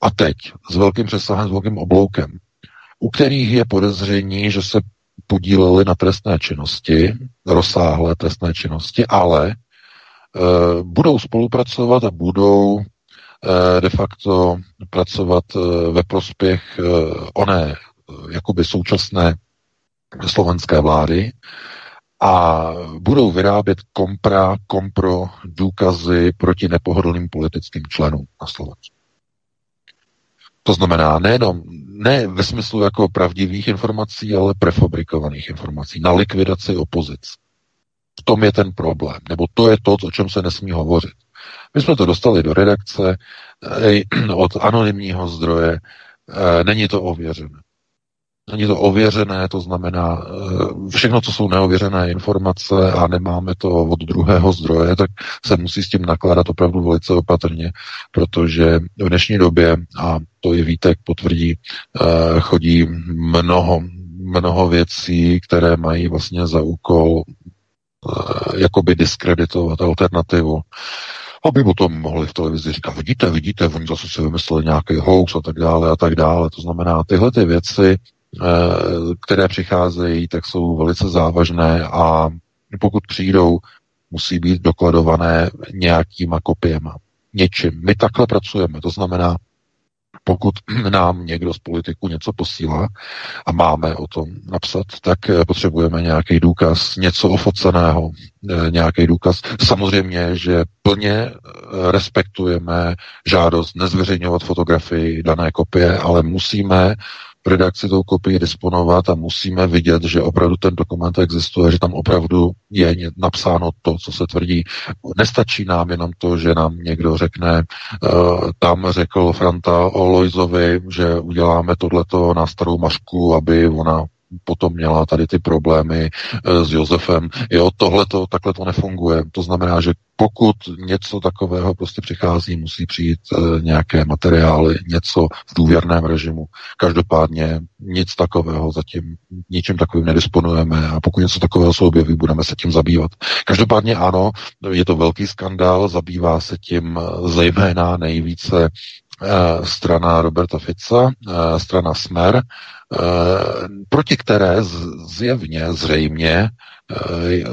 Speaker 3: a teď s velkým přesahem, s velkým obloukem, u kterých je podezření, že se podíleli na trestné činnosti, rozsáhlé trestné činnosti, ale budou spolupracovat a budou Eh, de facto pracovat eh, ve prospěch eh, oné jakoby současné slovenské vlády a budou vyrábět kompra, kompro důkazy proti nepohodlným politickým členům na Slovensku. To znamená nejenom, ne ve smyslu jako pravdivých informací, ale prefabrikovaných informací na likvidaci opozic. V tom je ten problém, nebo to je to, o čem se nesmí hovořit. My jsme to dostali do redakce eh, od anonymního zdroje. Eh, není to ověřené. Není to ověřené, to znamená eh, všechno, co jsou neověřené informace a nemáme to od druhého zdroje, tak se musí s tím nakládat opravdu velice opatrně, protože v dnešní době, a to i Vítek potvrdí, chodí mnoho, mnoho věcí, které mají vlastně za úkol jakoby diskreditovat alternativu aby potom mohli v televizi říkat, vidíte, vidíte, oni zase si vymysleli nějaký hoax a tak dále a tak dále. To znamená, tyhle ty věci, eh, které přicházejí, tak jsou velice závažné a pokud přijdou, musí být dokladované nějakýma kopiema, něčím. My takhle pracujeme, to znamená, pokud nám někdo z politiku něco posílá a máme o tom napsat, tak eh, potřebujeme nějaký důkaz, něco ofoceného, eh, nějaký důkaz. Samozřejmě, že plně eh, respektujeme žádost nezveřejňovat fotografii dané kopie, ale musíme redakci tou kopii disponovat a musíme vidět, že opravdu ten dokument existuje, že tam opravdu je napsáno to, co se tvrdí. Nestačí nám jenom to, že nám někdo řekne, uh, tam řekl Franta o Lojzovi, že uděláme tohleto na starou mašku, aby ona potom měla tady ty problémy e, s Josefem. Jo, tohle to, takhle to nefunguje. To znamená, že pokud něco takového prostě přichází, musí přijít e, nějaké materiály, něco v důvěrném režimu. Každopádně nic takového zatím, ničím takovým nedisponujeme a pokud něco takového se objeví, budeme se tím zabývat. Každopádně ano, je to velký skandál, zabývá se tím e, zejména nejvíce strana Roberta Fica, strana Smer, proti které zjevně, zřejmě eh,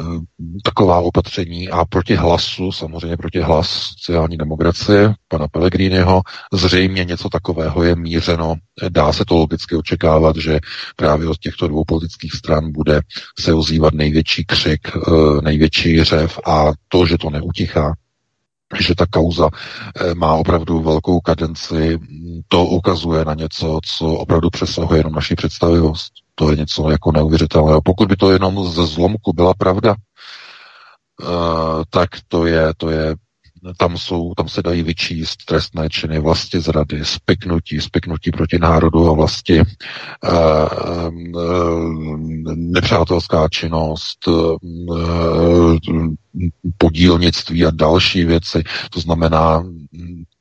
Speaker 3: taková opatření a proti hlasu, samozřejmě proti hlas sociální demokracie, pana Pellegriniho, zřejmě něco takového je mířeno. Dá se to logicky očekávat, že právě od těchto dvou politických stran bude se ozývat největší křik, eh, největší řev a to, že to neutichá, že ta kauza eh, má opravdu velkou kadenci, to ukazuje na něco, co opravdu přesahuje jenom naši představivost. To je něco jako neuvěřitelného. Pokud by to jenom ze zlomku byla pravda, eh, tak to je, to je tam, jsou, tam se dají vyčíst trestné činy vlasti zrady, spiknutí, spiknutí proti národu a vlasti, e, e, nepřátelská činnost, e, podílnictví a další věci. To znamená,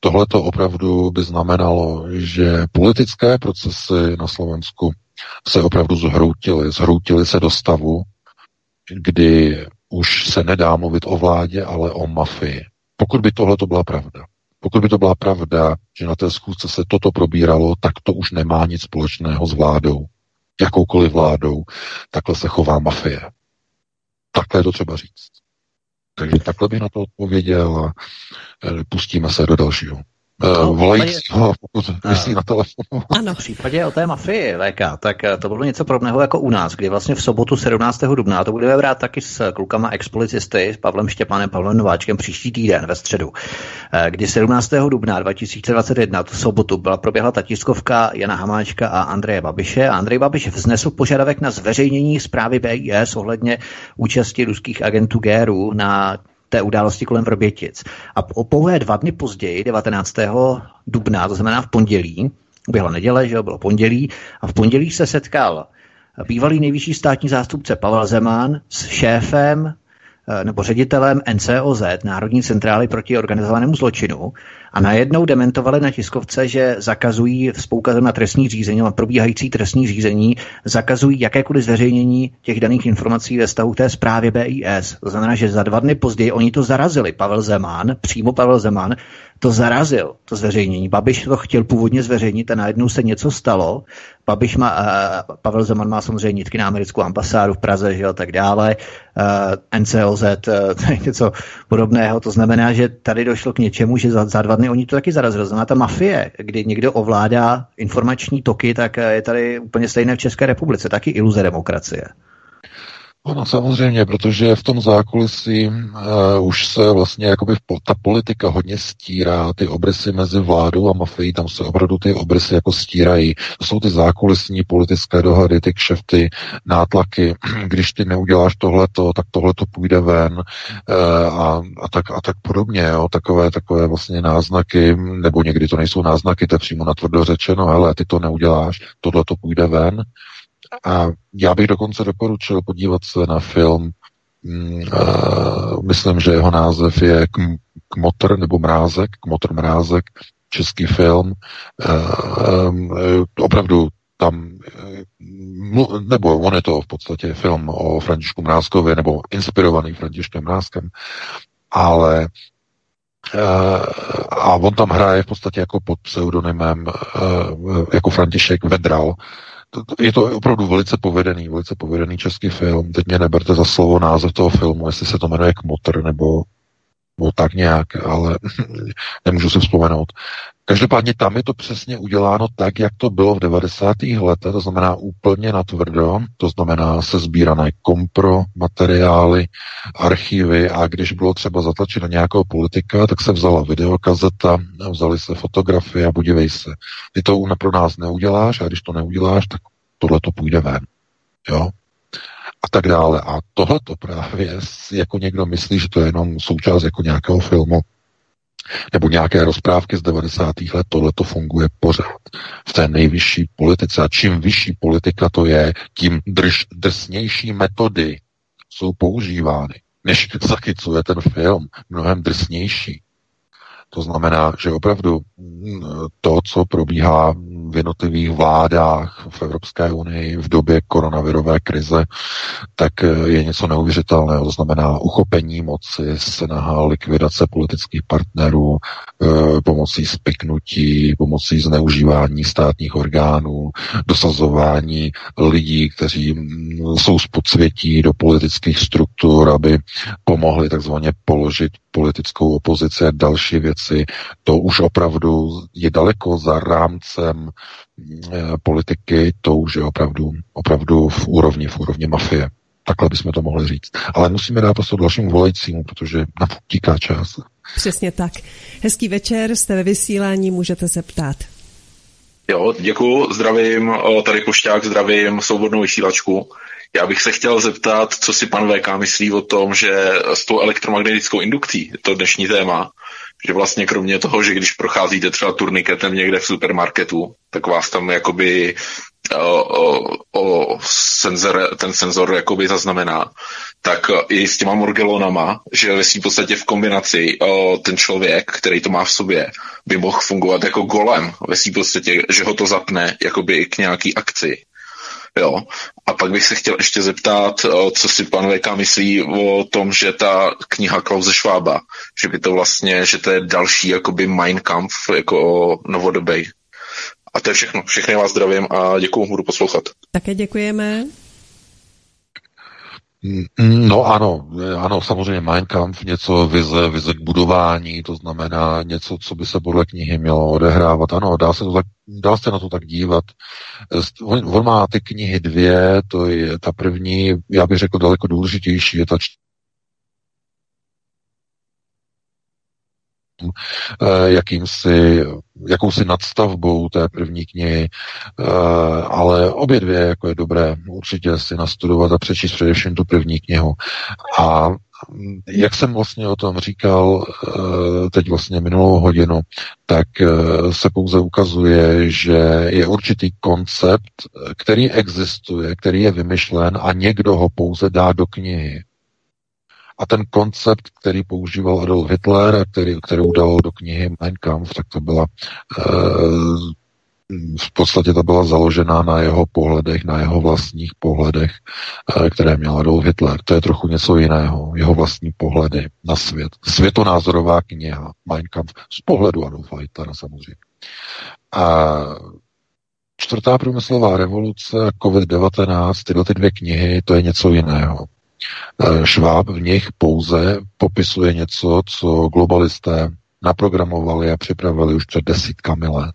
Speaker 3: tohle to opravdu by znamenalo, že politické procesy na Slovensku se opravdu zhroutily. Zhroutily se do stavu, kdy už se nedá mluvit o vládě, ale o mafii. Pokud by tohle to byla pravda, pokud by to byla pravda, že na té schůzce se toto probíralo, tak to už nemá nic společného s vládou. Jakoukoliv vládou. Takhle se chová mafie. Takhle je to třeba říct. Takže takhle bych na to odpověděl a eh, pustíme se do dalšího. Uh, volajícího, pokud myslí na telefonu.
Speaker 2: Ano. V případě o té mafii VK, tak eh, to bylo něco podobného jako u nás, kdy vlastně v sobotu 17. dubna, to budeme brát taky s klukama expolicisty, s Pavlem Štěpánem, Pavlem Nováčkem příští týden ve středu, kdy 17. dubna 2021, tu sobotu, byla proběhla ta tiskovka Jana Hamáčka a Andreje Babiše a Andrej Babiš vznesl požadavek na zveřejnění zprávy BIS ohledně účasti ruských agentů GRU na té události kolem Vrbětic. A po pouhé dva dny později, 19. dubna, to znamená v pondělí, byla neděle, že jo, bylo pondělí, a v pondělí se setkal bývalý nejvyšší státní zástupce Pavel Zeman s šéfem nebo ředitelem NCOZ, Národní centrály proti organizovanému zločinu, a najednou dementovali na tiskovce, že zakazují s poukazem na trestní řízení, na probíhající trestní řízení, zakazují jakékoliv zveřejnění těch daných informací ve stavu té zprávě BIS. To znamená, že za dva dny později oni to zarazili. Pavel Zeman, přímo Pavel Zeman, to zarazil, to zveřejnění. Babiš to chtěl původně zveřejnit a najednou se něco stalo. Babiš má, uh, Pavel Zeman má samozřejmě nitky na americkou ambasádu v Praze, že jo, tak dále. Uh, NCOZ, uh, něco podobného. To znamená, že tady došlo k něčemu, že za, za dva dny oni to taky zarazili. Znamená ta mafie, kdy někdo ovládá informační toky, tak je tady úplně stejné v České republice. Taky iluze demokracie.
Speaker 3: No samozřejmě, protože v tom zákulisí uh, už se vlastně jakoby ta politika hodně stírá, ty obrysy mezi vládou a mafií, tam se opravdu ty obrysy jako stírají. To jsou ty zákulisní politické dohady, ty kšefty, nátlaky. Když ty neuděláš tohleto, tak tohleto půjde ven uh, a, a, tak, a tak podobně. Jo? Takové, takové vlastně náznaky, nebo někdy to nejsou náznaky, to je přímo natvrdo řečeno, ale ty to neuděláš, tohleto půjde ven a já bych dokonce doporučil podívat se na film, uh, myslím, že jeho název je Kmotr nebo Mrázek, Kmotr Mrázek, český film. Uh, um, opravdu tam, nebo on je to v podstatě film o Františku Mrázkovi, nebo inspirovaný Františkem Mrázkem, ale a on tam hraje v podstatě jako pod pseudonymem jako František Vedral, je to opravdu velice povedený, velice povedený český film. Teď mě neberte za slovo název toho filmu, jestli se to jmenuje Kmotr nebo, nebo tak nějak, ale nemůžu si vzpomenout. Každopádně tam je to přesně uděláno tak, jak to bylo v 90. letech, to znamená úplně natvrdo, to znamená se sbírané kompro, materiály, archivy a když bylo třeba zatlačit na nějakého politika, tak se vzala videokazeta, vzali se fotografie a podívej se. Ty to pro nás neuděláš a když to neuděláš, tak tohle to půjde ven. Jo? a tak dále. A tohle to právě jako někdo myslí, že to je jenom součást jako nějakého filmu, nebo nějaké rozprávky z 90. let, tohle to funguje pořád v té nejvyšší politice. A čím vyšší politika to je, tím drž, drsnější metody jsou používány, než zachycuje ten film, mnohem drsnější. To znamená, že opravdu mm, to, co probíhá v jednotlivých vládách v Evropské unii v době koronavirové krize, tak je něco neuvěřitelného. To znamená uchopení moci, snaha likvidace politických partnerů, eh, pomocí spiknutí, pomocí zneužívání státních orgánů, dosazování lidí, kteří mm, jsou z podsvětí do politických struktur, aby pomohli takzvaně položit politickou opozici a další věci, to už opravdu je daleko za rámcem eh, politiky, to už je opravdu, opravdu v úrovni, v úrovni mafie. Takhle bychom to mohli říct. Ale musíme dát to dalšímu volajícímu, protože nám tíká čas.
Speaker 1: Přesně tak. Hezký večer, jste ve vysílání, můžete se ptát.
Speaker 9: Jo, děkuji, zdravím, tady Košťák, zdravím svobodnou vysílačku. Já bych se chtěl zeptat, co si pan VK myslí o tom, že s tou elektromagnetickou indukcí, to dnešní téma, že vlastně kromě toho, že když procházíte třeba turniketem někde v supermarketu, tak vás tam jakoby o, o, o senzor, ten senzor jakoby zaznamená, tak i s těma morgelonama, že ve v podstatě v kombinaci o, ten člověk, který to má v sobě, by mohl fungovat jako golem, ve v podstatě, že ho to zapne jakoby k nějaký akci Jo. A pak bych se chtěl ještě zeptat, co si pan VK myslí o tom, že ta kniha Klauze Švába, že by to vlastně, že to je další jakoby Mein Kampf jako novodobej. A to je všechno. Všechny vás zdravím a děkuju, budu poslouchat.
Speaker 1: Také děkujeme.
Speaker 3: Mm, no ano, ano, samozřejmě Mein Kampf, něco vize, vize k budování, to znamená něco, co by se podle knihy mělo odehrávat. Ano, dá se, to tak, dá se na to tak dívat. On, on má ty knihy dvě, to je ta první, já bych řekl daleko důležitější, je ta Eh, jakýmsi, jakousi nadstavbou té první knihy, eh, ale obě dvě jako je dobré určitě si nastudovat a přečíst především tu první knihu. A jak jsem vlastně o tom říkal eh, teď vlastně minulou hodinu, tak se pouze ukazuje, že je určitý koncept, který existuje, který je vymyšlen a někdo ho pouze dá do knihy. A ten koncept, který používal Adolf Hitler a který, který udal do knihy Mein Kampf, tak to byla e, v podstatě to byla založena na jeho pohledech, na jeho vlastních pohledech, e, které měl Adolf Hitler. To je trochu něco jiného, jeho vlastní pohledy na svět. Světonázorová kniha Mein Kampf z pohledu Adolfa Hitlera samozřejmě. A čtvrtá průmyslová revoluce a COVID-19, tyhle ty dvě knihy, to je něco jiného. Eh, Šváb v nich pouze popisuje něco, co globalisté naprogramovali a připravili už před desítkami let.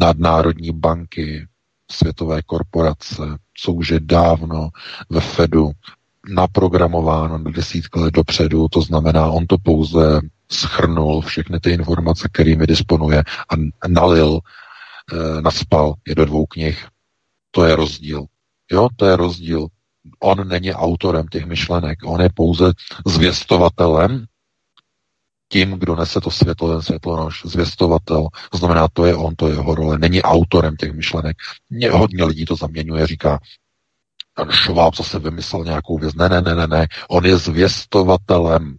Speaker 3: Nadnárodní banky, světové korporace, co už je dávno ve Fedu naprogramováno na desítky let dopředu, to znamená, on to pouze schrnul všechny ty informace, kterými disponuje a nalil, e, naspal je do dvou knih. To je rozdíl. Jo, to je rozdíl on není autorem těch myšlenek, on je pouze zvěstovatelem, tím, kdo nese to světlo, ten světlonož, zvěstovatel, to znamená, to je on, to je jeho role, není autorem těch myšlenek. Mě hodně lidí to zaměňuje, říká, ten Šváb zase vymyslel nějakou věc. Ne, ne, ne, ne, ne, on je zvěstovatelem,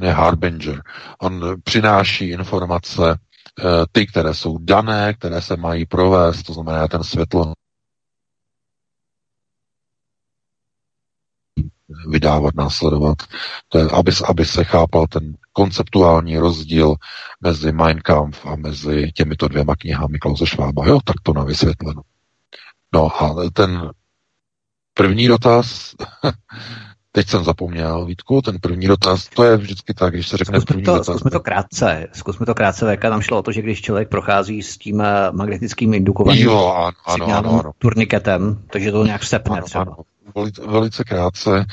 Speaker 3: on je harbinger, on přináší informace, eh, ty, které jsou dané, které se mají provést, to znamená ten světlo vydávat, následovat. To je, aby, aby se chápal ten konceptuální rozdíl mezi Mein Kampf a mezi těmito dvěma knihami Klause Švába. Jo, tak to na vysvětleno. No a ten první dotaz, teď jsem zapomněl, Vítku, ten první dotaz, to je vždycky tak, když se řekne
Speaker 2: zkusme
Speaker 3: první
Speaker 2: to,
Speaker 3: dotaz.
Speaker 2: Zkusme to krátce, zkusme to krátce, VK, tam šlo o to, že když člověk prochází s tím eh, magnetickým indukovaným
Speaker 3: jo, ano, ano, ano, ano.
Speaker 2: turniketem, takže to nějak stepne
Speaker 3: ano,
Speaker 2: třeba.
Speaker 3: Ano velice, krátce.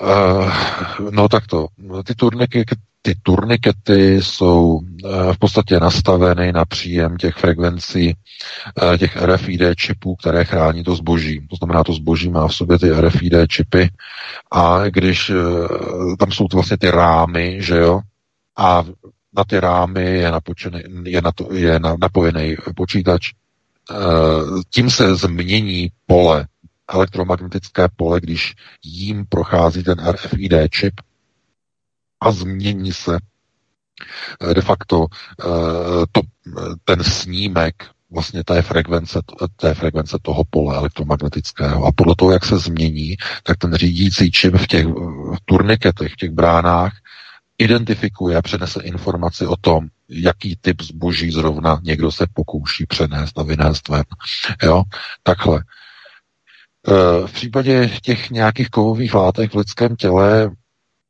Speaker 3: Uh, no tak to. Ty turniky, ty turnikety jsou uh, v podstatě nastaveny na příjem těch frekvencí uh, těch RFID čipů, které chrání to zboží. To znamená, to zboží má v sobě ty RFID čipy a když tam jsou to vlastně ty rámy, že jo, a na ty rámy je, napočený, je, na to, je na, napojený počítač, tím se změní pole elektromagnetické pole, když jím prochází ten RFID čip a změní se eh, de facto eh, to, ten snímek vlastně té frekvence, té frekvence toho pole elektromagnetického. A podle toho, jak se změní, tak ten řídící čip v těch v turniketech, v těch bránách, identifikuje a přenese informaci o tom, jaký typ zboží zrovna někdo se pokouší přenést a vynést ven. Jo? Takhle. Eh, v případě těch nějakých kovových látek v lidském těle,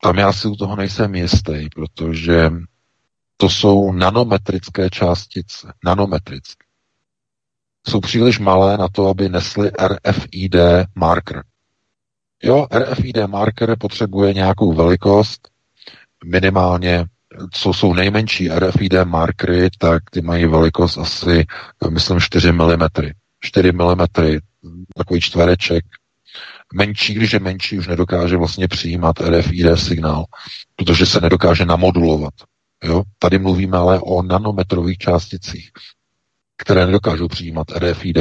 Speaker 3: tam já si u toho nejsem jistý, protože to jsou nanometrické částice. Nanometrické. Jsou příliš malé na to, aby nesly RFID marker. Jo, RFID marker potřebuje nějakou velikost, minimálně, co jsou nejmenší RFID markery, tak ty mají velikost asi, myslím, 4 mm. 4 mm, takový čtvereček. Menší, když je menší, už nedokáže vlastně přijímat RFID signál, protože se nedokáže namodulovat. Jo? Tady mluvíme ale o nanometrových částicích, které nedokážou přijímat RFID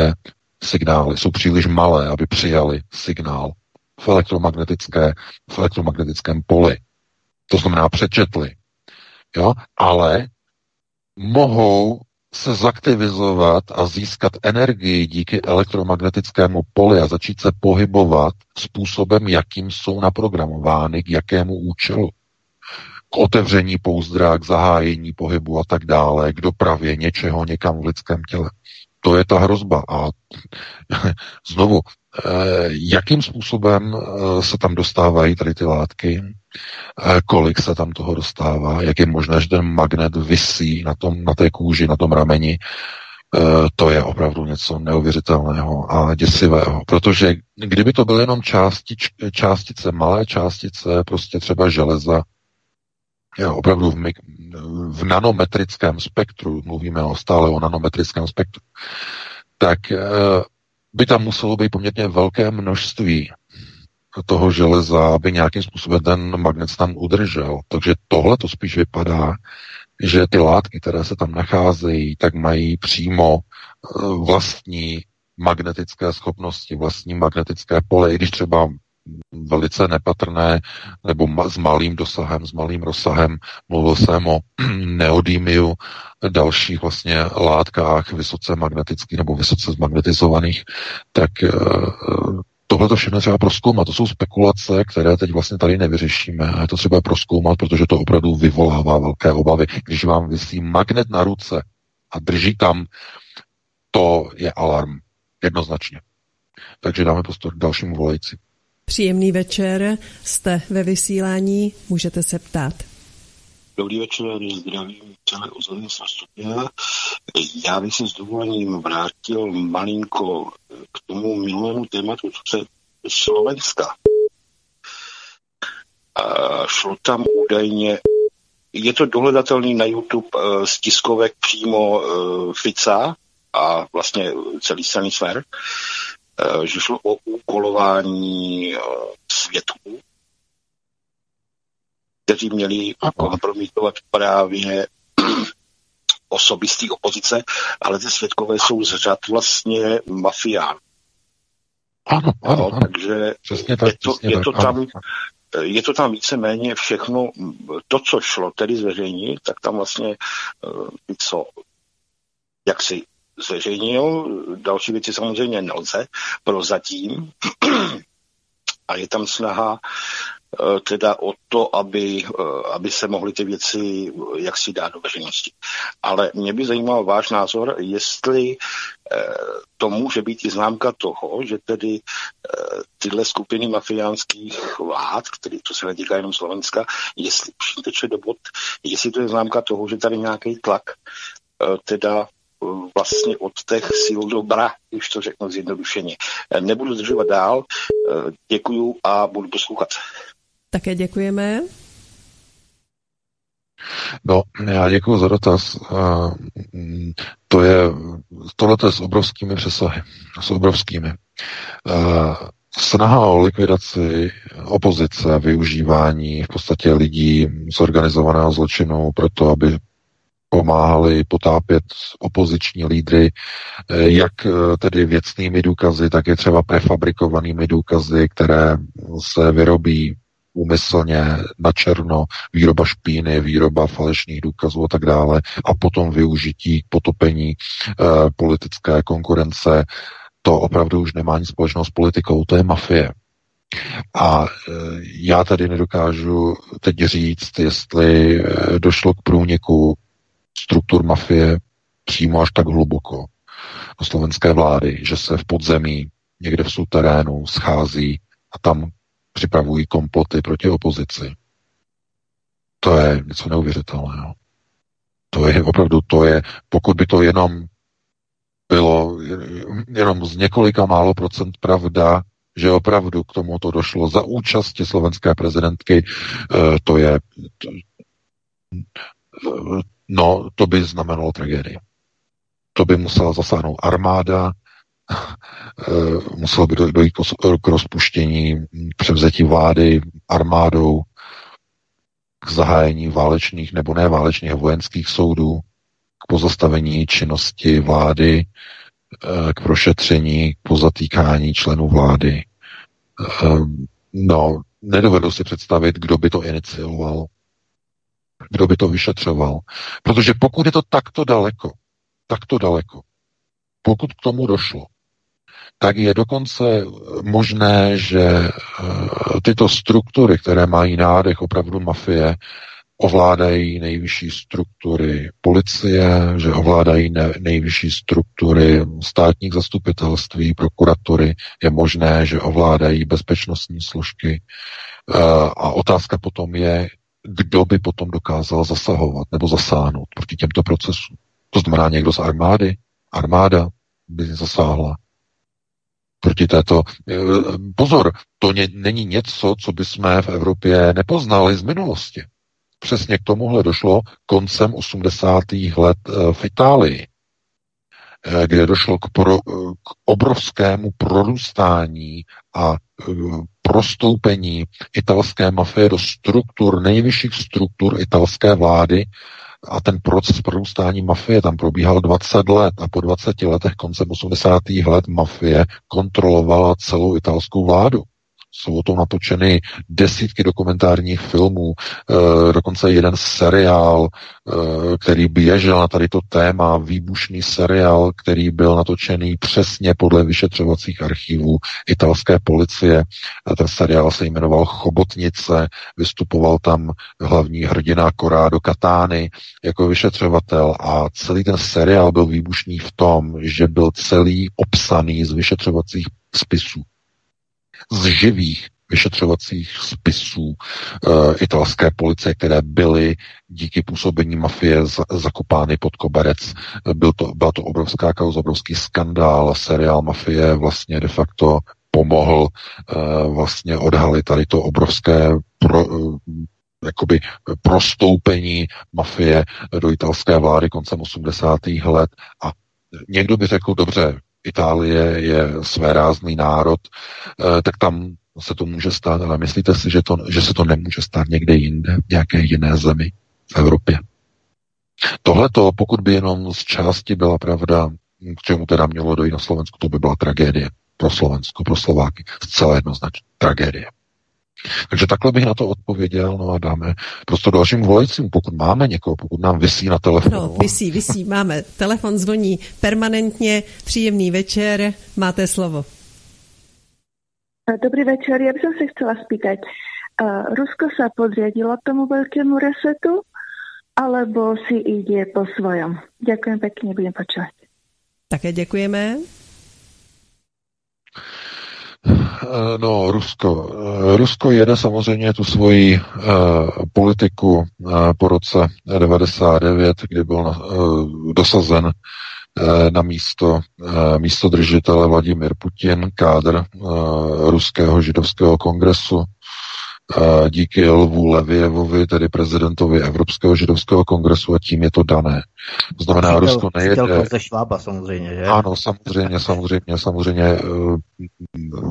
Speaker 3: signály. Jsou příliš malé, aby přijali signál v, elektromagnetické, v elektromagnetickém poli. To znamená přečetli. Jo? Ale mohou se zaktivizovat a získat energii díky elektromagnetickému poli a začít se pohybovat způsobem, jakým jsou naprogramovány, k jakému účelu. K otevření pouzdra, k zahájení pohybu a tak dále, k dopravě něčeho někam v lidském těle. To je ta hrozba. A znovu, jakým způsobem eh, se tam dostávají tady ty látky, eh, kolik se tam toho dostává, jak je možné, že ten magnet visí na, tom, na té kůži, na tom rameni, to je opravdu něco neuvěřitelného a děsivého, protože kdyby to byly jenom částič, částice, malé částice, prostě třeba železa, jo, opravdu v, v nanometrickém spektru, mluvíme o stále o nanometrickém spektru, tak eh, by tam muselo být poměrně velké množství toho železa, aby nějakým způsobem ten magnet tam udržel. Takže tohle to spíš vypadá, že ty látky, které se tam nacházejí, tak mají přímo eh, vlastní magnetické schopnosti, vlastní magnetické pole, i když třeba velice nepatrné nebo ma, s malým dosahem, s malým rozsahem. Mluvil jsem o neodýmiu, dalších vlastně látkách vysoce magnetických nebo vysoce zmagnetizovaných, tak e, tohle to všechno třeba proskoumat. To jsou spekulace, které teď vlastně tady nevyřešíme. Je to třeba proskoumat, protože to opravdu vyvolává velké obavy. Když vám vysí magnet na ruce a drží tam, to je alarm. Jednoznačně. Takže dáme prostor dalšímu volající.
Speaker 1: Příjemný večer, jste ve vysílání, můžete se ptát.
Speaker 10: Dobrý večer, zdravím celé ozornictvo studia. Já bych se s dovolením vrátil malinko k tomu minulému tématu, co se Slovenska. A šlo tam údajně, je to dohledatelný na YouTube eh, z tiskovek přímo eh, Fica a vlastně celý strany sfér. Eh, že šlo o úkolování eh, svědků, kteří měli kompromitovat právě osoby z té opozice, ale ty svědkové jsou z řad vlastně mafián.
Speaker 3: Ano, ano, ano.
Speaker 10: Takže Přesně tak, je to, je to tam, ano. je to tam víceméně všechno, to, co šlo tedy zveřejnit, tak tam vlastně eh, co, jak si zveřejnil. Další věci samozřejmě nelze prozatím. A je tam snaha eh, teda o to, aby, eh, aby se mohly ty věci eh, jak si dát do veřejnosti. Ale mě by zajímal váš názor, jestli to může být i známka toho, že tedy tyhle skupiny mafiánských vlád, který to se netýká jenom Slovenska, jestli teče do bod, jestli to je známka toho, že tady nějaký tlak teda vlastně od těch sil dobra, už to řeknu zjednodušeně. Nebudu zdržovat dál, děkuju a budu poslouchat.
Speaker 1: Také děkujeme.
Speaker 3: No, já děkuji za dotaz. To je, tohle je s obrovskými přesahy. S obrovskými. Snaha o likvidaci opozice, využívání v podstatě lidí z organizovaného zločinu proto, aby pomáhali potápět opoziční lídry, eh, jak eh, tedy věcnými důkazy, tak je třeba prefabrikovanými důkazy, které se vyrobí úmyslně na černo, výroba špíny, výroba falešných důkazů a tak dále a potom využití k potopení e, politické konkurence. To opravdu už nemá nic společného s politikou, to je mafie. A já tady nedokážu teď říct, jestli došlo k průniku struktur mafie přímo až tak hluboko do slovenské vlády, že se v podzemí, někde v suterénu schází a tam připravují komploty proti opozici. To je něco neuvěřitelného. To je opravdu, to je, pokud by to jenom bylo jenom z několika málo procent pravda, že opravdu k tomu to došlo za účasti slovenské prezidentky, eh, to je, No, to by znamenalo tragédii. To by musela zasáhnout armáda, eh, muselo by dojít k rozpuštění, převzetí vlády armádou, k zahájení válečných nebo neválečných vojenských soudů, k pozastavení činnosti vlády, eh, k prošetření, k pozatýkání členů vlády. Eh, no, nedovedu si představit, kdo by to inicioval, kdo by to vyšetřoval. Protože pokud je to takto daleko, takto daleko, pokud k tomu došlo, tak je dokonce možné, že eh, tyto struktury, které mají nádech opravdu mafie, ovládají nejvyšší struktury policie, že ovládají ne, nejvyšší struktury státních zastupitelství, prokuratury, je možné, že ovládají bezpečnostní složky. Eh, a otázka potom je, kdo by potom dokázal zasahovat nebo zasáhnout proti těmto procesům. To znamená někdo z armády, armáda by zasáhla proti této. Eh, pozor, to ně, není něco, co by jsme v Evropě nepoznali z minulosti. Přesně k tomuhle došlo koncem 80. let eh, v Itálii, eh, kde došlo k, pro, k obrovskému prorůstání a prostoupení italské mafie do struktur, nejvyšších struktur italské vlády a ten proces prorůstání mafie tam probíhal 20 let a po 20 letech koncem 80. let mafie kontrolovala celou italskou vládu. Jsou o tom natočeny desítky dokumentárních filmů, e, dokonce jeden seriál, e, který běžel na tady to téma, výbušný seriál, který byl natočený přesně podle vyšetřovacích archivů italské policie. A ten seriál se jmenoval Chobotnice, vystupoval tam hlavní hrdina Corrado Katány jako vyšetřovatel a celý ten seriál byl výbušný v tom, že byl celý obsaný z vyšetřovacích spisů z živých vyšetřovacích spisů e, italské policie, které byly díky působení mafie z, zakopány pod koberec. Byl to, byla to obrovská kauza, obrovský skandál. Seriál mafie vlastně de facto pomohl e, vlastně odhalit tady to obrovské pro, e, jakoby prostoupení mafie do italské vlády koncem 80. let a někdo by řekl, dobře, Itálie je svérázný národ, eh, tak tam se to může stát, ale myslíte si, že, to, že se to nemůže stát někde jinde, v nějaké jiné zemi v Evropě? Tohle to, pokud by jenom z části byla pravda, k čemu teda mělo dojít na Slovensku, to by byla tragédie pro Slovensko, pro Slováky. Zcela jednoznačně tragédie. Takže takhle bych na to odpověděl, no a dáme prostě dalším volajícím, pokud máme někoho, pokud nám vysí na telefonu.
Speaker 1: No, vysí, vysí, máme. Telefon zvoní permanentně, příjemný večer, máte slovo.
Speaker 11: Dobrý večer, já bych se chcela spýtať. Rusko se podřadilo tomu velkému resetu, alebo si ide po svojom? Ďakujem pekne, budem počúvať.
Speaker 1: Také děkujeme.
Speaker 3: Eh, no, Rusko. Eh, Rusko jede samozřejmě tu svoji uh, politiku uh, po roce 99, kdy byl uh, dosazen na místo, místo držitele Vladimir Putin, kádr Ruského židovského kongresu, díky Lvu Levievovi, tedy prezidentovi Evropského židovského kongresu a tím je to dané. To znamená, Přítel, Rusko nejede...
Speaker 2: ze Švába samozřejmě, že?
Speaker 3: Ano, samozřejmě, samozřejmě, samozřejmě. Eh,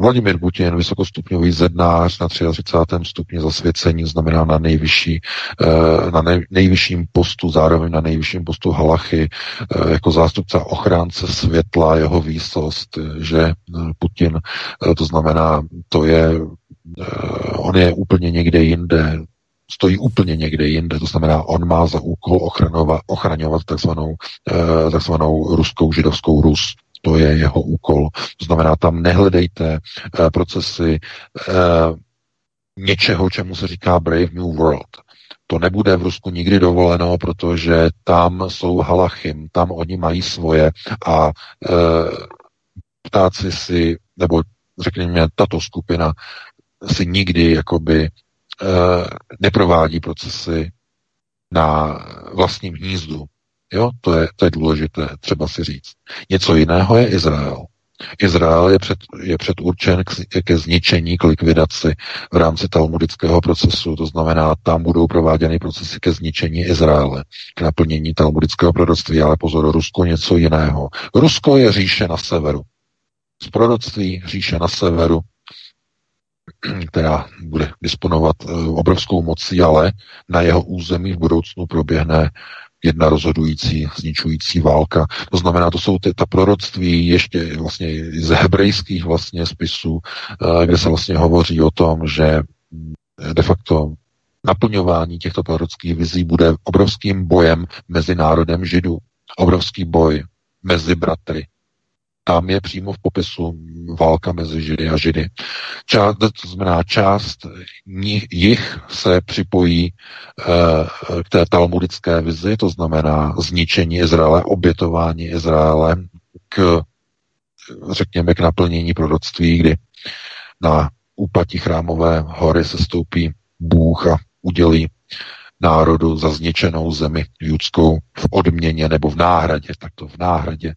Speaker 3: Vladimir Putin, vysokostupňový zednář na 33. stupni zasvěcení, znamená na nejvyšší, eh, na nej, nejvyšším postu, zároveň na nejvyšším postu Halachy, eh, jako zástupce ochránce světla, jeho výsost, že Putin, to znamená, to je on je úplně někde jinde, stojí úplně někde jinde, to znamená, on má za úkol ochranovat, ochraňovat takzvanou, eh, takzvanou ruskou židovskou Rus. To je jeho úkol. To znamená, tam nehledejte eh, procesy eh, něčeho, čemu se říká Brave New World. To nebude v Rusku nikdy dovoleno, protože tam jsou halachim, tam oni mají svoje a e, ptáci si, nebo řekněme, tato skupina si nikdy jakoby Eh, neprovádí procesy na vlastním hnízdu. Jo, to je, to je důležité, třeba si říct. Něco jiného je Izrael. Izrael je, před, je předurčen k, ke zničení, k likvidaci v rámci talmudického procesu, to znamená, tam budou prováděny procesy ke zničení Izraele, k naplnění talmudického proroctví, ale pozor, Rusko něco jiného. Rusko je říše na severu. Z proroctví říše na severu, která bude disponovat eh, obrovskou mocí, ale na jeho území v budoucnu proběhne jedna rozhodující, zničující válka. To znamená, to jsou ty, ta proroctví ještě vlastně z hebrejských vlastně spisů, eh, kde se vlastně hovoří o tom, že mm, de facto naplňování těchto prorockých vizí bude obrovským bojem mezi národem židů. Obrovský boj mezi bratry. Tam je přímo v popisu válka mezi Židy a Židy. Část, to znamená, část jich se připojí e, k té talmudické vizi, to znamená zničení Izraele, obětování Izraele k, řekněme, k naplnění proroctví, kdy na úpatí chrámové hory se stoupí Bůh a udělí národu za zničenou zemi judskou v odměně nebo v náhradě, tak to v náhradě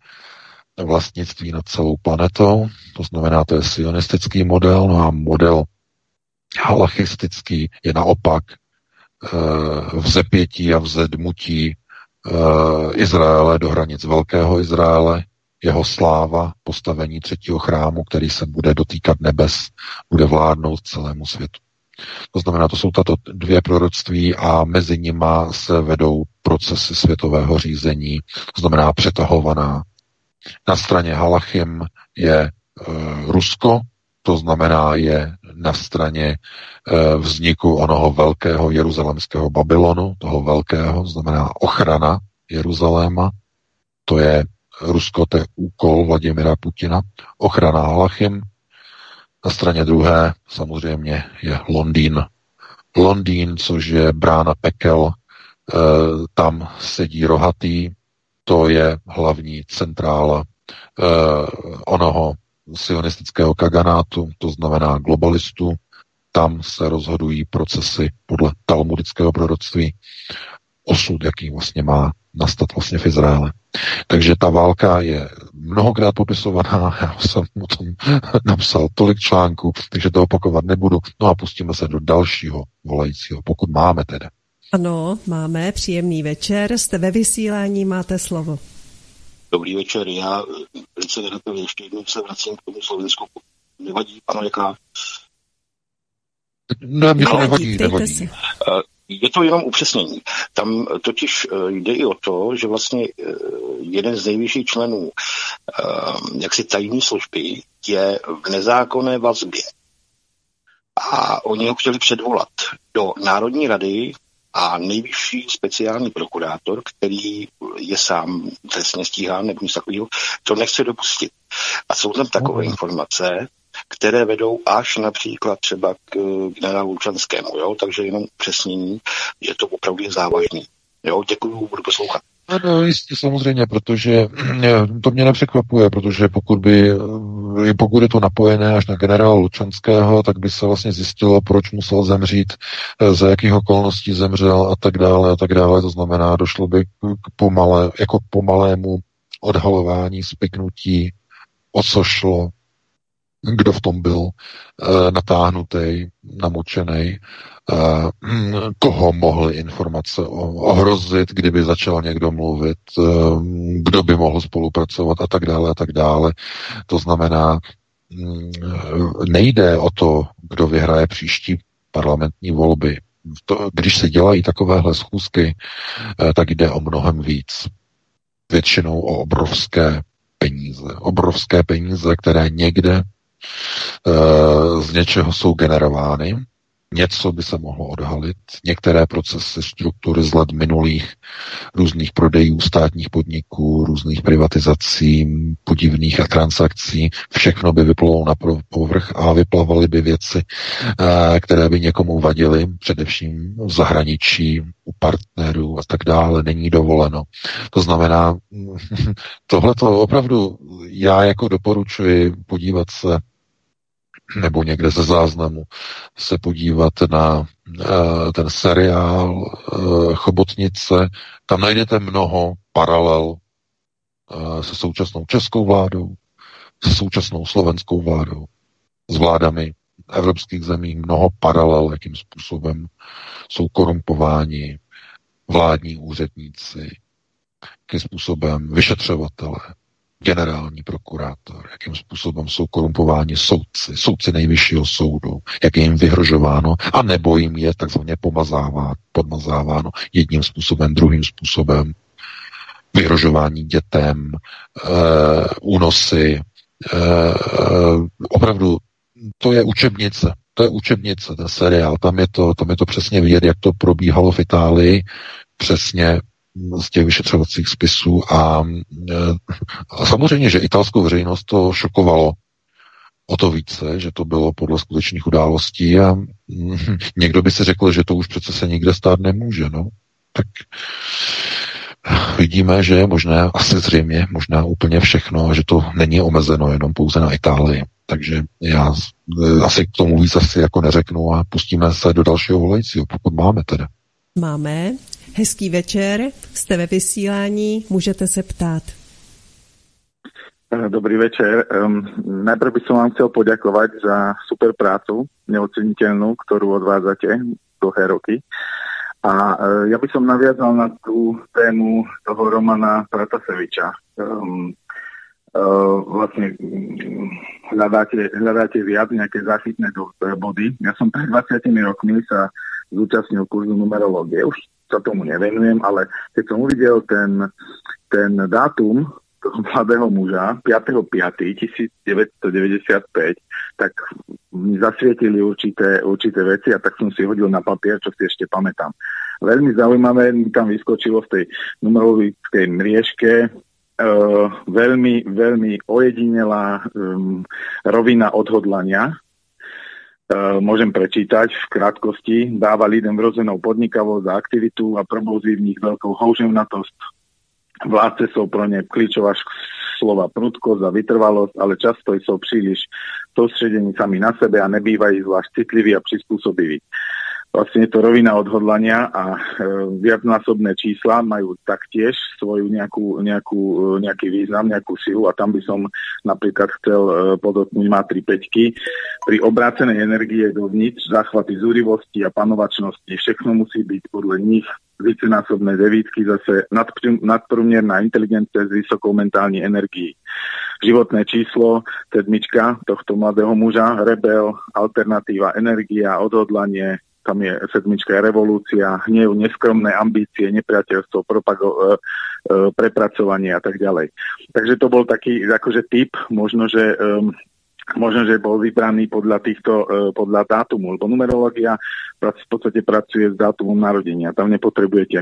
Speaker 3: vlastnictví nad celou planetou. To znamená, to je sionistický model, no a model halachistický je naopak e, vzepětí a vzedmutí e, Izraele do hranic Velkého Izraele, jeho sláva, postavení třetího chrámu, který se bude dotýkat nebes, bude vládnout celému světu. To znamená, to jsou tato dvě proroctví a mezi nima se vedou procesy světového řízení, to znamená přetahovaná. Na straně Halachim je e, Rusko, to znamená je na straně e, vzniku onoho velkého jeruzalemského Babylonu, toho velkého, znamená ochrana Jeruzaléma, to je Rusko, to je úkol Vladimira Putina, ochrana Halachim, na straně druhé samozřejmě je Londýn. Londýn, což je brána pekel, e, tam sedí rohatý, to je hlavní centrála e, onoho sionistického kaganátu, to znamená globalistů. Tam se rozhodují procesy podle talmudického proroctví. Osud, jaký vlastně má nastat vlastně v Izraele. Takže ta válka je mnohokrát popisovaná, já jsem o tom napsal tolik článků, takže to opakovat nebudu. No a pustíme se do dalšího volajícího, pokud máme tedy.
Speaker 1: Ano, máme, příjemný večer, jste ve vysílání, máte slovo.
Speaker 10: Dobrý večer, já velice nerad ještě jednou se vracím k tomu Slovensku. Nevadí, ano, jaká?
Speaker 3: Ne, mi to nevadí, nevadí.
Speaker 10: Je to jenom upřesnění. Tam totiž eh, jde i o to, že vlastně eh, jeden z nejvyšších členů eh, jaksi tajní služby je v nezákonné vazbě. A oni ho chtěli předvolat do Národní rady a nejvyšší speciální prokurátor, který je sám trestně stíhán nebo něco takového, to nechce dopustit. A jsou tam takové mhm. informace, které vedou až například třeba k generálu Lučanskému, jo? takže jenom přesnění, že to opravdu je závažný. Jo, děkuju, budu poslouchat.
Speaker 3: Ano, jistě samozřejmě, protože to mě nepřekvapuje, protože pokud by, pokud je to napojené až na generála Lučanského, tak by se vlastně zjistilo, proč musel zemřít, za jakých okolností zemřel a tak dále a tak dále. To znamená, došlo by k pomalé, jako pomalému odhalování, spiknutí, o co šlo, kdo v tom byl e, natáhnutý, namočený, e, koho mohly informace ohrozit, kdyby začal někdo mluvit, e, kdo by mohl spolupracovat a tak dále a tak dále. To znamená, mm, nejde o to, kdo vyhraje příští parlamentní volby. To, když se dělají takovéhle schůzky, tak jde o mnohem víc. Většinou o obrovské peníze. Obrovské peníze, které někde Eh, z něčeho jsou generovány, něco by se mohlo odhalit, některé procesy, struktury z let minulých, různých prodejů státních podniků, různých privatizací, podivných a transakcí, všechno by vyplovalo na povrch a vyplavaly by věci, eh, které by někomu vadily, především v zahraničí, u partnerů a tak dále, není dovoleno. To znamená, tohle to opravdu já jako doporučuji podívat se nebo někde ze záznamu se podívat na uh, ten seriál uh, Chobotnice. Tam najdete mnoho paralel uh, se současnou českou vládou, se současnou slovenskou vládou, s vládami evropských zemí, mnoho paralel, jakým způsobem jsou korumpováni vládní úředníci, jakým způsobem vyšetřovatele, generální prokurátor, jakým způsobem jsou korumpováni soudci, soudci nejvyššího soudu, jak je jim vyhrožováno, a nebo jim je takzvaně pomazáváno, podmazáváno jedním způsobem, druhým způsobem, vyhrožování dětem, e, únosy, e, opravdu to je učebnice, to je učebnice, ten seriál, tam je to, tam je to přesně vidět, jak to probíhalo v Itálii, přesně z těch vyšetřovacích spisů a, a samozřejmě, že italskou veřejnost to šokovalo o to více, že to bylo podle skutečných událostí a někdo by si řekl, že to už přece se nikde stát nemůže, no. Tak vidíme, že je možné, asi zřejmě, možná úplně všechno, že to není omezeno jenom pouze na Itálii. Takže já asi k tomu víc asi jako neřeknu a pustíme se do dalšího volajícího, pokud máme teda.
Speaker 1: Máme. Hezký večer, jste ve vysílání, můžete se ptát.
Speaker 12: Eh, dobrý večer. Um, najprv by som vám chcel poďakovať za super prácu, neoceniteľnú, ktorú odvádzate dlhé roky. A uh, ja by som naviazal na tú tému toho Romana Prataseviča. Um, uh, vlastne um, hľadáte, hľadáte viac nejaké záchytné body. Ja som pred 20 rokmi sa zúčastnil kurzu numerológie. Už sa tomu nevenujem, ale keď som uvidel ten, ten dátum toho mladého muža 5.5.1995, tak mi zasvietili určité, určité veci a tak som si hodil na papier, čo si ešte pamätám. Veľmi zaujímavé mi tam vyskočilo v tej numerovickej mriežke uh, veľmi, veľmi ojedinelá um, rovina odhodlania, môžem prečítať v krátkosti. Dáva lidem vrozenou podnikavosť a aktivitu a probuzí v nich veľkou houževnatosť, Vládce sú pro ne klíčová slova prudkosť a vytrvalosť, ale často sú príliš soustředení sami na sebe a nebývajú zvlášť citliví a prispôsobiví. Vlastne je to rovina odhodlania a e, viacnásobné čísla majú taktiež svoju nejakú, nejakú, e, nejaký význam, nejakú silu a tam by som napríklad chcel e, podotknúť má tri peťky. Pri obrácenej energie dovnitř, záchvaty zúrivosti a panovačnosti, všechno musí byť podľa nich vícenásobné devítky, zase nadprůměrná inteligence s vysokou mentální energií. Životné číslo, sedmička tohto mladého muža, rebel, alternatíva, energia, odhodlanie, tam je sedmička revolúcia, hnev, neskromné ambície, nepriateľstvo, propago, e, e, prepracovanie a tak ďalej. Takže to bol taký akože typ, možno, že um, možno, že bol vybraný podľa týchto, e, podľa dátumu, lebo numerológia v podstate pracuje s dátumom narodenia. Tam nepotrebujete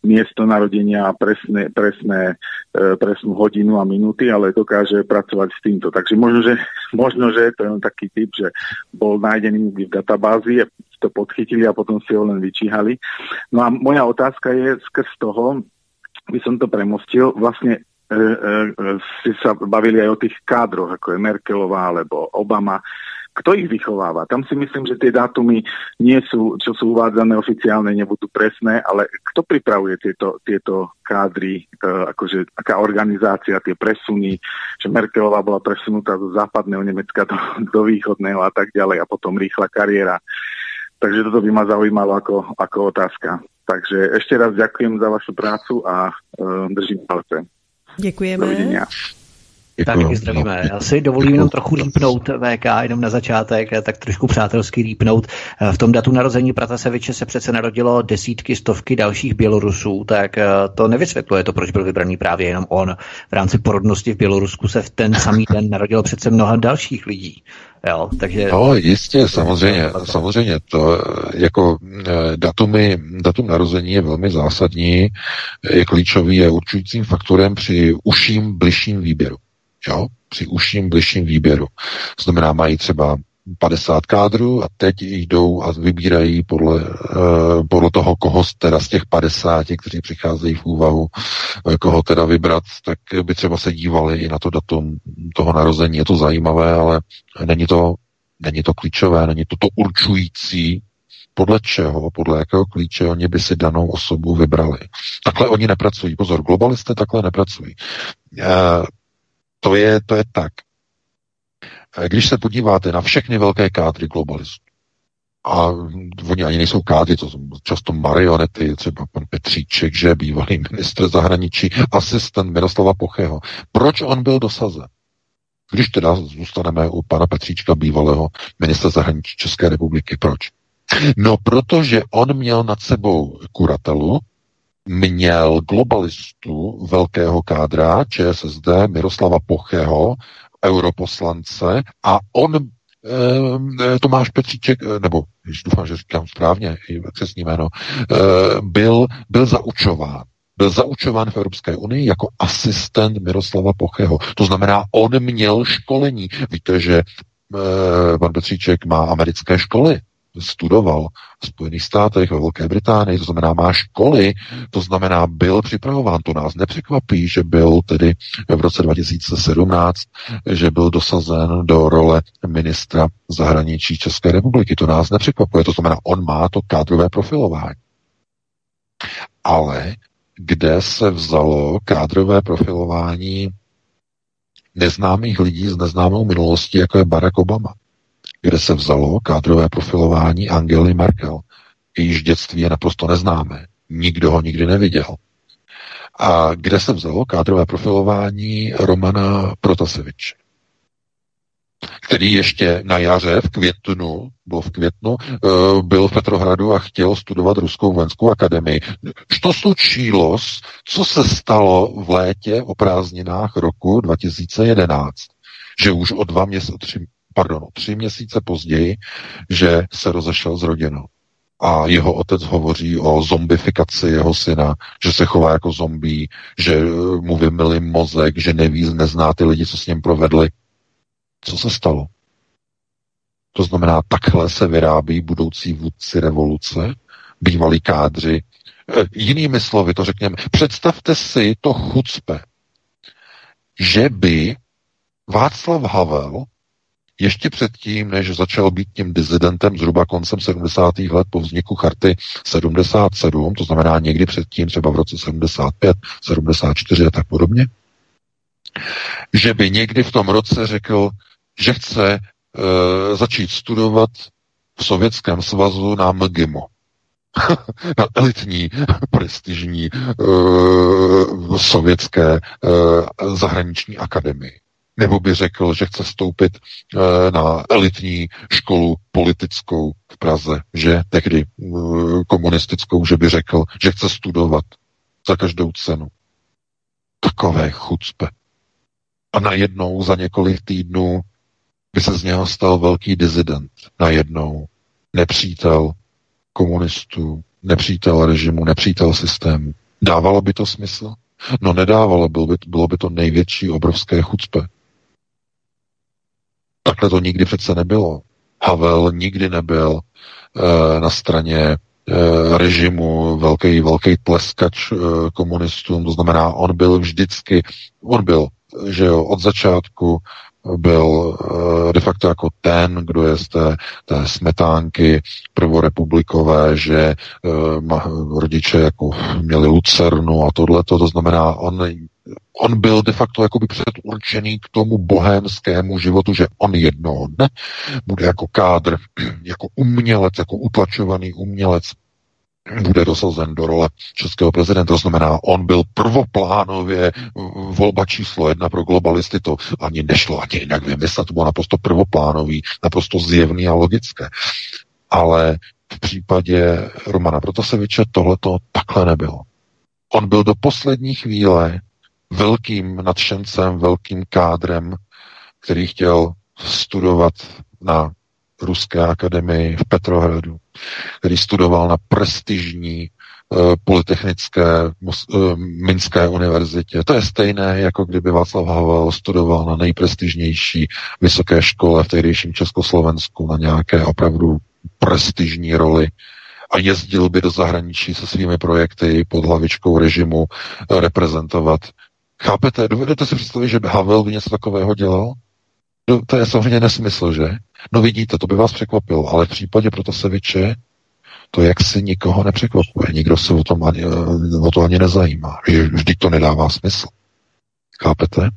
Speaker 12: miesto narodenia a presné, presné, e, presnú hodinu a minúty, ale dokáže pracovať s týmto. Takže možno, že, možno, že to je taký typ, že bol nájdený v databázi, to podchytili a potom si ho len vyčíhali. No a moja otázka je skrz toho, by som to premostil, vlastne si sa bavili aj o tých kádroch, ako je Merkelová alebo Obama. Kto ich vychováva? Tam si myslím, že tie dátumy nie sú, čo sú uvádzané oficiálne, nebudú presné, ale kto pripravuje tieto, tieto kádry, e, akože aká organizácia, tie presuny, že Merkelová bola presunutá zo západného Nemecka do, do východného a tak ďalej a potom rýchla kariéra. Takže toto by ma zaujímalo ako, ako otázka. Takže ešte raz ďakujem za vašu prácu a e, držím palce.
Speaker 1: Děkujeme.
Speaker 2: Tak zdravíme. Já si dovolím jenom trochu lípnout VK, jenom na začátek, tak trošku přátelsky lípnout. V tom datu narození Prataseviče se přece narodilo desítky, stovky dalších Bělorusů, tak eh, to nevysvětluje to, proč byl vybraný právě jenom on. V rámci porodnosti v Bělorusku se v ten samý den narodilo přece mnoha dalších lidí. Jo, takže...
Speaker 3: No, jistě, samozřejmě, samozřejmě, to jako eh, datumy, datum narození je velmi zásadní, je klíčový, a určujícím faktorem při užším, bližším výběru jo, při užším, bližším výběru. Znamená, mají třeba 50 kádrů a teď jdou a vybírají podle, uh, podle toho, koho teda z těch 50, kteří přicházejí v úvahu, uh, koho teda vybrat, tak by třeba se dívali i na to datum toho narození. Je to zajímavé, ale není to, není to klíčové, není to to určující, podle čeho, podle jakého klíče oni by si danou osobu vybrali. Takhle oni nepracují. Pozor, globalisté takhle nepracují. To je, to je tak. Když se podíváte na všechny velké kádry globalistů, a oni ani nejsou kádry, to jsou často marionety, třeba pan Petříček, že bývalý ministr zahraničí, asistent Miroslava Pocheho. Proč on byl dosazen? Když teda zůstaneme u pana Petříčka, bývalého ministra zahraničí České republiky, proč? No, protože on měl nad sebou kuratelu, měl globalistu velkého kádra ČSSD Miroslava Pocheho, europoslance, a on e, Tomáš Petříček, eh, nebo když doufám, že říkám správně, jak se ním jméno, e, byl, byl zaučován byl zaučován v Evropské unii jako asistent Miroslava Pocheho. To znamená, on měl školení. Víte, že pan Petříček má americké školy studoval v Spojených státech, ve Velké Británii, to znamená má školy, to znamená byl připravován. To nás nepřekvapí, že byl tedy v roce 2017, že byl dosazen do role ministra zahraničí České republiky. To nás nepřekvapuje. To znamená, on má to kádrové profilování. Ale kde se vzalo kádrové profilování neznámých lidí s neznámou minulostí, jako je Barack Obama? Kde se vzalo kádrové profilování Angely Merkel. Jejíž dětství je naprosto neznámé. Nikdo ho nikdy neviděl. A kde se vzalo kádrové profilování Romana Protaseviče, který ještě na jaře v květnu, byl v květnu, eh, byl v Petrohradu a chtěl studovat Ruskou vojenskou akademii. Co slučilo, co se stalo v létě o prázdninách roku 2011? Že už o dva měsíce, pardon, tři měsíce později, že se rozešel s rodinou. A jeho otec hovoří o zombifikaci jeho syna, že se chová jako zombie, že eh, mu vymili mozek, že neví, nezná ty lidi, co s ním provedli. Co se stalo? To znamená, takhle se vyrábí budoucí vůdci revoluce, bývalí kádři. E, jinými slovy to řekněme, představte si to chucpe, že by Václav Havel ještě předtím, než začal být tím dizidentem zhruba koncem 70. let po vzniku charty 77, to znamená někdy předtím, třeba v roce 75, 74 a tak podobně, že by někdy v tom roce řekl, že chce e, začít studovat v Sovětském svazu na MGIMO. na elitní, prestižní e, sovětské e, zahraniční akademii nebo by řekl, že chce vstoupit eh, na elitní školu politickou v Praze, že tehdy eh, komunistickou, že by řekl, že chce studovat za každou cenu. Takové chucpe. A najednou za několik týdnů by se z něho stal velký dizident. Najednou nepřítel komunistů, nepřítel režimu, nepřítel systému. Dávalo by to smysl? No nedávalo, bylo by, bylo by to největší obrovské chucpe. Takhle to nikdy přece nebylo. Havel nikdy nebyl e, na straně e, režimu velký, velký tleskač e, komunistům, to znamená, on byl vždycky, on byl, že jo, od začátku byl de facto jako ten, kdo je z té, té smetánky prvorepublikové, že rodiče jako měli lucernu a tohle, to znamená, on on byl de facto jakoby předurčený k tomu bohémskému životu, že on jednoho dne bude jako kádr, jako umělec, jako utlačovaný umělec, bude dosazen do role českého prezidenta. To znamená, on byl prvoplánově volba číslo jedna pro globalisty. To ani nešlo ani jinak vymyslet. To bylo naprosto prvoplánový, naprosto zjevný a logické. Ale v případě Romana Protaseviče tohleto takhle nebylo. On byl do poslední chvíle velkým nadšencem, velkým kádrem, který chtěl studovat na Ruské akademii v Petrohradu, který studoval na prestižní uh, Polytechnické uh, Minské univerzitě. To je stejné, jako kdyby Václav Havel studoval na nejprestižnější vysoké škole v tehdejším Československu na nějaké opravdu prestižní roli a jezdil by do zahraničí se svými projekty pod hlavičkou režimu eh, reprezentovat Chápete? Dovedete si představit, že by Havel by něco takového dělal? No, to je samozřejmě nesmysl, že? No vidíte, to by vás překvapilo, ale v případě Protaseviče to jak si nikoho nepřekvapuje. Nikdo se o, tom ani, o to ani nezajímá. Vždyť to nedává smysl. Chápete?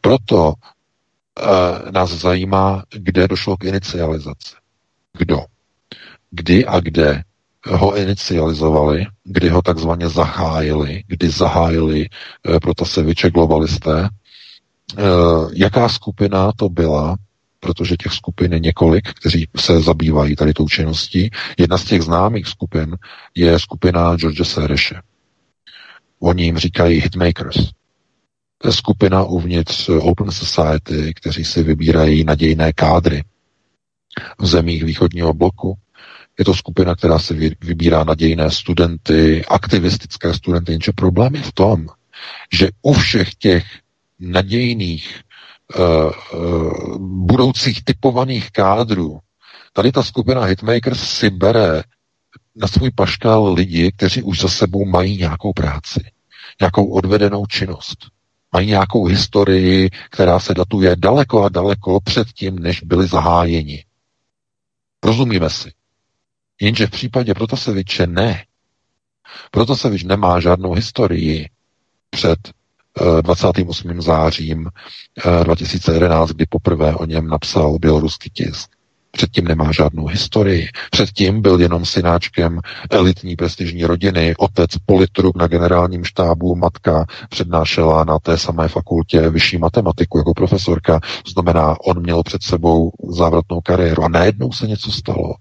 Speaker 3: Proto e, nás zajímá, kde došlo k inicializaci. Kdo? Kdy a kde ho inicializovali, kdy ho takzvaně zahájili, kdy zahájili e, Protaseviče globalisté. E, jaká skupina to byla, protože těch skupin je několik, kteří se zabývají tady tou činností. Jedna z těch známých skupin je skupina George Sereše. Oni jim říkají hitmakers. To je skupina uvnitř Open Society, kteří si vybírají nadějné kádry v zemích východního bloku, Je to skupina, která si vybírá nadějné studenty, aktivistické studenty, jenže problém je v tom, že u všech těch nadějných uh, uh, budoucích typovaných kádrů, tady ta skupina Hitmakers si bere na svůj paškal lidi, kteří už za sebou mají nějakou práci, nějakou odvedenou činnost. Mají nějakou historii, která se datuje daleko a daleko před tím, než byli zahájeni. Rozumíme si. Jenže v případě Protaseviče ne. Protasevič nemá žádnou historii před 28. Eh, zářím 2011, eh, kdy poprvé o něm napsal běloruský tisk. Předtím nemá žádnou historii. Předtím byl jenom synáčkem elitní prestižní rodiny, otec politruk na generálním štábu, matka přednášela na té samé fakultě vyšší matematiku jako profesorka. Znamená, on měl před sebou závratnou kariéru. A najednou se něco stalo.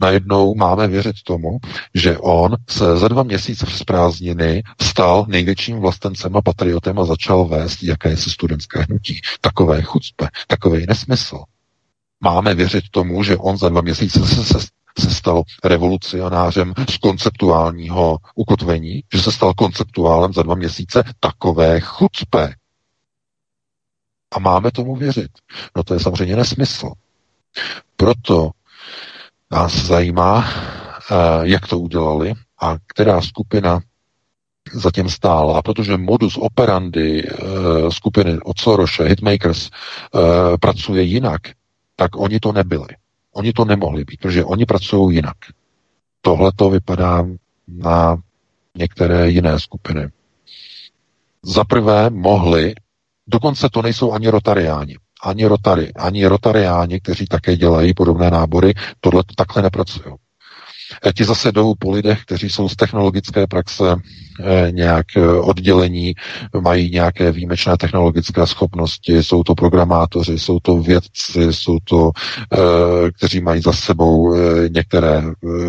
Speaker 3: Najednou máme věřit tomu, že on se za dva měsíce přes prázdniny stal největším vlastencem a patriotem a začal vést jakési studentské hnutí. Takové chucpe, takový nesmysl. Máme věřit tomu, že on za dva měsíce se, se, se stal revolucionářem z konceptuálního ukotvení, že se stal konceptuálem za dva měsíce takové chucpe. A máme tomu věřit. No to je samozřejmě nesmysl. Proto nás zajímá, eh, jak to udělali a která skupina zatím stála, protože modus operandi eh, skupiny od Soroše, Hitmakers, eh, pracuje jinak, tak oni to nebyli. Oni to nemohli být, protože oni pracují jinak. Tohle to vypadá na některé jiné skupiny. Za prvé mohli, dokonce to nejsou ani rotariáni, ani rotary, ani rotariáni, kteří také dělají podobné nábory, tohle takhle nepracují. Eh, ti zase jdou po lidech, kteří jsou z technologické praxe eh, nějak eh, oddělení, mají nějaké výjimečné technologické schopnosti, jsou to programátoři, jsou to vědci, jsou to, kteří mají za sebou některé,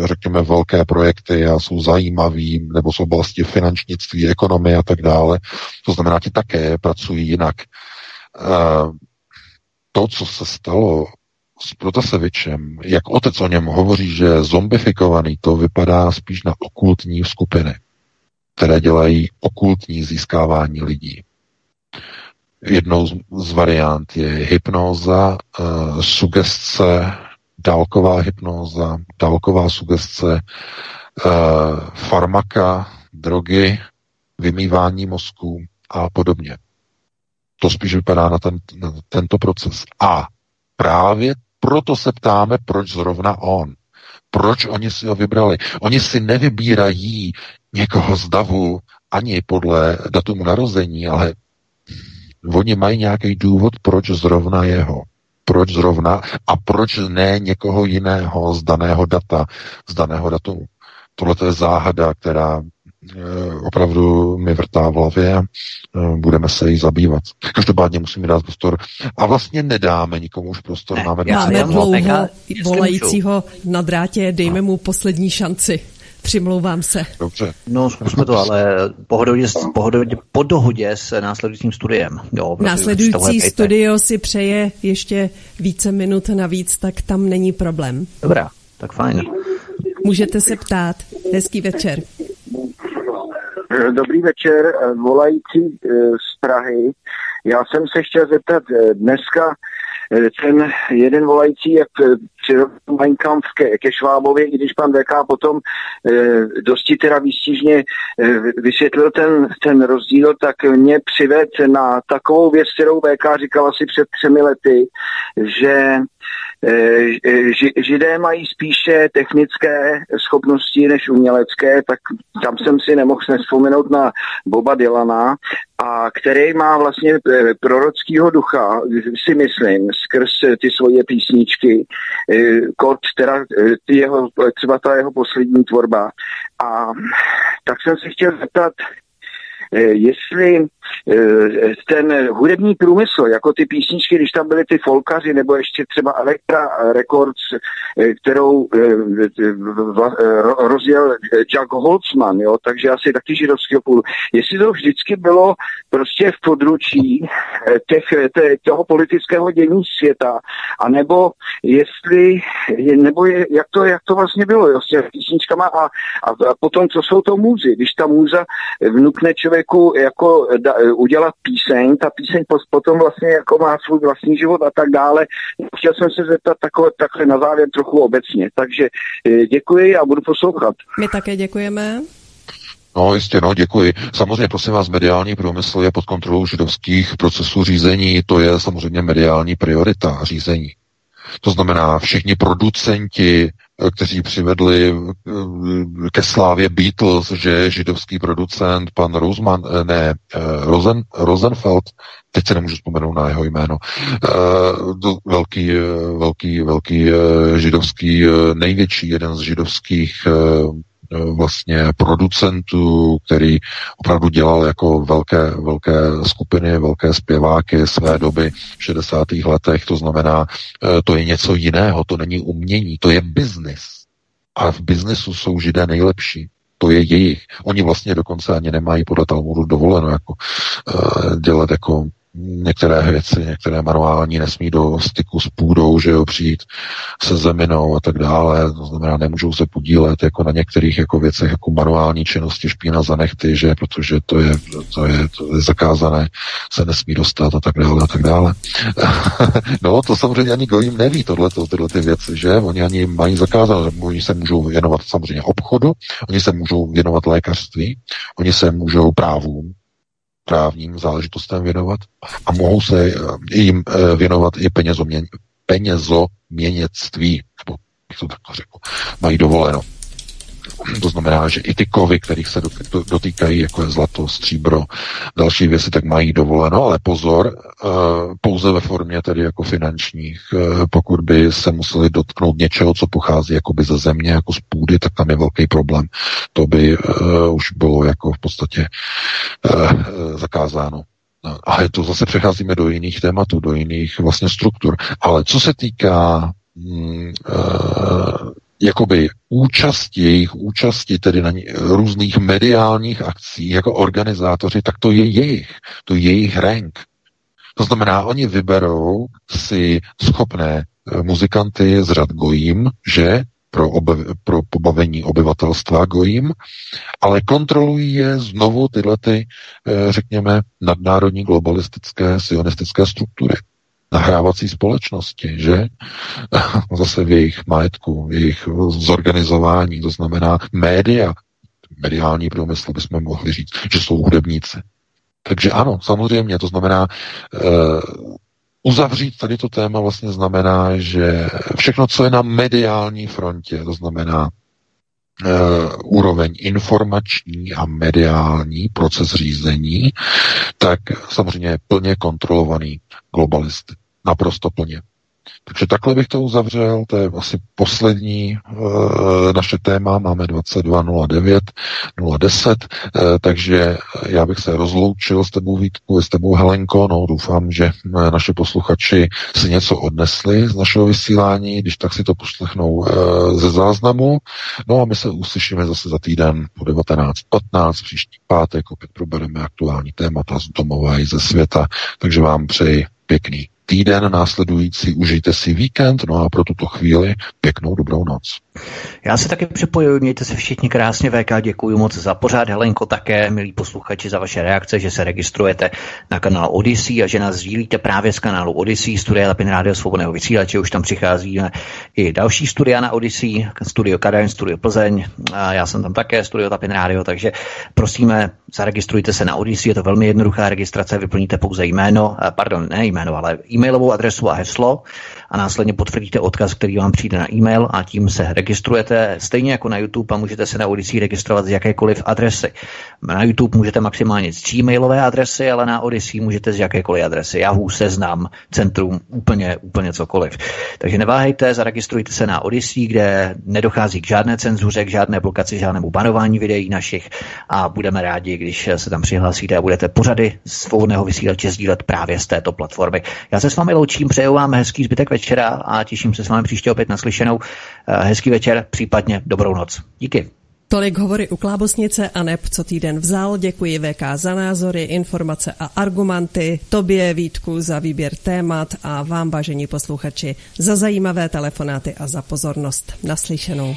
Speaker 3: řekněme, velké projekty a jsou zajímaví, nebo jsou oblasti finančnictví, ekonomie a tak dále. To znamená, ti také pracují jinak. To, co se stalo s Protasevičem, jak otec o něm hovoří, že je zombifikovaný, to vypadá spíš na okultní skupiny, které dělají okultní získávání lidí. Jednou z, variant je hypnóza, uh, sugestce, dálková hypnóza, dálková sugestce, uh, farmaka, drogy, vymývání mozku a podobně. To spíš vypadá na, ten, na tento proces. A právě proto se ptáme, proč zrovna on. Proč oni si ho vybrali? Oni si nevybírají někoho z davu ani podle datumu narození, ale oni mají nějaký důvod, proč zrovna jeho. Proč zrovna a proč ne někoho jiného z daného data, z daného datumu. Tohle je záhada, která opravdu mi vrtá v hlavě a eh, budeme se jí zabývat. Každopádně musíme dát prostor. A vlastně nedáme nikomu už prostor.
Speaker 1: Ne, máme máme dlouho volajícího na drátě, dejme mu poslední šanci. Přimlouvám se.
Speaker 3: Dobře.
Speaker 2: No, zkusme to, ale po dohodě, po, dohodě, po dohodě s následujícím studiem. Jo,
Speaker 1: Následující studio si přeje ještě více minut navíc, tak tam není problém.
Speaker 2: Dobrá, tak fajn.
Speaker 1: Můžete se ptát. Hezký večer.
Speaker 13: Dobrý večer, volající eh, z Prahy. Já jsem se chtěl zeptat, eh, dneska eh, ten jeden volající, jak přirovnal ke, ke Švábovi, i když pan VK potom dosti teda výstižně vysvětlil ten, ten rozdíl, tak mě přived na takovou věc, kterou VK říkal asi před třemi lety, že Židé mají spíše technické schopnosti než umělecké, tak tam jsem si nemohl nespomenout na Boba Dylana, a který má vlastně eh, prorockého ducha, si myslím, skrz ty svoje písničky, eh, kod, teda ty jeho, třeba ta jeho poslední tvorba. A tak jsem si chtěl zeptat, jestli eh, ten hudební průmysl, jako ty písničky, když tam byly ty folkaři, nebo ještě třeba Elektra Records, eh, kterou rozjel Jack Holtzman, jo, takže asi taky židovského půdu. Jestli to vždycky bylo prostě v područí těch, toho politického dění světa, anebo jestli, nebo je, jak, to, jak to vlastně bylo, jo, s těmi písničkama a, a, a potom, co jsou to můzy. Když ta můza vnukne člověku jako da, udělat píseň, ta píseň potom vlastně jako má svůj vlastní život a tak dále. Chtěl jsem se zeptat takhle, takhle na závěr trochu obecně. Takže eh, děkuji a budu poslouchat.
Speaker 1: My také děkujeme.
Speaker 3: No jistě, no děkuji. Samozřejmě, prosím vás, mediální průmysl je pod kontrolou židovských procesů řízení, to je samozřejmě mediální priorita řízení. To znamená, všichni producenti, eh, kteří přivedli eh, ke slávě Beatles, že židovský producent, pan Roseman, eh, ne, Rosen, Rosenfeld, teď se nemůžu vzpomenout na jeho jméno, velký, velký, velký židovský, největší jeden z židovských Eh, vlastně producentů, který opravdu dělal jako velké, velké skupiny, velké zpěváky své doby v 60. letech. To znamená, eh, to je něco jiného, to není umění, to je biznis. A v biznesu jsou židé nejlepší. To je jejich. Oni vlastně dokonce ani nemají podle Talmudu dovoleno jako, uh, dělat jako některé věci, některé manuální nesmí do styku s půdou, že jo, přijít se zeminou a tak dále, to znamená, nemůžou se podílet jako na některých jako věcech, jako manuální činnosti špína za nechty, že, protože to je, to je, to je zakázané, se nesmí dostat a tak dále a tak dále. no, to samozřejmě ani Gojím neví tohle, tyhle ty věci, že, oni ani mají zakázané, oni se můžou věnovat samozřejmě obchodu, oni se můžou věnovat lékařství, oni se můžou právům, právním záležitostem věnovat a mohou se eh, jim eh, věnovat i penězoměn, penězoměněctví, nebo bych to takhle řekl, mají dovoleno. To znamená, že i ty kovy, kterých se dotýkají, jako je zlato, stříbro, další věci, tak mají dovoleno, ale pozor, eh, pouze ve formě tedy jako finančních. Eh, pokud by se museli dotknout něčeho, co pochází jakoby ze země, jako z půdy, tak tam je velký problém. To by eh, už bylo jako v podstatě zakázáno. A je to zase přecházíme do jiných tématů, do jiných vlastně struktur. Ale co se týká mm, jakoby účasti, jejich účasti tedy na různých mediálních akcích jako organizátoři, tak to je jejich, to je jejich rank. To znamená, oni vyberou si schopné eh, muzikanty z řad gojím, že pro, obe, pro pobavení obyvatelstva gojím, ale kontrolují je znovu tyhle ty, eh, řekněme, nadnárodní globalistické sionistické struktury nahrávací společnosti, že? Zase v jejich majetku, v jejich zorganizování, to znamená média, mediální průmysl bychom mohli říct, že jsou hudebníci. Takže ano, samozřejmě, to znamená, uh, uzavřít tady to téma vlastně znamená, že všechno, co je na mediální frontě, to znamená uh, úroveň informační a mediální proces řízení, tak samozřejmě je plně kontrolovaný globalisty. Naprosto plně. Takže takhle bych to uzavřel, to je asi poslední e, naše téma, máme 22.09, 010, e, takže já bych se rozloučil s tebou Vítku, s tebou Helenko, no doufám, že naše posluchači si něco odnesli z našeho vysílání, když tak si to poslechnou e, ze záznamu, no a my se uslyšíme zase za týden po 19.15, příští pátek, opět probereme aktuální témata z domova i ze světa, takže vám přeji pěkný týden následující. Užijte si víkend, no a pro tuto chvíli pěknou dobrou noc.
Speaker 2: Já se taky připojuji, mějte se všichni krásně, VK, děkuji moc za pořád, Helenko také, milí posluchači, za vaše reakce, že se registrujete na kanál Odyssey a že nás sdílíte právě z kanálu Odyssey, studia Lapin Rádio Svobodného vysílače, už tam přichází i další studia na Odyssey, studio Kadaň, studio Plzeň, a já jsem tam také, studio Lapin Rádio, takže prosíme, zaregistrujte se na Odyssey, je to velmi jednoduchá registrace, vyplníte pouze jméno, pardon, ne jméno, ale e-mailovou adresu a heslo a následně potvrdíte odkaz, který vám přijde na e-mail a tím se registrujete stejně jako na YouTube a můžete se na Odyssey registrovat z jakékoliv adresy. Na YouTube můžete maximálně z Gmailové adresy, ale na Odyssey můžete z jakékoliv adresy. Yahoo, Seznam, Centrum, úplně, úplně cokoliv. Takže neváhejte, zaregistrujte se na Odyssey, kde nedochází k žádné cenzuře, k žádné blokaci, žádnému banování videí našich a budeme rádi, když se tam přihlásíte a budete pořady svobodného vysílače sdílet právě z této platformy. Já se s vámi loučím, přeju vám hezký zbytek večera a těším se s vámi příště opět naslyšenou. Eh, hezký večer, případně dobrou noc. Díky.
Speaker 1: Tolik hovory u Klábosnice a neb co týden vzal. Děkuji VK za názory, informace a argumenty, tobě Vítku za výběr témat a vám, vážení posluchači, za zajímavé telefonáty a za pozornost. Naslyšenou.